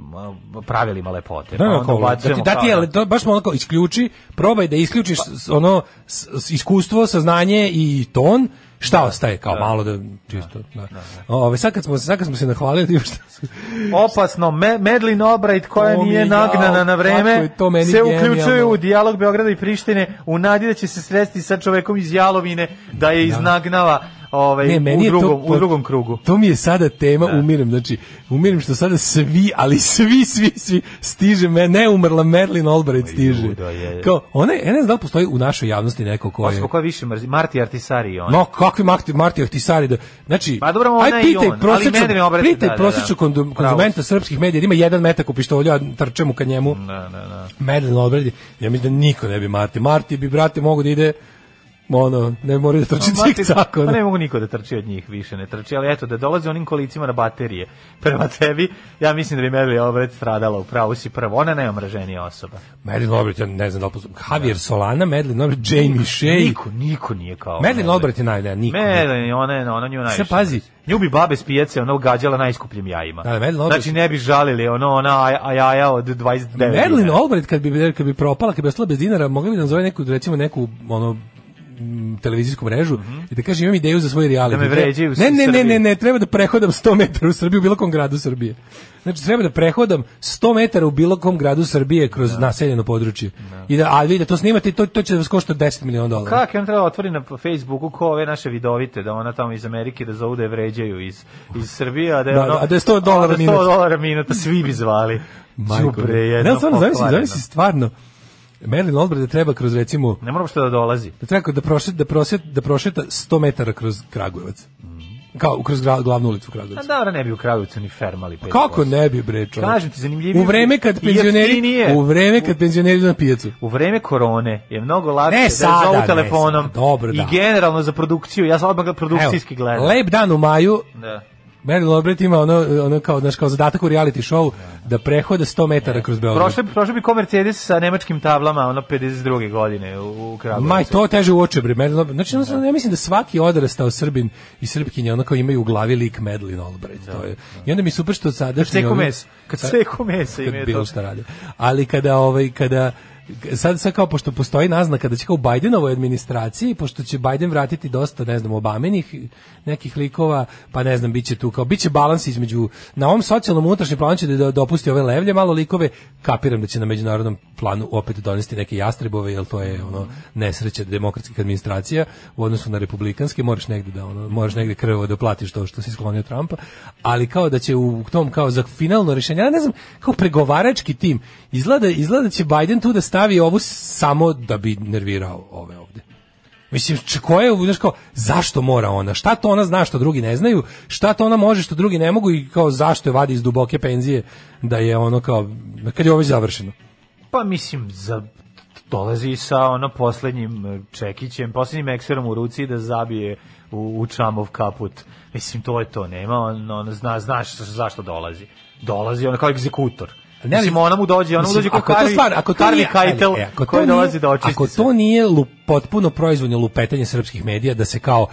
pravilima lepote. Da, pa da, onda da ti, da ti to baš malo isključi, probaj da isključiš ono s- s- iskustvo, saznanje i ton, šta ostaje? Kao da. malo da čisto, da. Ove, sad kad smo sad kad smo se nahvalili šta su opasno Me, Medlin Albright koja To nije je, nagnana na vreme to meni se uključuje u dijalog Beograda i Prištine u nadi da će se sresti sa čovekom iz Jalovine da je iznagnava ovaj, Ne, meni u, je drugom, to- u drugom krugu. To mi je sada tema, umirem, znači, umirem što sada svi, ali svi, svi, svi stiže, me, ne umrla Merlin Albright stiže. ludo je. Kao, one, ja ne znam da li postoji u našoj javnosti neko ko je... Osko više mrzi, Marti Artisari on. No, kakvi Marti, Marti Ahtisari da znači Pa dobro, ona aj i pitaj on, Medrin Albright, pitaj da, da, prosječnog da. Pravo konzumenta srpskih medija da ima jedan metak u pištolju a trčem ka njemu Da, da, da. Medlin Albright ja mislim da niko ne bi Marti Marti bi brate mogu da ide ono ne mora da trči Martin- cik Pa ne mogu niko da trči od njih, više ne trči, ali eto, da dolaze onim kolicima na baterije prema tebi, ja mislim da bi Medlin Albright stradala, u pravu si prvo, ona nema mraženija osoba. Medlin Albright ja ne znam da li postoji Javier Solana Medlin Albright Jamie Shea Niko, niko nije kao Medlin Albright je naj ne niko Medlin, ona je, ona nju najviše. pazi. mrzi. Nju bi babe s pijace, ona ugađala najskupljim jajima. Da, da, Medlin Albright- Znači ne bi žalili, ono, ona aj- a jaja od 29 Merlin dinara. Albright kad bi kad bi propala, kad bi ostala bez dinara, mogli bi da nazove neku recimo neku ono televizijsku mrežu i da kaže imam ideju za svoj reality. Da me vređaju Ne, ne, ne, ne, ne, treba da prehodam 100 metara u Srbiji u bilo kom gradu Srbije. Znači treba da prehodam 100 metara u bilo kom gradu Srbije kroz naseljeno područje. I da a vi da to snimate to to će da vas košta 10 miliona dolara. Kako je on treba otvori na Facebooku ko ove naše vidovite, da ona tamo iz Amerike da zovu da je vređaju iz, iz Srbije, a da je Da, ono... da, a da je 100 dolara da je 100 minut. dolara minuta, svi bi zvali. Majko. Đubre, jedno Ne, stvarno, zamisli, pokvareno. zamisli stvarno. Merlin Albright da treba kroz recimo Ne moramo što da dolazi. da treba da prošeta da prošeta da prošeta 100 metara kroz Kragujevac. Kao kroz gra- glavnu ulicu A Kragujevca. dobro, ne bi u Kragujevcu ni fermali 5%. Kako ne bi bre čovječe? Kažem ti, zanimljivije. U vreme kad i penzioneri u vreme kad penzioneri na pijacu. U vreme korone je mnogo lakše Ne da sada, zovu ne telefonom sada, dobro, i da. generalno za produkciju. Ja sam odmah produkcijski Evo, gledam. Lep dan u maju. Da. Merlin Albright ima ono, ono kao, znaš, kao zadatak u reality show da prehoda 100 metara kroz Beograd. Prošle, prošle bi ko Mercedes sa nemačkim tablama, ono 52. godine u, u Kragujevcu. Maj, to teže u oči, bre. Albright. Znači, jednostavno, ja mislim da svaki odrastao Srbin i Srpkinja onako imaju u glavi lik Medlin Albright. To je. I onda mi super što sadašnji... Kad seku meso. Kad seku meso kad imaju bilo to. šta rade. Ali kada ovaj kada sad sad kao pošto postoji naznaka da će kao Bajdenovoj administraciji pošto će Bajden vratiti dosta ne znam Obaminih nekih likova pa ne znam biće tu kao biće balans između na ovom socijalnom unutrašnjem planu će da dopusti ove levlje malo likove kapiram da će na međunarodnom planu opet donesti neke jastrebove jer to je ono nesreća demokratskih administracija u odnosu na republikanske moraš negde da ono moraš negde krvo da platiš to što si sklonio Trumpa ali kao da će u tom kao za finalno rješenje ja ne znam kao pregovarački tim izgleda izgleda da će Biden tu da stavi ovu samo da bi nervirao ove ovde Mislim, če- ko je, znaš kao, zašto mora ona? Šta to ona zna što drugi ne znaju? Šta to ona može što drugi ne mogu i kao zašto je vadi iz duboke penzije da je ono kao, kad je ovo završeno? Pa mislim, za, dolazi sa ono poslednjim e, čekićem, poslednjim ekserom u ruci da zabije u, u čamov kaput. Mislim, to je to, nema, on, on zna, znaš zašto dolazi. Dolazi ono kao egzekutor. Ne, mislim, ona mu dođe, ona mu dođe kao to Harvey, stvar, ako to Harvey nije, ali, e, ako to koji nije- dolazi da očisti Ako to nije lu, potpuno proizvodnje lupetanje srpskih medija da se kao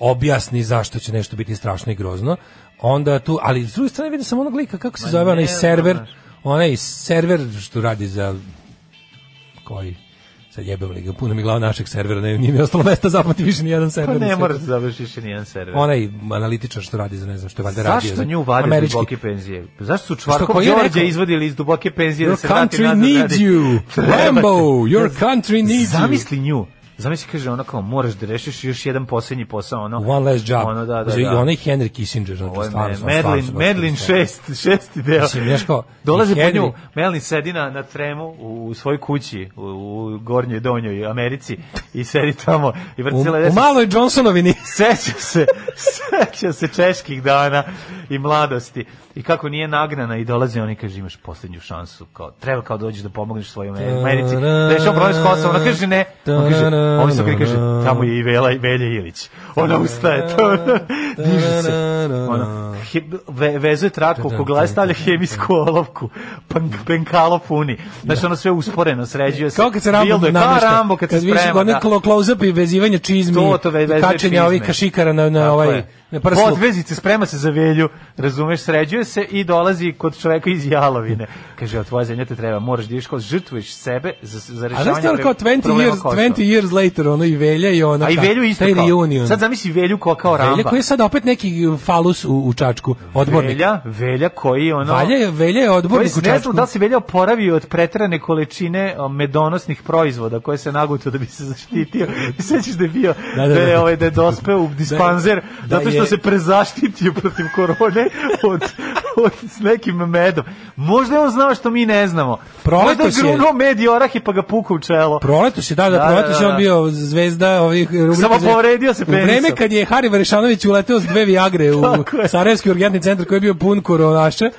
objasni zašto će nešto biti strašno i grozno, onda tu, ali s druge strane vidim sam onog lika, kako se zove onaj server, onaj server što radi za koji sad jebem li ga, puno mi glava našeg servera, ne, nije mi ostalo mesta zapamati više ni jedan Pa server. ne na mora da svetu. završiš ni jedan server. Onaj analitičar što radi za ne znam što je valjda radio. Zašto za nju vade američki- duboke penzije? Zašto su Čvarkov Đorđe rekao? izvodili iz duboke penzije da Your se vrati country nazad? needs radi? you. Treba ti. Rambo, your country needs you. Zamisli nju. Zamisli, kaže ona kao, moraš da rešiš još jedan posljednji posao, ono. One last job. Ono, da, da, I da. onaj Henry Kissinger, znači, stvarno, Me- stvarno, stvarno Medlin, stvarno. šest, šesti deo. Mislim, znaš kao, Dolaze i po nju, Melin sedi na, na tremu u, u svojoj kući, u, u gornjoj donjoj Americi i sedi tamo i vrti U, cijela u deset- maloj Johnsonovini. seća se, seća se čeških dana i mladosti. I kako nije nagnana i dolazi on i kaže imaš posljednju šansu, kao, treba kao dođeš da pomogneš svojoj Americi. Rešao problem s ona kaže ne, on kaže Oni su koji kaže, tamo je i Vela, Velja Ilić. Ona ustaje, to, diže se. Ona, ve, vezuje tratku, oko glave stavlja hemijsku olovku, penkalo puni. Znači, ono sve usporeno, sređuje se. Kao kad se Rambo Bilduje, kao namešta. Rambo kad, se sprema. one da. close-up i vezivanje čizmi, To, to kačenja ovih kašikara na, na ovaj... je. Na prslu. Podvezice, sprema se za velju, razumeš, sređuje se i dolazi kod čoveka iz Jalovine. Kaže, a tvoja zemlja te treba, moraš da ideš žrtvuješ sebe za, za A rešavanje znaš ti ono kao 20 problema years, Kosova. 20 years later, ono i Velja i ona... A i Velju isto kao. reunion. Sad zamisli Velju kao, kao Velja Ramba. koji je sad opet neki falus u, u Čačku, odbornik. Velja, Velja koji ono... Velja je, Velja je odbornik u ne znam Čačku. da li se Velja oporavio od pretrane količine medonosnih proizvoda koje se nagutao da bi se zaštitio. Sećaš da je bio, da, Da, da, je, da. ovaj, da je dospeo u dispanzer Da zato što je- se prezaštitio protiv korone od, od, s nekim medom. Možda je on znao što mi ne znamo. Proletos Možda je je- grunuo med i orah i pa ga pukao u čelo. Proletos je, da, da, Da, proletos da, je da. on bio zvezda ovih rubrika Samo povredio se U vreme kad je Hari Varešanović uleteo s dve Viagre u je. Sarajevski urgentni centar koji je bio pun koronaša, je.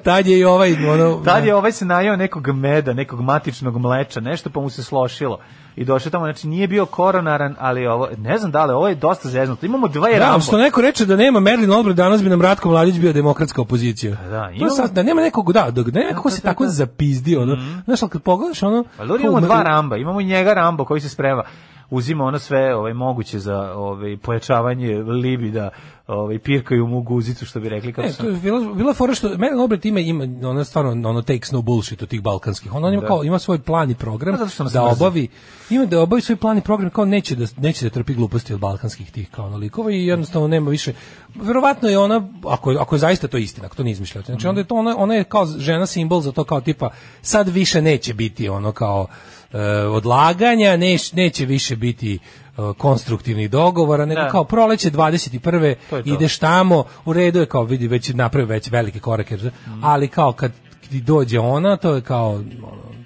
tad je i ovaj, ono... Tad je ovaj se najao nekog meda, nekog matičnog mleča, nešto pa mu se slošilo. I došao tamo, znači nije bio koronaran, ali ovo, ne znam da li, ovo je dosta zeznuto. Imamo dva Da, Rambo. što neko reče da nema Merlin Albright, danas bi nam Ratko Mladić bio demokratska opozicija. Da, To je imamo- sad, da nema nekog, da, da, da nema neko ko se tako zapizdio, ono. Znaš, ali kad pogledaš, ono... Pa imamo dva Ramba, imamo njega Rambo koji se sprema uzima ono sve ovaj moguće za ovaj pojačavanje libida, ovaj pirkaju mu guzicu što bi rekli kako Ne, to je bila, bila fora što Merlin Albright ima, ima ona stvarno ono takes no bullshit od tih balkanskih. On, on ima, Da. kao, ima svoj plan i program Pa da mrzi. obavi ima da obavi svoj plan i program kao neće da neće da trpi gluposti od balkanskih tih kao ono likova i jednostavno nema više verovatno je ona ako je- ako je zaista to istina, ako to nije izmišljate. Znači onda je to ona ona je kao žena simbol za to kao tipa sad više neće biti ono kao odlaganja, neš, neće više biti e, konstruktivnih dogovora, nego Da. kao proleće 21. To je to. ideš tamo, u redu je kao vidi već napravi već velike korake, ali kao kad ti dođe ona, to je kao ono,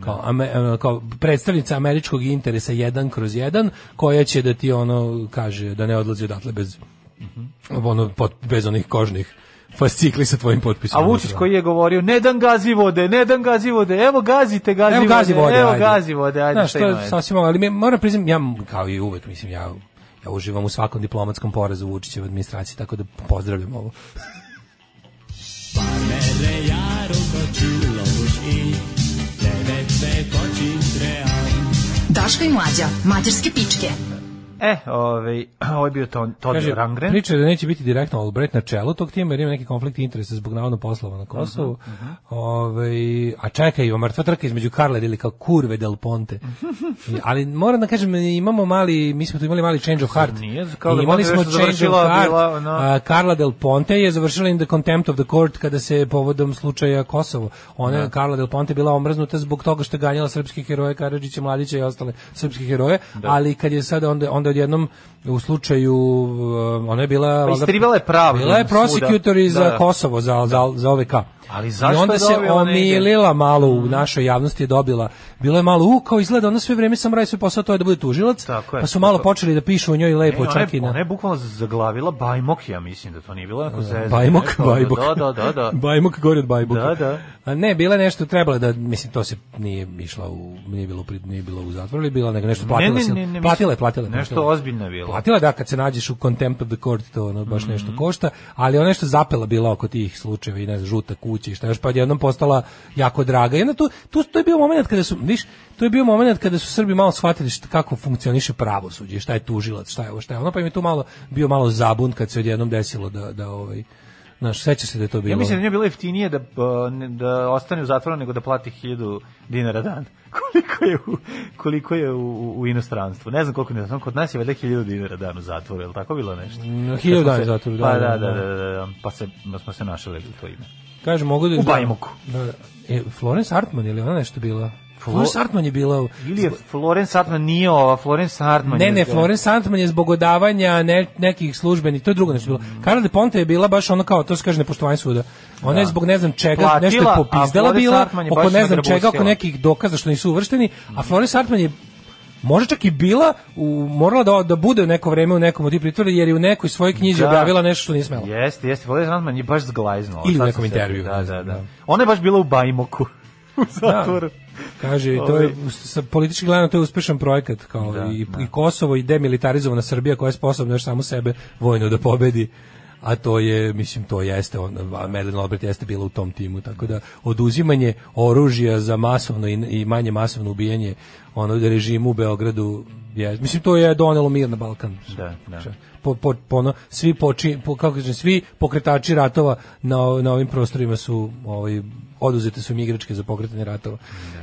kao, ame, ono, kao predstavnica američkog interesa jedan kroz jedan, koja će da ti ono kaže da ne odlazi odatle bez ono pot, bez onih kožnih fascikli sa tvojim potpisom. A Vučić koji je govorio ne dan gazi vode, ne dan gazi vode, evo gazite gazi Evo gazi vode, evo ajde. gazi vode, ajde Znaš, to je sasvim, ali mi, moram priznam, ja kao i uvek, mislim, ja ja uživam u svakom diplomatskom porazu Vučićeve administracije, tako da pozdravljam ovo. Daško i mlađa, mađarske pičke. E, ovaj, ovo je bio to, to Kaže, Rangren. priča da neće biti direktno Albright na čelu tog tima jer ima neki konflikt interesa zbog navodno poslova na Kosovu. Mhm, Ovaj, a čekaj, ima mrtva trka između Karla ili kao kurve del Ponte. Ali moram da kažem, imamo mali, mi smo tu imali mali change of heart. Nije, kao da imali smo change of heart. bila, ono- A, Karla del Ponte je završila in the contempt of the court kada se povodom slučaja Kosovo. Ona je, Karla del Ponte bila omrznuta zbog toga što je ganjala srpske heroje, Karadžića, Mladića i ostale srpske heroje, ali kad je sada onda, onda odjednom u slučaju um, ona je bila Pa istrivala je pravdu Bila je prosecutor i za Da, da. Kosovo za za za OVK. Ali I zašto onda je se omilila malo u našoj javnosti je dobila. Bilo je malo u kao izgleda ona sve vreme sam radi sve posao to je da bude tužilac. Tako je, pa su malo tako. počeli da pišu o njoj lepo Ne, čak i na ona je bukvalno zaglavila Bajmok, ja mislim da to nije bilo neko zezanje. Bajmok, Neko, Bajmok. Da, da, da, da. Bajmok gori od Bajboka. Da, da. A ne, bila je nešto trebalo da mislim to se nije išla u nije bilo pri- nije bilo u zatvoru, ili bila nego nešto platila ne, se. ne, ne, platila je, platila je. nešto ozbiljno je bilo. Platila da kad se nađeš u contempt of the court to ono baš Mhm. nešto košta, ali ona nešto zapela bila oko tih slučajeva i ne znam, žuta kuća i šta još pa jednom postala jako draga. I onda tu, tu to je bio momenat kada su, viš, to je bio momenat kada su Srbi malo shvatili šta, kako funkcioniše pravosuđe, šta je tužilac, šta je ovo, šta je ono, pa im je tu malo bio malo zabun kad se odjednom desilo da da ovaj Znaš, seća se da je to bilo. Ja mislim da nije bilo jeftinije da, ne- da ostane u zatvoru nego da plati 1000 dinara dan. koliko je u, koliko je u, u, inostranstvu. Ne znam koliko je, samo kod nas je valjda 1000 dinara dan u zatvoru, je li tako bilo nešto? Mm, Pa 1000 smo dana u zatvoru, da, Pa da, da, da, da. da, da, da, pa se, pa smo se našali u to ime. Kaže, mogu da... U Bajmoku. Da, da. E, Florence Hartman, ili ona nešto bila? Florence Hartman je bila... Ili je Florence Hartman nije ova, Florence Hartman Ne, je... ne, Florence Hartman je zbog odavanja ne, nekih službenih, to je drugo nešto bilo. Karla de Ponte je bila baš ono kao, to se kaže nepoštovanje suda. Ona je Da. zbog ne znam čega, Platila, nešto je a popizdala Florence bila, je oko ne znam čega, oko nekih dokaza što nisu uvršteni, a Florence Hartman je možda čak i bila u, morala da, da bude u neko vreme u nekom od tih pritvora jer je u nekoj svojoj knjizi Da. objavila nešto što nije smela. Jeste, jeste, Florence Hartman je baš zglajznula. Ili u nekom intervju, Da, da, da. da. Ona je baš bila u Bajmoku. u zatvoru. Kaže, to je, sa politički gledano, to je uspešan projekat, kao Da, i, da. i Kosovo i demilitarizovana Srbija koja je sposobna još samo sebe vojno da pobedi a to je, mislim, to jeste, on, Madeleine Albright jeste bila u tom timu, tako da oduzimanje oružja za masovno i, i manje masovno ubijanje ono režimu u Beogradu, je, mislim, to je donelo mir na Balkan. Da, da. Po, po, po ono, svi poči, po, kako kažem, svi pokretači ratova na, na ovim prostorima su ovaj, oduzete su im igračke za pokretanje ratova.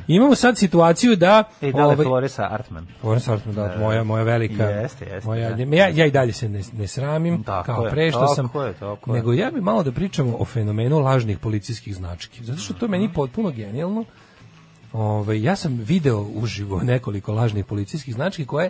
Imamo sad situaciju da... E, da ovaj, Floresa Artman? Florence Artman, da, moja, moja velika... Jeste, jeste, moja, da. ja, ja i dalje se ne, ne sramim, Tako kao je, pre što tako sam... je, tako nego ja bi malo da pričamo o fenomenu lažnih policijskih znački. Zato što to je meni potpuno genijalno. Ove, ja sam video uživo nekoliko lažnih policijskih znački koje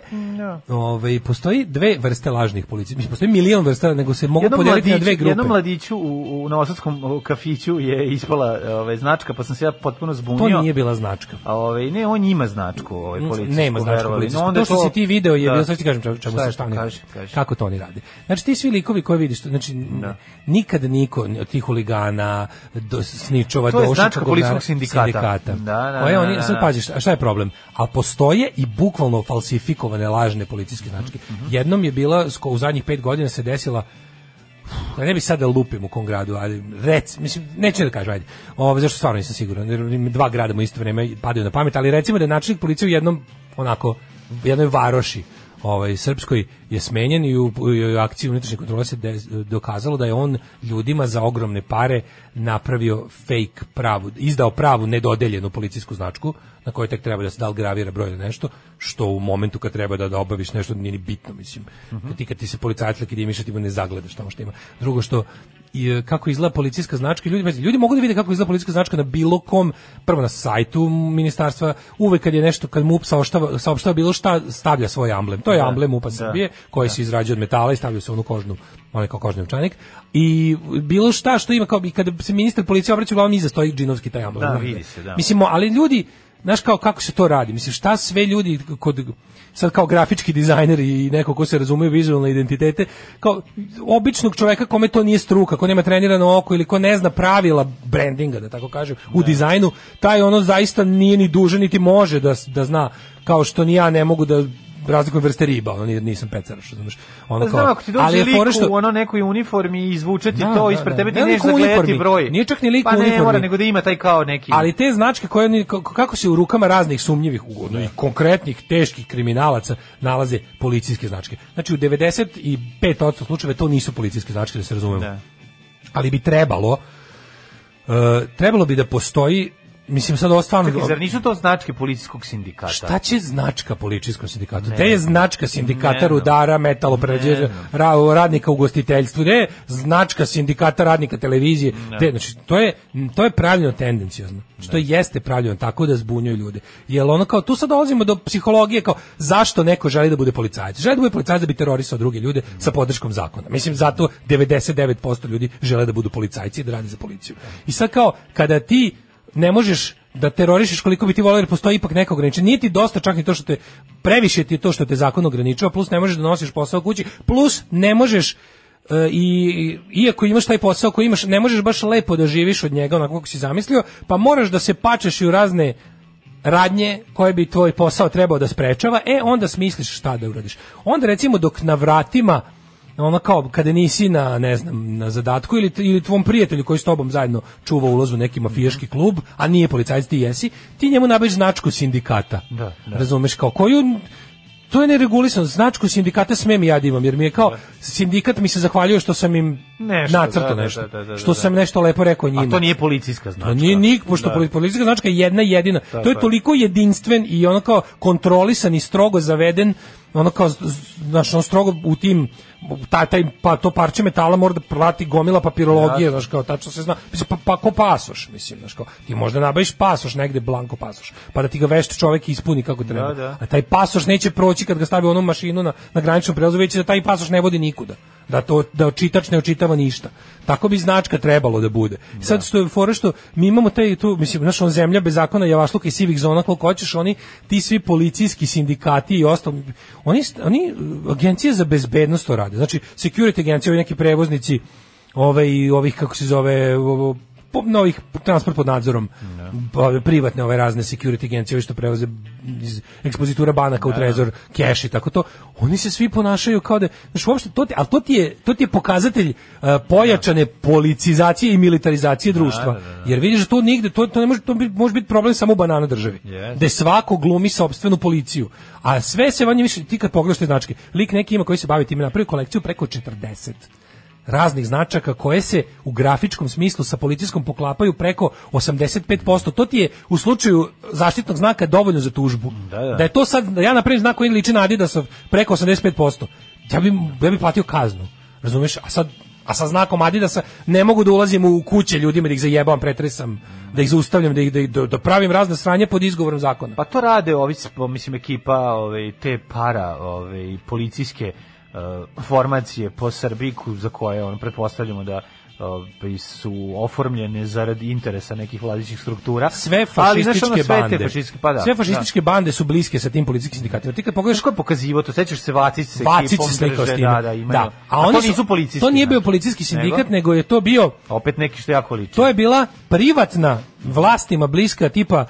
ove, postoji dve vrste lažnih policijskih. Postoji milion vrsta, nego se mogu Jednom podeliti na mladiću- dve grupe. Jednom mladiću u, u novosadskom kafiću je ispala ove, značka, pa sam se ja potpuno zbunio. To nije bila značka. A ovaj ne, on ima značku, ovaj policijsku. Nema značku policijsku. No, onda to što si ti video je Da. bilo, sad ti kažem čemu, se to? šta. Kaži, kaži. Kako to oni rade. Znači ti svi likovi koje vidiš, znači nikad niko od tih huligana, do, sničova, To je značka policijskog sindikata. Da, da, koje da, oni, da, sad da. pazi, šta, šta je problem? A postoje i bukvalno falsifikovane lažne policijske značke. Mhm, Jednom je bila, u zadnjih pet godina se desila ja ne bih sad da lupim u kom gradu, ali rec, mislim, neću da kažem, ajde. Ovo, zašto stvarno nisam siguran, jer dva grada mu isto vreme padaju na pamet, ali recimo da je načelnik policije u jednom, onako, jednoj varoši, ovaj srpskoj je smenjen i u, u akciji unutrašnje kontrole se de- dokazalo da je on ljudima za ogromne pare napravio fake pravu, izdao pravu nedodeljenu policijsku značku na kojoj tek treba da se da li gravira broj ili nešto, što u momentu kad treba da, da obaviš nešto nije ni bitno, mislim. Kad ti, kad ti se policajac legitimiše, ti mu ne zagledaš tamo što ima. Drugo što kako izgleda policijska značka, ljudi, ljudi mogu da vide kako izgleda policijska značka na bilo kom, prvo na sajtu ministarstva, uvek kad je nešto, kad MUP saopštava, saopštava bilo šta, stavlja svoj amblem. To je Da, amblem MUPA da, Srbije, koji se izrađuje od metala i stavlja se u onu kožnu, onaj kao kožni novčanik. I bilo šta što ima, kao, i kada se ministar policije obraća, uglavnom iza stoji džinovski taj amblem. Da, vidi se, da. Mislim, ali ljudi, znaš kao kako se to radi? Mislim, šta sve ljudi kod sad kao grafički dizajner i neko ko se razume u vizualne identitete, kao običnog čoveka kome to nije struka, ko nema trenirano oko ili ko ne zna pravila brandinga, da tako kažem, u dizajnu, taj ono zaista nije ni dužan niti može da, da zna, kao što ni ja ne mogu da razlikujem vrste riba, ono nisam pecar, što znaš. Ono Pa znam, ako ti dođe ali je lik fora što- u ono nekoj uniformi i izvuče ti Da, to da, ispred da. tebe, ti Ne u zagledati uniformi. broj. Nije čak ni lik u pa ne uniformi. mora, nego da ima taj kao neki... Ali te značke koje kako- kako se u rukama raznih sumnjivih ugodno i konkretnih teških kriminalaca nalaze policijske značke. Znači u 95% slučajeva to nisu policijske značke da se razumemo. Da. Ali bi trebalo uh, trebalo bi da postoji mislim sad ovo stvarno Čekaj, zar nisu to značke policijskog sindikata? Šta će značka policijskom sindikatu? Ne Gde je značka sindikata Ne rudara, metaloprerađivača, Ne znam. ra- radnika u ugostiteljstvu? Gde je značka sindikata radnika televizije? Gde, znači, to je, to je pravljeno tendencijozno. Znači, to jeste pravljeno tako da zbunjuju ljude. Jel ono kao, tu sad dolazimo do psihologije kao, zašto neko želi da bude policajac? Želi da bude policajac da bi terorisao druge ljude sa podrškom zakona. Mislim, zato 99% ljudi žele da budu policajci i da rade za policiju. I sad kao, kada ti ne možeš da terorišeš koliko bi ti volio jer postoji ipak neko ograničenje. Nije ti dosta čak ni to što te previše ti je to što te zakon ograničava, plus ne možeš da nosiš posao kući, plus ne možeš e, i iako imaš taj posao koji imaš, ne možeš baš lepo da živiš od njega onako kako si zamislio, pa moraš da se pačeš i u razne radnje koje bi tvoj posao trebao da sprečava, e onda smisliš šta da uradiš. Onda recimo dok na vratima ono kao kada nisi na ne znam na zadatku ili ili tvom prijatelju koji s tobom zajedno čuva ulaz u neki mafijaški klub, a nije policajac ti jesi, ti njemu nabaviš značku sindikata. Da, da. Razumeš kao koju to je neregulisano, značku sindikata smem i ja da imam, jer mi je kao sindikat mi se zahvaljuje što sam im Nešto, nacrtao da, da, nešto, da, da, da, što da. sam nešto lepo rekao njima. A to nije policijska značka. To nije nik, pošto Da. policijska značka je jedna jedina. To je je. toliko jedinstven i ono kao kontrolisan i strogo zaveden, ono kao znaš, ono strogo u tim ta, taj, pa to parče metala mora da prati gomila papirologije, znaš, kao tačno se zna, mislim, pa, pa ko pasoš, mislim, znaš, kao, ti možda nabaviš pasoš negde, blanko pasoš, pa da ti ga vešt čovek ispuni kako treba, Da, da. a taj pasoš neće proći kad ga stavi u onu mašinu na, na graničnom prelazu, već da taj pasoš ne vodi nikuda, da to da čitač ne očitava ništa. Tako bi značka trebalo da bude. Sad što je fora što mi imamo taj tu mislim naša zemlja bez zakona javašluka i sivih zona koliko hoćeš oni ti svi policijski sindikati i ostalo oni oni uh, agencije za bezbednost to rade. Znači security agencije, ovi neki prevoznici ove i ovih kako se zove novih transport pod nadzorom. Pa, privatne ove razne security agencije što prevoze iz ekspozitura banaka u trezor keš i tako to. Oni se svi ponašaju kao da znaš uopšte to ti, ali to ti je to ti je pokazatelj uh, pojačane policizacije i militarizacije društva. jer vidiš da to nigde to to ne može to bi, može biti problem samo u banana državi. Jeste. gde svako glumi sopstvenu policiju. A sve se vanje više ti kad pogledaš te značke lik neki ima koji se bavi time napravi kolekciju preko 40 raznih značaka koje se u grafičkom smislu sa policijskom poklapaju preko 85%. To ti je u slučaju zaštitnog znaka dovoljno za tužbu. Da, da. Da je to sad, da ja napravim znak koji liči na Adidasov preko 85%. Ja bi, ja bi platio kaznu. Razumeš? A sad a sa znakom Adidasa ne mogu da ulazim u kuće ljudima da ih zajebavam, pretresam, da ih zaustavljam, da ih da, ih- da, da pravim razne sranje pod izgovorom zakona. Pa to rade ovi, mislim, ekipa ove, te para, ove, policijske e, formacije po Srbiji, ku- za koje on pretpostavljamo da ove, su oformljene zarad interesa nekih vladićih struktura. sve Ali, fašističke ono, sve bande. Fašističke, pa da, sve fašističke bande su bliske sa tim policijskim sindikatima. Ti kad pogledaš ko je pokazivo to? Sećaš se Vacić sa Vacić se slikao s time. Da, da, imaju. Da. A, oni su- nisu policijski. To nije bio policijski sindikat, Nego? nego je to bio Opet neki što jako liči. To je bila privatna vlastima bliska tipa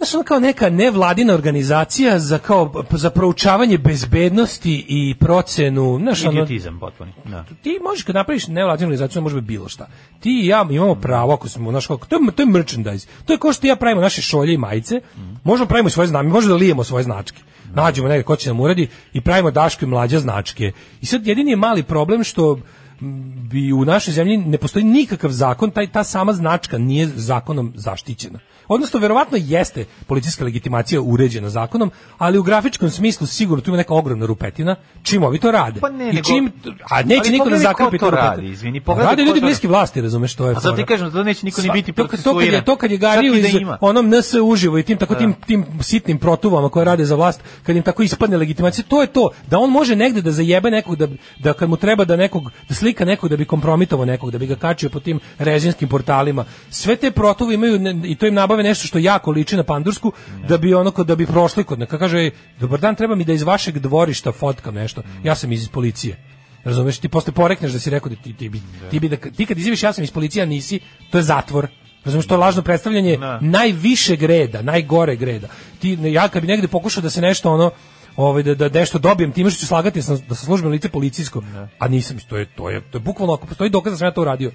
Znaš, ono kao neka nevladina organizacija za kao za proučavanje bezbednosti i procenu, znaš, ono, Idiotizam potpuni. Da. ti možeš kad napraviš nevladinu organizaciju, može biti bilo šta. Ti i ja imamo pravo ako smo, znaš, kako, to je, to je merchandise. To je kao što ja pravimo naše šolje i majice, možemo pravimo i svoje znamke, možemo da lijemo svoje značke. Nađemo nekog ko će nam uradi i pravimo daško i mlađa značke. I sad jedini je mali problem što bi u našoj zemlji ne postoji nikakav zakon, taj ta sama značka nije zakonom zaštićena. Odnosno, verovatno jeste policijska legitimacija uređena zakonom, ali u grafičkom smislu sigurno tu ima neka ogromna rupetina, čim ovi to rade. Pa ne, I čim, a neće niko da pogledaj zakrpi to rupetinu. radi, izvini, pogledaj Rade ko ljudi to bliski vlasti, razumeš, to je. A zato ti kažem, to neće niko ni biti to, kad- to kad je procesuiran. to kad je i da iz onom NS uživo i tim tako tim tim sitnim protuvama koje rade za vlast, kad im tako ispadne legitimacija, to je to da on može negde da zajebe nekog da da kad mu treba da nekog da slika nekog da bi kompromitovao nekog, da bi ga kačio po tim režinskim portalima. Sve te protuve imaju i to im nabave nešto što jako liči na pandursku da bi ono kod da bi prošli kod neka kaže "Ej, dobar dan, treba mi da iz vašeg dvorišta fotkam nešto. Ja sam iz policije. Razumeš, ti posle porekneš da si rekao da ti, ti, bi, ti, bi da, ti kad izjaviš ja sam iz policije, a nisi, to je zatvor. Razumeš, to je lažno predstavljanje Da. najvišeg reda, najgore greda. Ti, ja kad bi negde pokušao da se nešto ono, ovaj da da nešto dobijem time što ću slagati da sam, da sam službeno lice policijsko, a nisam, to je to je to je bukvalno ako postoji dokaz da sam ja to uradio.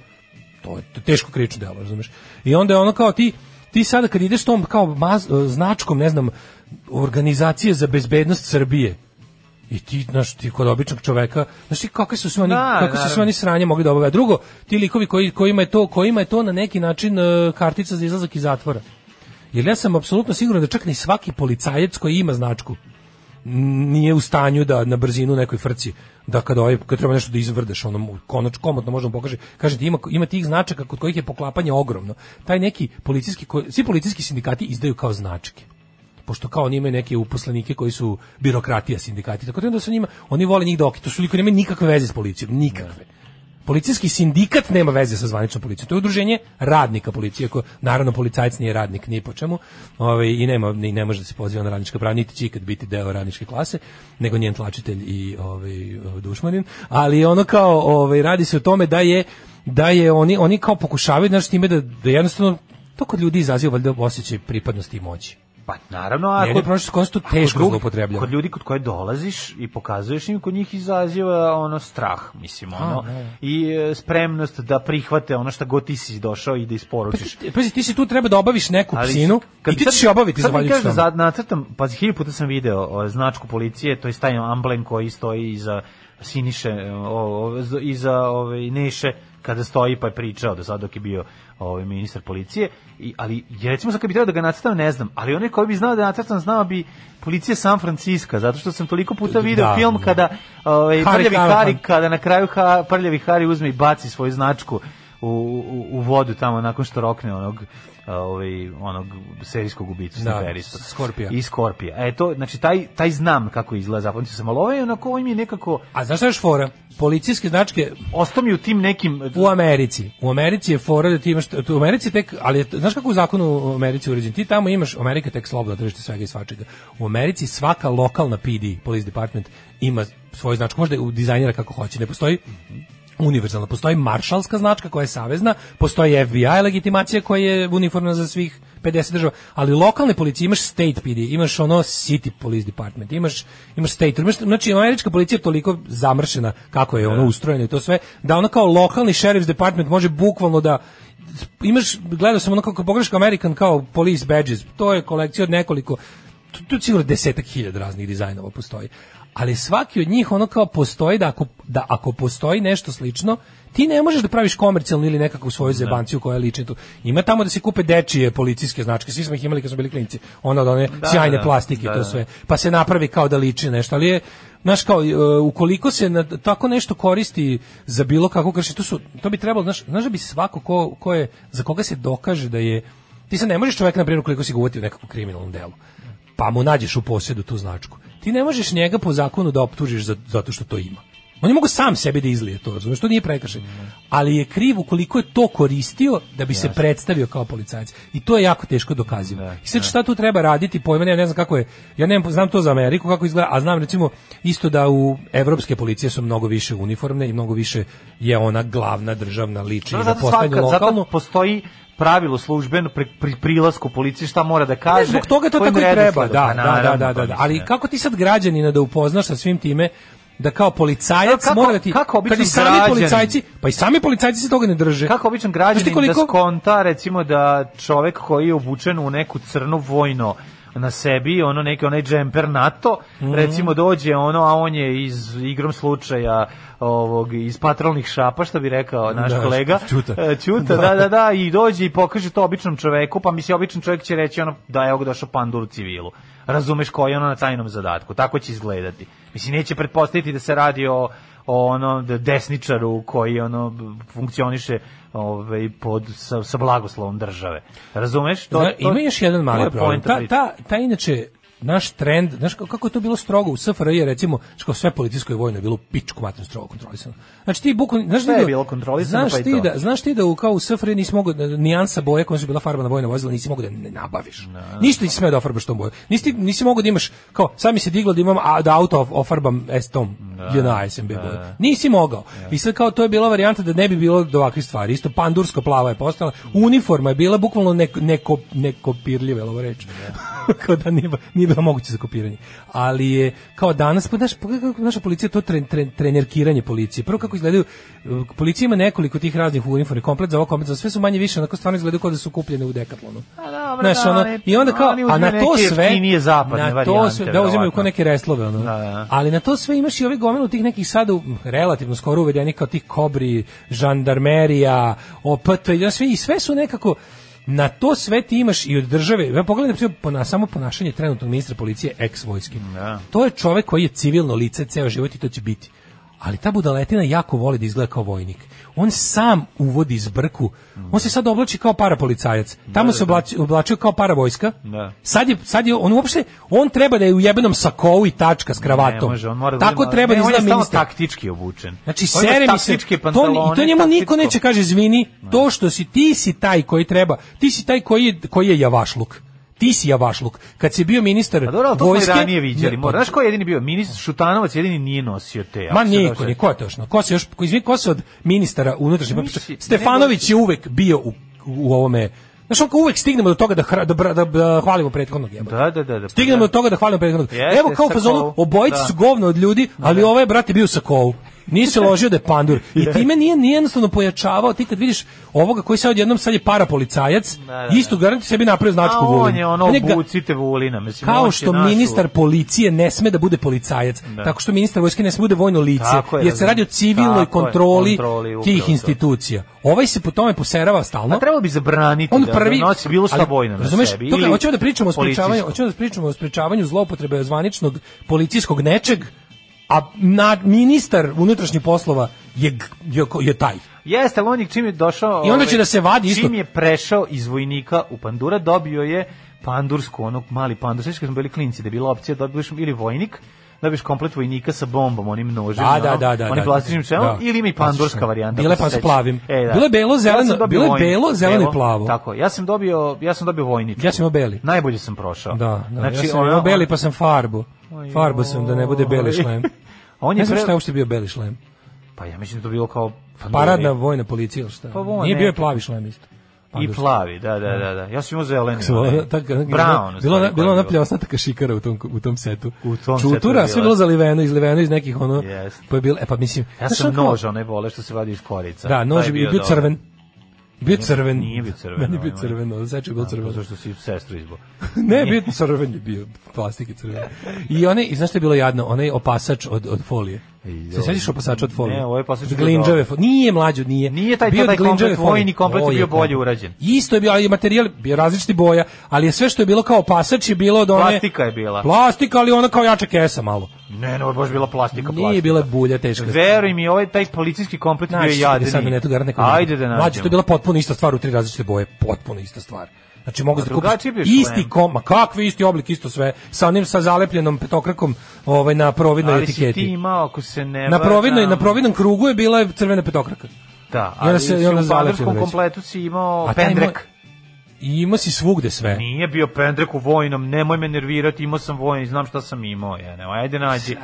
To je, to je teško krivično delo, razumeš? I onda je ono kao ti ti sada kad ideš tom kao maz- značkom, ne znam, organizacije za bezbednost Srbije, i ti, znaš, ti kod običnog čoveka, znaš ti kakve su sve oni, Da, kako su sve oni sranje mogli da obave. A drugo, ti likovi koji, kojima, je to, kojima je to na neki način e, kartica za izlazak iz zatvora. Jer ja sam apsolutno siguran da čak ni svaki policajac koji ima značku nije u stanju da na brzinu nekoj frci da kad ovaj kad treba nešto da izvrdeš ono konač komotno možemo pokaže kaže ima ima tih značaka kod kojih je poklapanje ogromno taj neki policijski svi policijski sindikati izdaju kao značke pošto kao oni imaju neke uposlenike koji su birokratija sindikati, tako da su njima, oni vole njih da oki, to su ljudi koji nemaju nikakve veze s policijom, nikakve. Policijski sindikat nema veze sa zvaničnom policijom. To je udruženje radnika policije, ko naravno policajac nije radnik ni po čemu. Ovaj i nema ni ne može da se poziva na radnička prava, niti će ikad biti deo radničke klase, nego njen tlačitelj i ovaj dušmanin, ali ono kao ovaj radi se o tome da je da je oni oni kao pokušavaju znači time da, da jednostavno to kod ljudi izaziva valjda osjećaj pripadnosti i moći. Pa naravno, a kod, skoro su to a kod teško drugih- zloupotrebljava. Kod ljudi kod koje dolaziš i pokazuješ im, kod njih izaziva ono strah, mislim, ono, ne. i e, spremnost da prihvate ono šta god ti si došao i da isporučiš. Pazi, ti si tu treba da obaviš neku Ali psinu kad i ti sad- ćeš obaviti sad zahvaljujući kažeš tome. da nacrtam, pazi, hilju puta sam video o, značku policije, to je taj amblem koji stoji iza Siniše, o, o, iza ove, Neše, kada stoji pa je pričao do sad dok je bio ovaj ministar policije i ali je recimo sad kad bi trebao da ga nacrtam ne znam ali onaj koji bi znao da nacrtam znao bi policija San Francisco zato što sam toliko puta video Da, film da. kada ovaj prljavi. Hari kada na kraju ha, prljavi Hari uzme i baci svoju značku u, u, u vodu tamo nakon što rokne onog ovaj onog serijskog ubicu Da. Skorpija. I Skorpija. E to znači taj taj znam kako izgleda zapamtio sam, ali ovaj onako ovaj mi je nekako A znaš šta je fora? Policijske značke ostao mi u tim nekim u Americi. U Americi je fora da ti imaš, u Americi tek, ali znaš kako u zakonu u Americi uređen? Ti tamo imaš, Amerika tek slobodno tržište svega i svačega. U Americi svaka lokalna PD, police department, ima svoju značku, možda je u dizajnira kako hoće, ne postoji univerzalna. Postoji maršalska značka koja je savezna, postoji FBI legitimacija koja je uniformna za svih 50 država, ali lokalne policije imaš state PD, imaš ono city police department, imaš imaš state, imaš znači američka policija je toliko zamršena kako je ono ustrojeno i to sve da ono kao lokalni sheriff's department može bukvalno da imaš gledao sam ono kako pogledaš kao American kao police badges, to je kolekcija od nekoliko tu, tu sigurno desetak hiljada raznih dizajnova postoji. Ali svaki od njih ono kao postoji da ako, da ako postoji nešto slično, ti ne možeš da praviš komercijalnu ili nekakvu svoju zebanciju koja liči tu. Ima tamo da se kupe dečije policijske značke, svi smo ih imali kad smo bili klinci. Ono od one Da, sjajne da, plastike da, to da. sve. Pa se napravi kao da liči nešto, ali je Znaš kao, e, ukoliko se na, tako nešto koristi za bilo kako krši, to, su, to bi trebalo, znaš, znaš da bi svako ko, ko je, za koga se dokaže da je, ti sad ne možeš čoveka, na primjer, koliko si ga uvatio u nekakvom kriminalnom delu, pa mu nađeš u posjedu tu značku. Ti ne možeš njega po zakonu da optužiš za, zato što to ima. On je mogu sam sebi da izlije to, razumeš, to nije prekršaj. Ali je kriv ukoliko je to koristio da bi se predstavio kao policajac. I to je jako teško dokazivo. I sad šta tu treba raditi, pojma, ja ne znam kako je, ja ne znam to za Ameriku kako izgleda, a znam recimo isto da u evropske policije su mnogo više uniformne i mnogo više je ona glavna državna liči No, na zato, postanju svaka, lokalnu. zato postoji pravilo službeno pri, pri prilasku policije šta mora da kaže. Ne, zbog toga to tako i treba, da, Pa da, naravno, da, da, pa da, Ali ne. kako ti sad građanina da upoznaš sa svim time da kao policajac Kako- mora da ti kako običan kad i sami građanin- policajci pa i sami policajci se toga ne drže Kako običan građanin koliko- da skonta recimo da čovek koji je obučen u neku crno vojno na sebi, ono neki onaj džemper NATO, Mhm. recimo dođe ono, a on je iz igrom slučaja ovog iz patrolnih šapa, što bi rekao naš Da, kolega. Ćuta. E, Ćuta, da, da, da, i dođe i pokaže to običnom čoveku, pa misli običan čovjek će reći ono da je ovog došao pandur u civilu. Razumeš koji je ono na tajnom zadatku. Tako će izgledati. Mislim, neće pretpostaviti da se radi o ono desničaru koji ono funkcioniše ovaj pod sa, sa blagoslovom države. Razumeš? Zna, ima još jedan to mali problem. Ta, ta, ta inače naš trend, znaš kako je to bilo strogo u SFRJ recimo, što sve policijsko i vojno je bilo pičku materinu strogo kontrolisano. Znači ti bukvalno, znaš ti je da- bilo kontrolisano, znaš pa i ti to. da, znaš ti da u, kao u SFRJ nisi mogao da- nijansa boje koja su bila farba na vojna vozila nisi mogao da ne nabaviš. Ništa nisi smeo da ofarbaš tom boju. Nisi nisi mogao da imaš kao sad mi se diglo da imam a, da auto of- ofarbam S tom JNA SMB boju. Nisi mogao. I sad kao to je bila varijanta da ne bi bilo do ovakvih stvari. Isto pandursko plava je postala. Uniforma je bila bukvalno neko neko nekopirljiva, ovo reč. kao da nije, nije bilo moguće za kopiranje. Ali je kao danas, pa pogledaj kako naša policija to tren, tren, trenerkiranje policije. Prvo kako izgledaju, uh, policija ima nekoliko tih raznih uniformi, komplet za ovo, komplet za sve su manje više, onako stvarno izgledaju kao da su kupljene u dekatlonu. dobro, Znaš, da, ono, oni- I onda kao, a na to sve, jeftinije zapadne na to sve, da uzimaju kao neke reslove, ono. Da, da. Ali na to sve imaš i ovih gomilu tih nekih sada relativno skoro uvedenih kao tih kobri, žandarmerija, OPT, i sve, i sve su nekako na to sve ti imaš i od države. Ja pogledam na, samo ponašanje trenutnog ministra policije ex vojske. To je čovek koji je civilno lice ceo život i to će biti. Ali ta budaletina jako voli da izgleda kao vojnik. On sam uvodi zbrku. On se sad oblači kao parapolicajac. Tamo se oblači, oblačio kao paravojska. Da. Sad je, sad je on uopšte, on treba da je u jebenom sakovu i tačka s kravatom. Ne može, on mora da Tako treba ne, da on je izgleda stalno ministar. taktički obučen. Znači, sere mi se, to, i to njemu niko neće kaže, izvini, to što si, ti si taj koji treba, ti si taj koji je, koji je javašluk. Ti si javašluk. Kad si bio ministar Pa dobro, to vojske... ranije viđali. Mora, pa- znaš ko je jedini bio? Ministar Šutanovac jedini nije nosio te. Ma niko, niko je točno. Ko se još, ko, izvini, ko se od ministara poslova- Stefanović je uvek bio u, u ovome Znaš, on kao uvek stignemo do toga da, hra- da, da, da hvalimo prethodnog jebote. Da, da, da. da Stignemo da. do toga da hvalimo prethodnog. Jeste, Evo kao u fazonu, Da. su govno od ljudi, ali ovaj je, brate, bio sa kovu. Nije se ložio da je pandur. I time nije, nije jednostavno pojačavao. Ti kad vidiš ovoga koji sad odjednom sad je parapolicajac, Da, da, isto garanti sebi napravio značku A on Vulin. je ono On je ga- obucite Vulina. Mislim, kao što našu- ministar policije ne sme da bude policajac, Da. tako što ministar vojske ne sme da bude vojno lice, Tako je, jer se radi o civilnoj Tako je, kontroli, kontroli, tih to. institucija. Ovaj se po tome poserava stalno. A trebalo bi zabraniti On da, prvi da nosi bilo šta vojno na sebi. to kad ili hoćemo da pričamo o sprečavanju, hoćemo da pričamo o sprečavanju zloupotrebe zvaničnog policijskog nečeg, a na, ministar unutrašnjih poslova je, je, je taj. Jeste, ali on je čim je došao... I onda ovaj, će da se vadi isto. Čim je prešao iz vojnika u pandura, dobio je pandursku, onog mali pandur. Sveći kad smo bili klinci, da je bila opcija, dobiješ ili vojnik, dobiješ komplet vojnika sa bombom, onim nožem, Da, da, da, da, onim da. plastičnim čelom, Da. ili ima i pandurska varijanta. Ako pa sećaš. plavim. E, da. Bilo je belo, zeleno- Ja vojnik. belo, zeleno i plavo. Tako, ja sam dobio, ja sam dobio vojničku. Ja sam imao beli. Najbolje sam prošao. Da, da. Znači, ja sam ono- imao beli pa sam farbu. Farbu sam da ne bude beli šlem. On je ne znam pre- šta je uopšte bio beli šlem. Pa ja mislim da to bilo kao... Paradna vojna policija ili šta? Pa Nije bio je plavi šlem isto. Pa I plavi, da, da, da, da. Ja sam imao zeleni. Brown. Bilo, bilo koji je naplja ostataka šikara u tom, u tom setu. U tom Čutura, sve bilo zaliveno, izliveno iz nekih ono, pa je bilo, e pa mislim, Ja sam nož, onaj vole što se vadi iz korica. Da, nož je bio, crven. Bio crven. Nije bio crven. Meni bio ovaj crven, seče je bio crven. A, to Zašto si sestru izbo. ne, bio crven je bio, plastike crven. I one, i znaš što je bilo jadno, onaj opasač od, od folije. Se sećaš opasača od folije? Ne, opasač je bio Glinđave dobar. folije. Nije mlađo, nije. Nije taj- Bio taj od glinđave komplet, vojni komplet je bio bolje komplet. urađen. Isto je bio, ali materijal bio različiti boja, ali je sve što je bilo kao opasač je bilo od one... Plastika je bila. Plastika, ali ona kao jača kesa malo. Ne, ne, ovo je baš bila plastika, Nije plastika. bila bulja teška. Veruj mi, ovaj taj policijski komplet je bio jadni. sad netu garant neko Ajde da Mlađe, nađemo. to je bila potpuno ista stvar u tri različite boje, potpuno ista stvar. Znači mogu da kupiš isti kom, ma kakvi isti oblik, isto sve, sa onim sa zalepljenom petokrakom ovaj, na providnoj Ali si etiketi. ti imao, ako se ne Na providnoj, na providnom krugu je bila crvena petokraka. Da, ali se- se, i onda u padarskom kompletu si imao pendrek. I ima si svugde sve. Nije bio pendrek u vojnom, nemoj me nervirati, imao sam vojni, znam šta sam imao. Ja, ne, ajde nađi.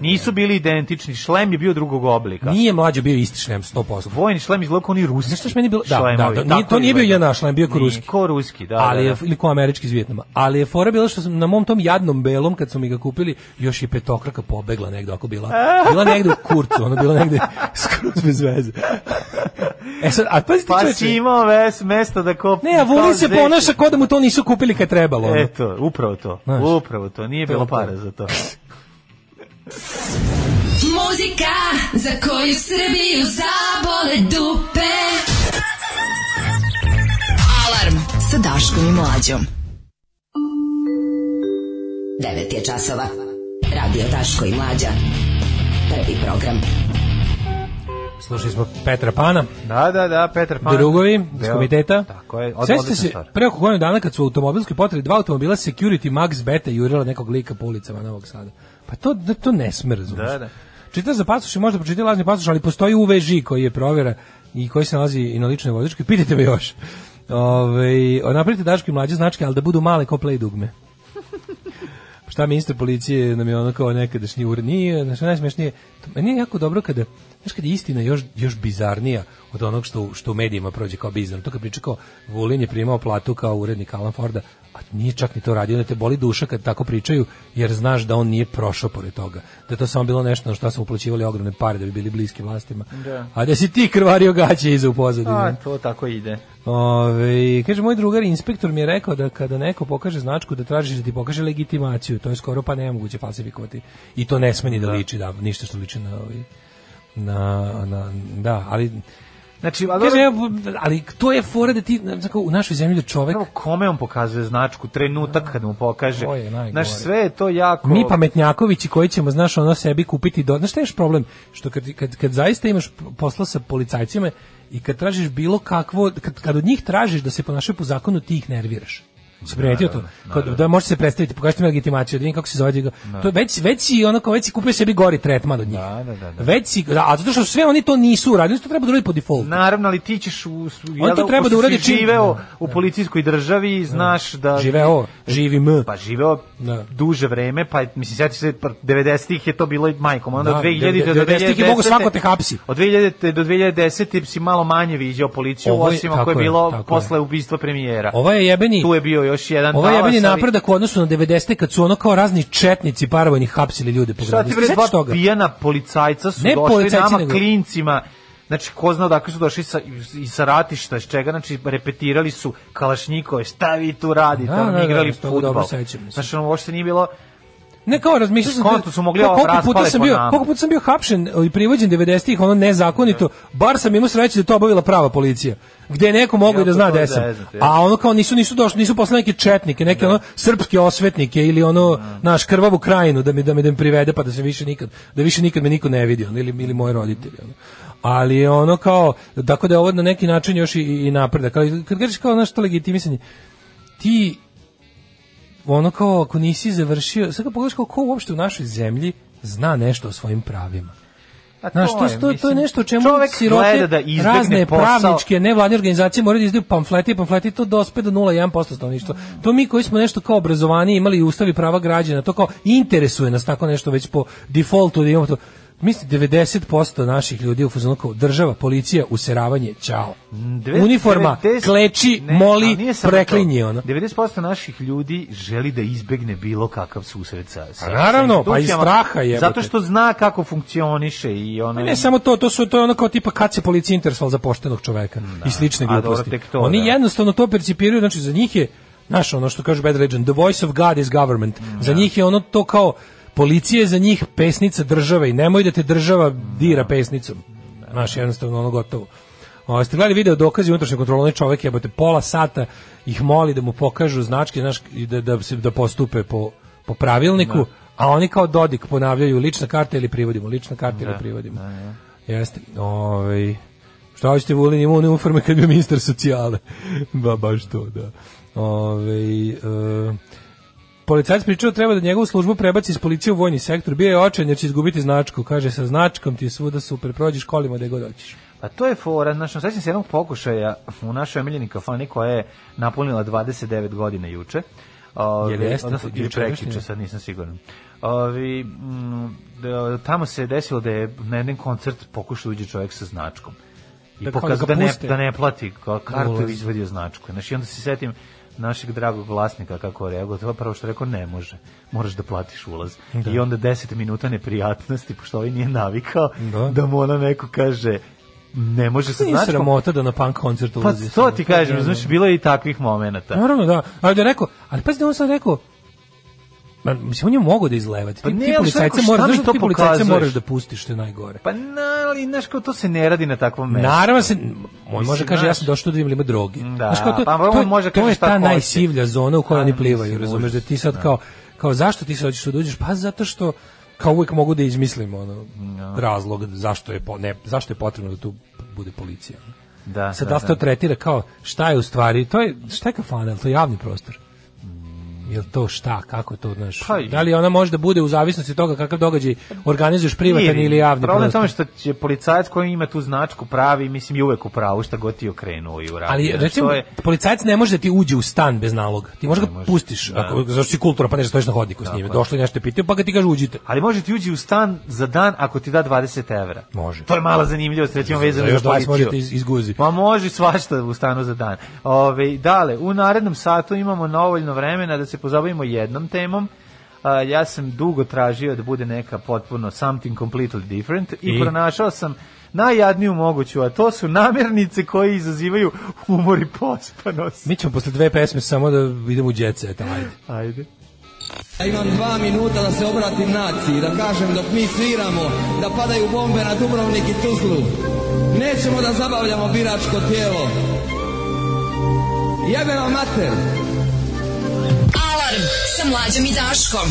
Nisu bili identični, šlem je bio drugog oblika. Nije mlađe bio isti šlem 100%. Vojni šlem izgleda kao oni ruski. Znaš što je meni bilo? Da, šlemovi, da, da, nije, to nije bio jedan šlem, bio ko ruski. Ko ruski, da, ali da, je, da. ili ko američki iz Vijetnama. Ali je fora bila što sam na mom tom jadnom belom, kad su mi ga kupili, još i petokraka pobegla negde, ako bila. Bila negde u kurcu, ona bila negde skroz bez veze. E sad, a Pa si imao ves, mesta da kop... Ne, a Vulin se ponaša kao da mu to nisu kupili kad trebalo. ono. Eto, upravo to. Znaš. Upravo to. Nije bilo to. para za to. Muzika za koju Srbiju zabole dupe. Alarm sa Daškom i Mlađom. 9 je časova. Radio Daško i Mlađa. Prvi program. Slušali smo Petra Pana, Da, da, da, Petar Pan. drugovi iz komiteta. Tako je, odlična se, pre oko godinu dana kad su u automobilskoj potrebi dva automobila Security Max Beta jurila nekog lika po ulicama Novog Sada. Pa to, da, to ne sme, razumiješ. Da, da. Čitaš za pasoš i možda pročitati lažni pasoš, ali postoji UVŽ koji je provjera i koji se nalazi i na ličnoj vozačkoj. Pitajte me još. Ove, napravite daške mlađe značke, ali da budu male kao play dugme. Šta ministar policije nam je ono kao nekadašnji ured. Nije, znači najsmešnije, to, meni je jako dobro kada, znaš kad je istina još, još bizarnija od onog što, što u medijima prođe kao bizarno. To kad priča kao Vulin je primao platu kao urednik Alan Forda, a nije čak ni to radio, da te boli duša kad tako pričaju, jer znaš da on nije prošao pored toga. Da je to samo bilo nešto na što su uplaćivali ogromne pare da bi bili bliski vlastima. Da. A da si ti krvario gaće iza u pozadini. A, to tako ide. Ove, kaže, moj drugar inspektor mi je rekao da kada neko pokaže značku da tražiš da ti pokaže legitimaciju, to je skoro pa nemoguće falsifikovati. I to ne sme ni da, liči, da, ništa što liči na, ovaj, na, na, da, ali Znači, a Kaže, ali to je fora da ti, kako, u našoj zemlji da čovek, kome on pokazuje značku, trenutak kad mu pokaže. Znaš, sve je to jako... mi pametnjakovići koji ćemo, znaš, ono sebi kupiti, do... znaš šta je problem? Što kad, kad, kad zaista imaš posla sa policajcima i kad tražiš bilo kakvo, kad, kad od njih tražiš da se ponašaju po zakonu, ti ih nerviraš. Si primetio to? Kao da može se predstaviti, pokažite mi legitimaciju, da vidim kako se zove. da- To je već, već si ono kao već si kupio sebi gori tretman od njih. Da, da, da, da. Već si, da, a zato što sve oni to nisu uradili, to treba da uradi po defaultu. Naravno, ali ti ćeš u, On to treba da uradi čim- živeo Da, u policijskoj državi i znaš da... Živeo, živim. Pa živeo Da. duže vreme, pa mislim, sjeti se, pa 90-ih je to bilo i majkom, onda Da, od 2000 do 90-ih je mogu 2010 svako te hapsi. Od 2000 do 2010 si malo manje viđao policiju, osim ako je bilo posle ubistva premijera. Ovo je jebeni... Tu je bio još jedan Ovo je ali- napredak u odnosu na 90 kad su ono kao razni četnici paravojnih hapsili ljude po Šta gradu. ti bre, sećaš dva toga? pijana policajca su Ne došli nama nego- klincima, znači ko zna odakle su došli sa, i sa ratišta, iz čega, znači repetirali su kalašnjikove, šta vi tu radite, Da, da, da, igrali da, mislim. Znači, ono, uopšte nije bilo, Ne kao razmišljao sam Konto su mogli koliko puta sam bio, koliko puta sam bio hapšen i privođen 90-ih ono nezakonito. Bar sam imao sreće da to obavila prava policija. Gde je neko mogao da Jako zna da sam. A ono kao nisu nisu došli, nisu poslali neke četnike, neke ono srpske osvetnike ili ono naš krvavu krajinu da mi da me da me privede pa da se više nikad da više nikad me niko ne vidi ono, ili ili moji roditelji ono. Ali je ono kao tako da je ovo na neki način još i, i napredak. Ali kad kažeš kao nešto legitimisanje ti ono kao ako nisi završio, sad pogledaš kao ko uopšte u našoj zemlji zna nešto o svojim pravima. a Znaš, to, je, to, to je nešto o čemu sirote, da razne posao. pravničke, nevladine organizacije moraju da izdaju pamflete i pamfleti to dospe do 0,1% stanovništva. To mi koji smo nešto kao obrazovani imali i ustavi prava građana, to kao interesuje nas tako nešto već po defaultu da imamo to. Mislim 90% naših ljudi u fazonu kao država, policija, useravanje. Devet- Uniforma, 90 kleči, ne, moli, preklinje ono. 90% naših ljudi želi da izbegne bilo kakav susret sa, sa A naravno, sa pa institucijama, straha jebote. Zato što zna kako funkcioniše i ono... Ne samo to, to su to je ono kao tipa kad se policija interesovala za poštenog čoveka i slične gluposti. Oni da. jednostavno to percipiraju, znači za njih je Znaš, ono što kaže Bad Religion, the voice of God is government. Za njih je ono to kao, policija je za njih pesnica države i nemoj da te država dira pesnicom. Znaš, jednostavno ono gotovo. O, ste gledali video dokazi unutrašnje kontrole, onaj čovek jebote pola sata ih moli da mu pokažu značke, znaš, da, da, se, da postupe po, po pravilniku, a oni kao Dodik ponavljaju lična karta ili privodimo, lična karta ili privodimo. Jeste. Ovaj šta hoćete Vulin ima uniforme kad bi ministar socijale. ba, baš to, da. Ovaj e, Policajac pričao da treba da njegovu službu prebaci iz policije u vojni sektor. Bio je očajan jer će izgubiti značku. Kaže, sa značkom ti je svuda super. Prođeš kolima da god hoćeš. Pa to je fora, znači, sećam se jednog pokušaja u našoj omiljeni kafani koja je napunila 29 godina juče. Ove, Jel jeste odnosno, ili prekjuče, sad nisam siguran. Ovi, mm, da, tamo se desilo da je na jedan koncert pokušao uđe čovjek sa značkom. I Da da, kao da da, ne, da ne plati kartu i izvadio značku. Znači, onda se setim našeg dragog vlasnika kako je prvo što rekao ne može. Moraš da platiš ulaz. Da. I onda 10 minuta neprijatnosti, pošto ovaj nije navikao, Da. da, mu ona neko kaže ne može Nije značkom. sramota da na punk koncertu Pa ulazi. to ti kažem, znači bilo je i takvih momenata. Naravno, da. Ali da je rekao, ali da on sad rekao, Ma, mislim, on je mogo da izlevati. Pa ti, ne, policajce moraš, znaš da to ti policajce moraš da pustiš, što je najgore. Pa na, ali znaš kao to se ne radi na takvom mestu. Naravno se on može kaže ja sam došao da vidim ima droge. Da, Znaš, kao to, pa to, on je- može to je ta najsivlja zona u kojoj A, oni plivaju, razumeš da ti sad kao kao zašto ti se hoćeš da uđeš? Pa zato što kao uvijek mogu da izmislim ono razlog zašto je po, ne, zašto je potrebno da tu bude policija. Da, Sad da, da to da. tretira kao šta je u stvari, to je šta je kafana, to je javni prostor? Jel to šta, kako to, znaš? Pa da li ona može da bude u zavisnosti od toga kakav događaj organizuješ privatan ili javni Problem je tome što će policajac koji ima tu značku pravi, mislim, je uvek u pravu, šta god ti okrenuo i uradio. Ali recimo je, policajac ne može da ti uđe u stan bez naloga. Ti možeš ga može. pustiš, Da. ako zašto si kultura pa ne stojiš na hodniku s Tako njime. je. Došli nešto pitaju pa ga ti kaže uđite. ali može ti uđi u stan za dan ako ti da 20 evra. Može. To je mala zanimljivost, recimo Za vezano za 20 policiju. možete iz- izguzi. Ma može svašta u stanu za dan. Ove, dale, u narednom satu imamo dovoljno vremena da se pozabavimo jednom temom. A, ja sam dugo tražio da bude neka potpuno something completely different i, I? pronašao sam najjadniju moguću, a to su namirnice koje izazivaju umor i pospanost. Mi ćemo posle dve pesme samo da idemo u jet set, ajde. Ajde. Ja imam dva minuta da se obratim naciji, da kažem dok mi sviramo, da padaju bombe na Dubrovnik i Tuzlu. Nećemo da zabavljamo biračko tijelo. Jebe vam mater! Alarm sa mlađom i Daškom.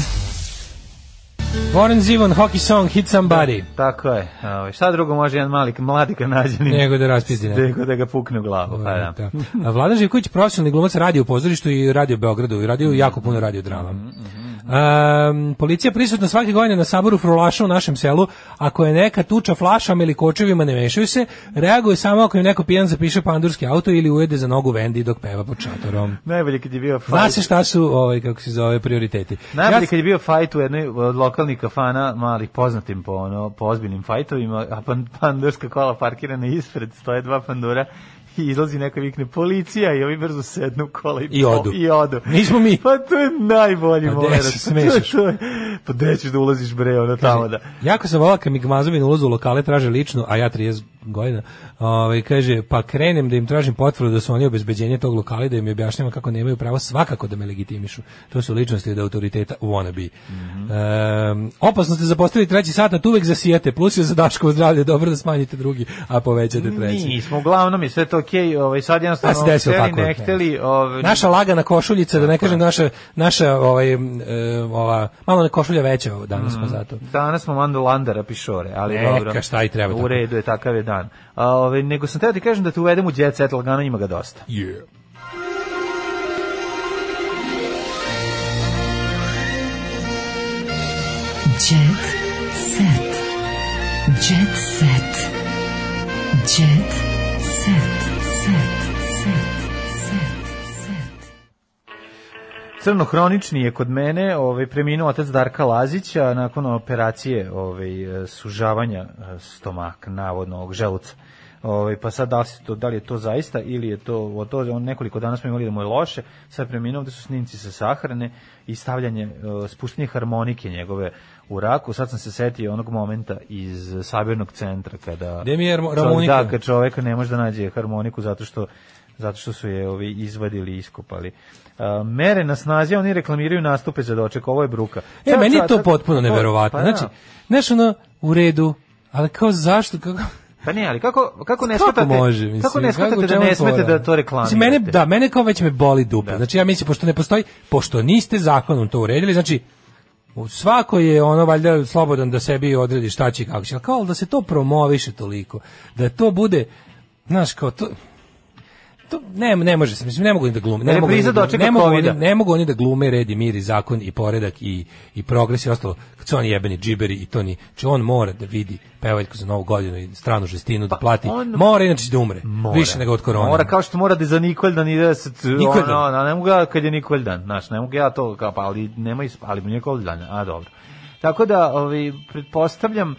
Warren Zevon, Hockey Song, Hit Somebody. Tako je. Ove, šta drugo može jedan mali mladi kanadjanin Nego da raspizdi nekog. nego da ga pukne u glavu. Pa da. Da. A Vladan Živković, profesionalni glumac, radio u pozorištu i radio u Beogradu i radio jako puno radio drama. Um, policija prisutna svake godine na saboru frulaša u našem selu. Ako je neka tuča flašama ili kočevima ne mešaju se, reaguje samo ako im neko pijan zapiše pandurski auto ili ujede za nogu Vendi dok peva pod šatorom. Najbolje kad je bio fight. Zna se šta su, ovaj, kako se zove, prioriteti. Najbolje Ja- kad je bio fajt u jednoj od lokalnih kafana, malih poznatim po, ono, po ozbiljnim fajtovima, a pan, pandurska kola parkirana ispred, stoje dva pandura i izlazi neko i vikne policija i ovi brzo sednu u kola i, I odu. I odu. Nismo mi. Pa to je najbolji Pa moment. Pa smešaš? to je- Pa gde ćeš da ulaziš bre, ono tamo da... Jako sam volao kad mi gmazovi na ulazu u lokale traže ličnu, a ja 30 godina, ovaj, kaže, pa krenem da im tražim potvrdu da su oni obezbeđenje tog lokala i da im objašnjavam kako nemaju pravo svakako da me legitimišu. To su ličnosti od autoriteta wannabe. Um, opasno ste zapostavili treći sat, na tu uvek zasijete, plus je za Daškovo zdravlje, dobro da smanjite drugi, a povećate treći. Nismo, uglavnom je sve to okej, ovaj, sad jednostavno desilo hteli, tako. ne hteli, ovaj, Naša lagana košuljica, da ne kažem naša, naša ovaj, e, ova, malo ne košulja veća danas pa zato. Danas smo Mando Landara pišore, ali Neka, dobro. šta i treba U redu je, takav je dan. A, ove, nego sam teo ti kažem da te uvedem u jet set, lagano ima ga dosta. Yeah. Jet set. Jet set. Jet Crnohronični je kod mene, ovaj preminuo otac Darka Lazića nakon operacije ovaj sužavanja e, stomaka navodno ovog želuca. Ovaj pa sad da li, to, da li je to zaista ili je to o to on nekoliko dana smo imali da mu je loše, sad preminuo da su snimci sa sahrane i stavljanje e, spuštanje harmonike njegove u raku. Sad sam se setio onog momenta iz sabirnog centra kada Gde mi je harmo- čovjek- harmonika? Da, kad čovek ne može da nađe harmoniku zato što zato što su je ovi izvadili i iskopali. A, mere na snazi, oni reklamiraju nastupe za doček, ovo je bruka. E, Sad- meni je to sad- potpuno pa, neverovatno. pa da. Znači, znaš ono, u redu, ali kao zašto, kako... Pa ne, ali kako, kako ne Kako shvatate, može, mislim, kako ne shvatate kako, da ne smete da to reklamirate? Mislim, mene, da, mene kao već me boli dupe. Znači, ja mislim, pošto ne postoji, pošto niste zakonom to uredili, znači, u svako je ono valjda slobodan da sebi odredi šta će kako će, ali kao da se to promoviše toliko, da to bude, znaš, kao to, to ne, ne može se, mislim, ne mogu ni da glume. Ne mogu, ni Repriza da, ne, mogu oni, ne mogu oni da glume red i mir i zakon i poredak i, i progres i ostalo, kad su oni jebeni džiberi i to ni, znači on mora da vidi pevaljku za novu godinu i stranu žestinu da plati, Pa on- mora inače da umre, Mora. više nego od korone. Mora kao što mora da za Nikoldan ide da se ono, a ne mogu ja kad je Nikoldan, znaš, ne mogu ja to kao pa ali nema ali Nikoldan, a dobro. Tako da, ovaj pretpostavljam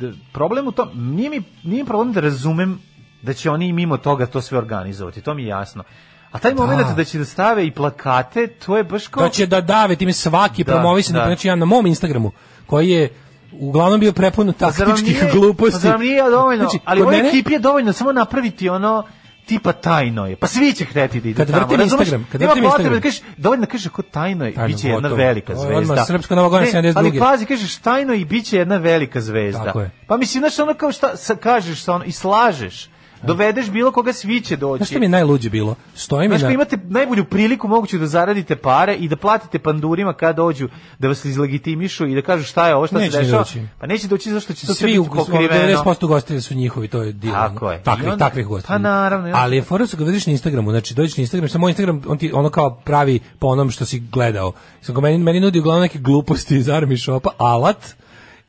da problem u tom nije mi nije problem da razumem da će oni mimo toga to sve organizovati, to mi je jasno. A taj moment da će da stave i plakate, to je baš kao da će da dave time svaki Da, promovisan, da. znači ja na mom Instagramu, koji je uglavnom bio prepun Pa taktičkih nije- gluposti. Pa nije dovoljno, Znači, ali ovoj mene- ekipi je dovoljno samo napraviti ono tipa tajno je. Pa svi će hteti da idu Kad tamo. Instagram, kad vrtim potrebe Instagram. da kažeš, dovoljno da kažeš ko tajno je, Tajno, biće jedna gotovo. velika odmah zvezda. srpska Nova godina Ne, 72.. Ali pazi, kažeš tajno i biće jedna velika zvezda. Tako je. Pa mislim, znaš, ono kao šta kažeš sa ono, i slažeš. Dovedeš bilo koga svi će doći. Znaš što mi je najluđe bilo? Stoji mi Znaš, na... imate najbolju priliku moguću da zaradite pare i da platite pandurima kad dođu da vas izlegitimišu i da kažu šta je ovo, šta Neće se dešava. doći. Pa neće doći zašto će to svi biti pokriveno. 90% gostitelja su njihovi, to je dio. Tako je. Takvih, onda- takvih gostitelja. Pa naravno, ja. Ali je fora su ga vidiš na Instagramu, znači dođeš na Instagram, samo Instagram, on ti ono kao pravi po onom što si gledao. Samo meni, meni nudi uglavnom neke gluposti iz Army Shopa, alat,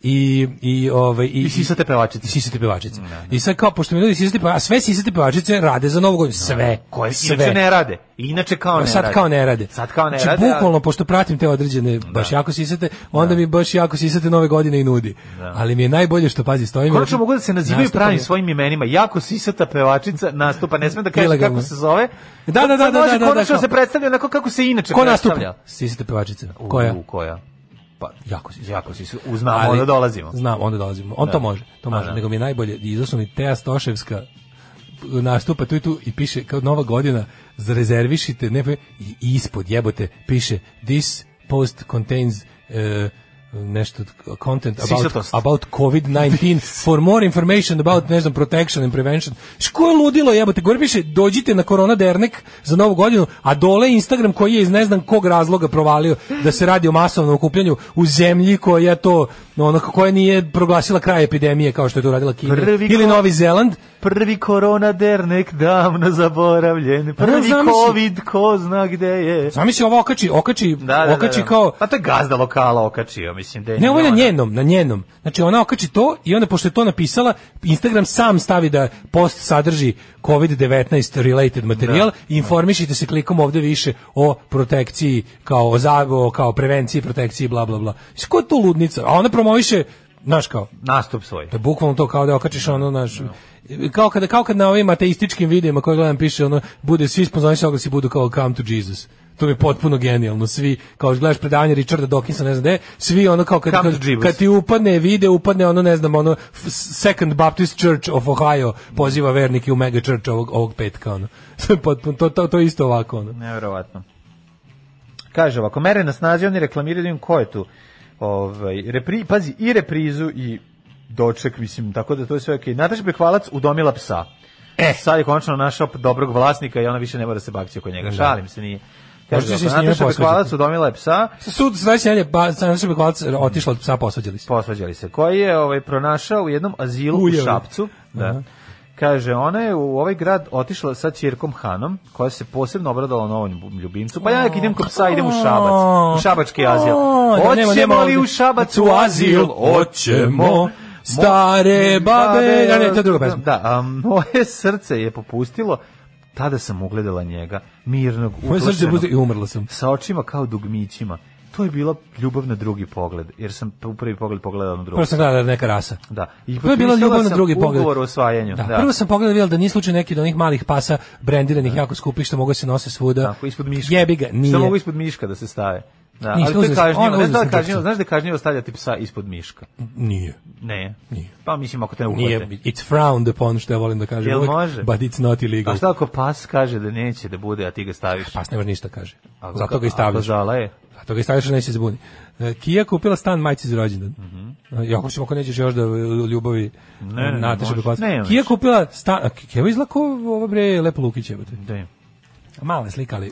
i i ovaj i I sisate pevačice. i sisate pevačice. I sad kao pošto mi nudi sisate pevačice, a sve sisate pevačice rade za novu godinu, sve. Koje sve. inače ne rade. Inače kao ne sad rade. kao ne rade. Sad kao ne znači, rade. bukvalno, pošto pratim te određene, baš jako sisate, onda mi baš jako sisate nove godine i nudi. Ali mi je najbolje što, pazi, stojim... Konačno mogu da se nazivaju pravim svojim imenima. Jako sisata pevačica nastupa, ne smem da kažem kako se zove. Da, da, da, Sad da, može da, da, konačno kao- se predstavlja onako kako se inače Ko nastupa? predstavlja. Sisate pevačica. Koja? U, koja? Pa, Jako si. jako si. Uznamo, onda dolazimo. Znam, onda dolazimo. On Da. to može, to može. da. Nego mi je najbolje, izašla mi Teja Stoševska nastupa tu i tu i piše kao nova godina, zarezervišite, ne, i ispod jebote piše this post contains uh, nešto content about, about COVID-19 for more information about ne znam protection and prevention. Što je ludilo jebote? Gore piše dođite na Korona Dernek za novu godinu, a dole Instagram koji je iz ne znam kog razloga provalio da se radi o masovnom okupljanju u zemlji koja je to ono koja nije proglasila kraj epidemije kao što je to radila Kina Prvi ili Novi Zeland. Prvi korona dernek davno zaboravljen. Pa da, Prvi zamisli. covid ko zna gde je. Zamisli ovo okači, okači, Da, da, da, okači da. kao Pa to je gazda lokala okačio, mislim. Da Ne, ovo je na ona- njenom, na njenom. Znači ona okači to i onda pošto je to napisala, Instagram sam stavi da post sadrži COVID-19 related materijal i informišite se klikom ovde više o protekciji, kao o, za- o kao prevenciji, protekciji, bla, bla, bla. Ko je to ludnica? A ona promoviše, znaš kao, Nastup svoj. je bukvalno to kao da okačiš ono, naš, kao kada kao kad na ovim ateističkim videima koje gledam piše ono bude svi sponzorisani oglasi budu kao come to Jesus. To mi je potpuno genijalno. Svi kao gledaš predavanje Richarda Dawkinsa, ne znam gde, svi ono kao kad, kad, kad ti upadne video, upadne ono ne znam, ono Second Baptist Church of Ohio poziva vernike u mega church ovog, ovog petka ono. Potpuno to, to, to je isto ovako ono. Neverovatno. Kaže ovako, mere na snazi, oni reklamiraju da im ko je tu. Ovaj, repri, pazi, i reprizu i doček, mislim, tako da to je sve okej. Nataša Bekvalac udomila psa. E, sad je konačno našao dobrog vlasnika i ona više ne mora da se bakći oko njega. Šalim se, nije. Kaže, Možete se s njime posvađati. Bekvalac udomila je psa, Sud sledeće nedelje ba Sanaša Bekvalac otišla od psa posvađali se. posvađali se, koji je ovaj, pronašao u jednom azilu Ujeo. u Šapcu. Da. Aha. Kaže, ona je u ovaj grad otišla sa ćerkom Hanom, koja se posebno obradala novom ljubimcu. Pa ja idem kod psa, idem u Šabac, u Šabački azil. Da, Hoćemo li u. Šabac u azil? Hoćemo. Stare babe, a ne, to je druga pesma. Da, a moje srce je popustilo tada sam ugledala njega, mirnog, uplašenog, i umrla sam. sa očima kao dugmićima. To je bila ljubav na drugi pogled, jer sam u prvi pogled pogledao na drugi. Prvo sam gledala da neka rasa. Da. I To je bila ljubav na drugi pogled. Ugovor o osvajanju. Da. Da. Prvo sam pogledao vidjela da nije slučaj neki od onih malih pasa brendiranih jako skupih što mogu da se nose svuda. Tako, ispod miška. Jebi ga, nije. Samo mogu ispod miška da se stave. Da, Ništa, ali to je kažnjivo. Ne znam da kažnjivo, znaš da kažnjivo stavljati psa ispod miška? Nije. Ne. Nije. Pa mislim ako te ne uhvate. Nije, it's frowned upon, što ja volim da kažem Jel uvek, može? but it's not illegal. A šta ako pas kaže da neće da bude, a ti ga staviš? Pas ne može ništa kaže. Ako- Zato ga i ako stavljaš. zalaje? Zato ga i stavljaš, neće se zbuni. E, Kija kupila stan majci za rođendan. Mhm. E, Jako ćemo ako nećeš još da ljubavi Ne, ne, Nataša. Bekvac. Kija kupila stan, Kija izgleda kao ova bre Lepo Lukić. Da. Mala je slika, ali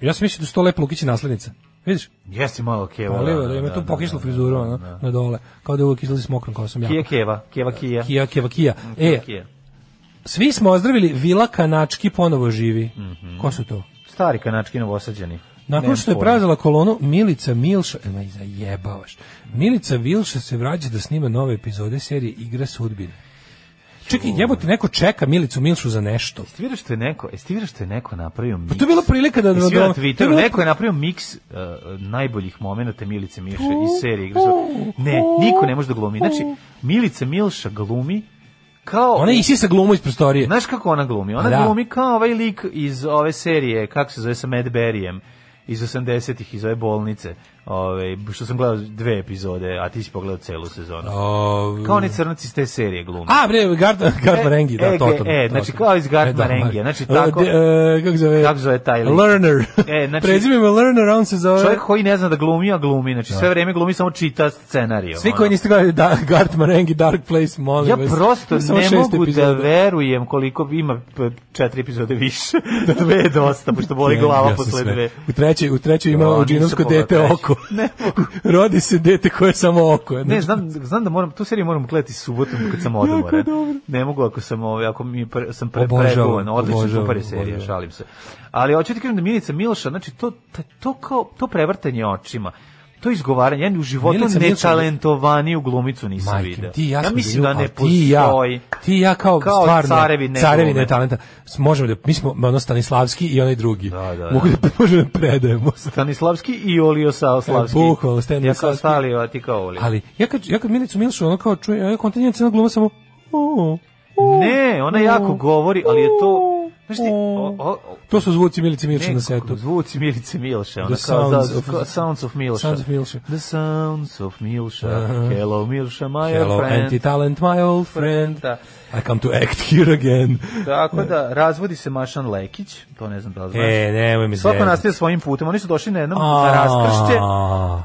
ja sam mislio da su to Lepo Lukić naslednica. Vidiš? Jesi malo keva. Oliva, da, da, ima tu da, pokislu da, frizuru, ono, na dole. Kao da je uvijek izlazi s mokrom kosom. Kija keva, keva kija. Kija, keva, kija. Kija E, svi smo ozdravili, Vila Kanački ponovo živi. Mhm. Ko su to? Stari kanački novosađeni. Nakon što je preuzela kolonu Milica Milša, e, ma i zajebavaš. Milica Vilša se vraća da snima nove epizode serije Igra sudbine. Čekaj, jebote, neko čeka Milicu Milšu za nešto. Jeste vidio što je neko, jeste vidio što je neko napravio miks? Pa to je bila prilika da... Jesi vidio da- na Twitteru, bila- neko je napravio miks uh, najboljih momenata Milice Milše iz serije. Ne, niko ne može da glumi. Znači, Milica Milša glumi kao... Ona isisa glumu iz prostorije. Znaš kako ona glumi? Ona Da. glumi kao ovaj lik iz ove serije, kako se zove, sa Matt Berryem, iz 80-ih, iz ove bolnice, ove, što sam gledao dve epizode, a ti si pogledao celu sezonu. O, Kao oni crnaci iz te serije glumi. A, bre, Gard, Gard Marengi, da, e, to, to. e, znači kao iz Gard E, da, Marengija, znači e, tako- de- e, kako zove? Kako zove taj lik? Learner. E, znači- Prezime me Learner, on se zove... Čovjek koji ne zna da glumi, a glumi, znači sve vreme glumi, samo čita scenariju. Svi koji niste gledali da, Gard Marengi, Dark Place, molim Ja vas. prosto Samo ne mogu da epizoda. verujem koliko ima četiri epizode više. da dve je dosta, pošto boli glava ja posle dve. U trećoj, u trećoj ima Ja, pogledao dete oko. Ne Rodi se dete koje je samo oko. Ne, Znači, znam, znam da moram, tu seriju moram gledati subotom kad sam odmoran. Ne mogu ako sam, ovaj, ako mi pre, sam pre, pregovan, odlično, super je serija, šalim se. Ali hoću ti kažem da Milica Milša, znači to, to kao, to prevrtanje očima, to izgovaranje, ja u životu netalentovaniju glumicu nisam Majke, vidio. ti ja, ja mislim da ne a ti i ja, postoji. ti ja kao, Kao stvarno carevi ne carevi glume. ne talenta. Možemo da mi smo ono Stanislavski i onaj drugi. Da, da, Mogu da možemo da predajemo. Stanislavski i Olio Slavski. E, bukvalno, Ja kao Stanislavski. Stalio, a ti kao Olio. Ali ja kad ja kad Milicu Milšu ono kao čujem, ja kontinent crna gluma samo Ne, ona jako govori, ali je to... Znaš ti, o, o, To su zvuci Milice Milše na setu. Zvuci Milice Milše, ona The kao sounds of- kao sounds of Milša. Sounds of Milša. The sounds of Milša. Hello Milša, my Hello, friend. anti-talent, my old friend. Da. I come to act here again. Tako da, razvodi se Mašan Lekić, to ne znam da li znaš. E, nemoj mi Svako nastavlja svojim putem, oni su došli na jednom na raskršće,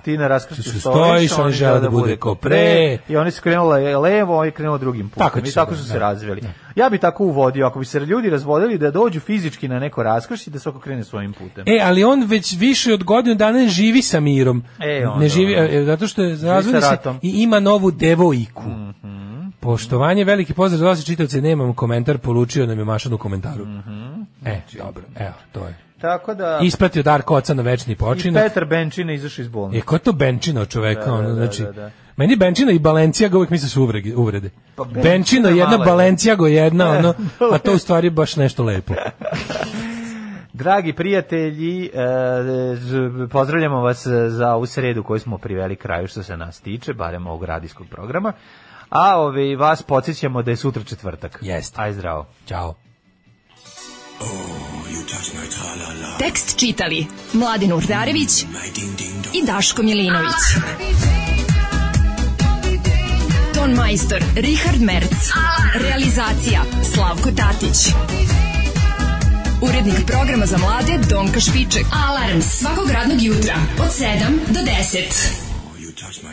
ti na raskršću stojiš, stojiš, oni žele da bude ko pre. i oni su krenuli levo, oni krenuli drugim putem, i tako da, su se da. razveli. Ja bi tako uvodio, ako bi se ljudi razvodili da dođu fizički na neko raskršće, da svako krene svojim putem. E, ali on već više od godinu dana ne živi sa mirom. E, onda, ne živi, e, zato što je razvodi se i ima novu devojku. Mhm. Poštovanje, veliki pozdrav za vas čitavce, nemam komentar, poručio nam je Mašan u komentaru. Mhm. E, dobro, evo, to je. Tako da... Ispratio Darko oca na večni I počinak. Petar Benčina izašao iz E, bolnice. ko je to Benčina od čoveka? Da, da, ono, da, znači, da, da. Meni Benčina i Balenciaga uvek misle su uvrede. uvrede. Pa Benčina Benčina jedna. Balenciago jedna, E, ono, a to u stvari baš nešto lepo. Dragi prijatelji, e, pozdravljamo vas za ovu sredu koju smo priveli kraju što se nas tiče, barem ovog radijskog programa. A ove, vas podsjećamo da je sutra četvrtak. Jeste. Aj zdravo. Ćao. Tekst čitali Mladin Urdarević i Daško Milinović. Ton majstor Richard Merc. Realizacija Slavko Tatić. Urednik programa za mlade Donka Špiček. Alarms svakog radnog jutra od 7 do 10. You touch my tra-la-la.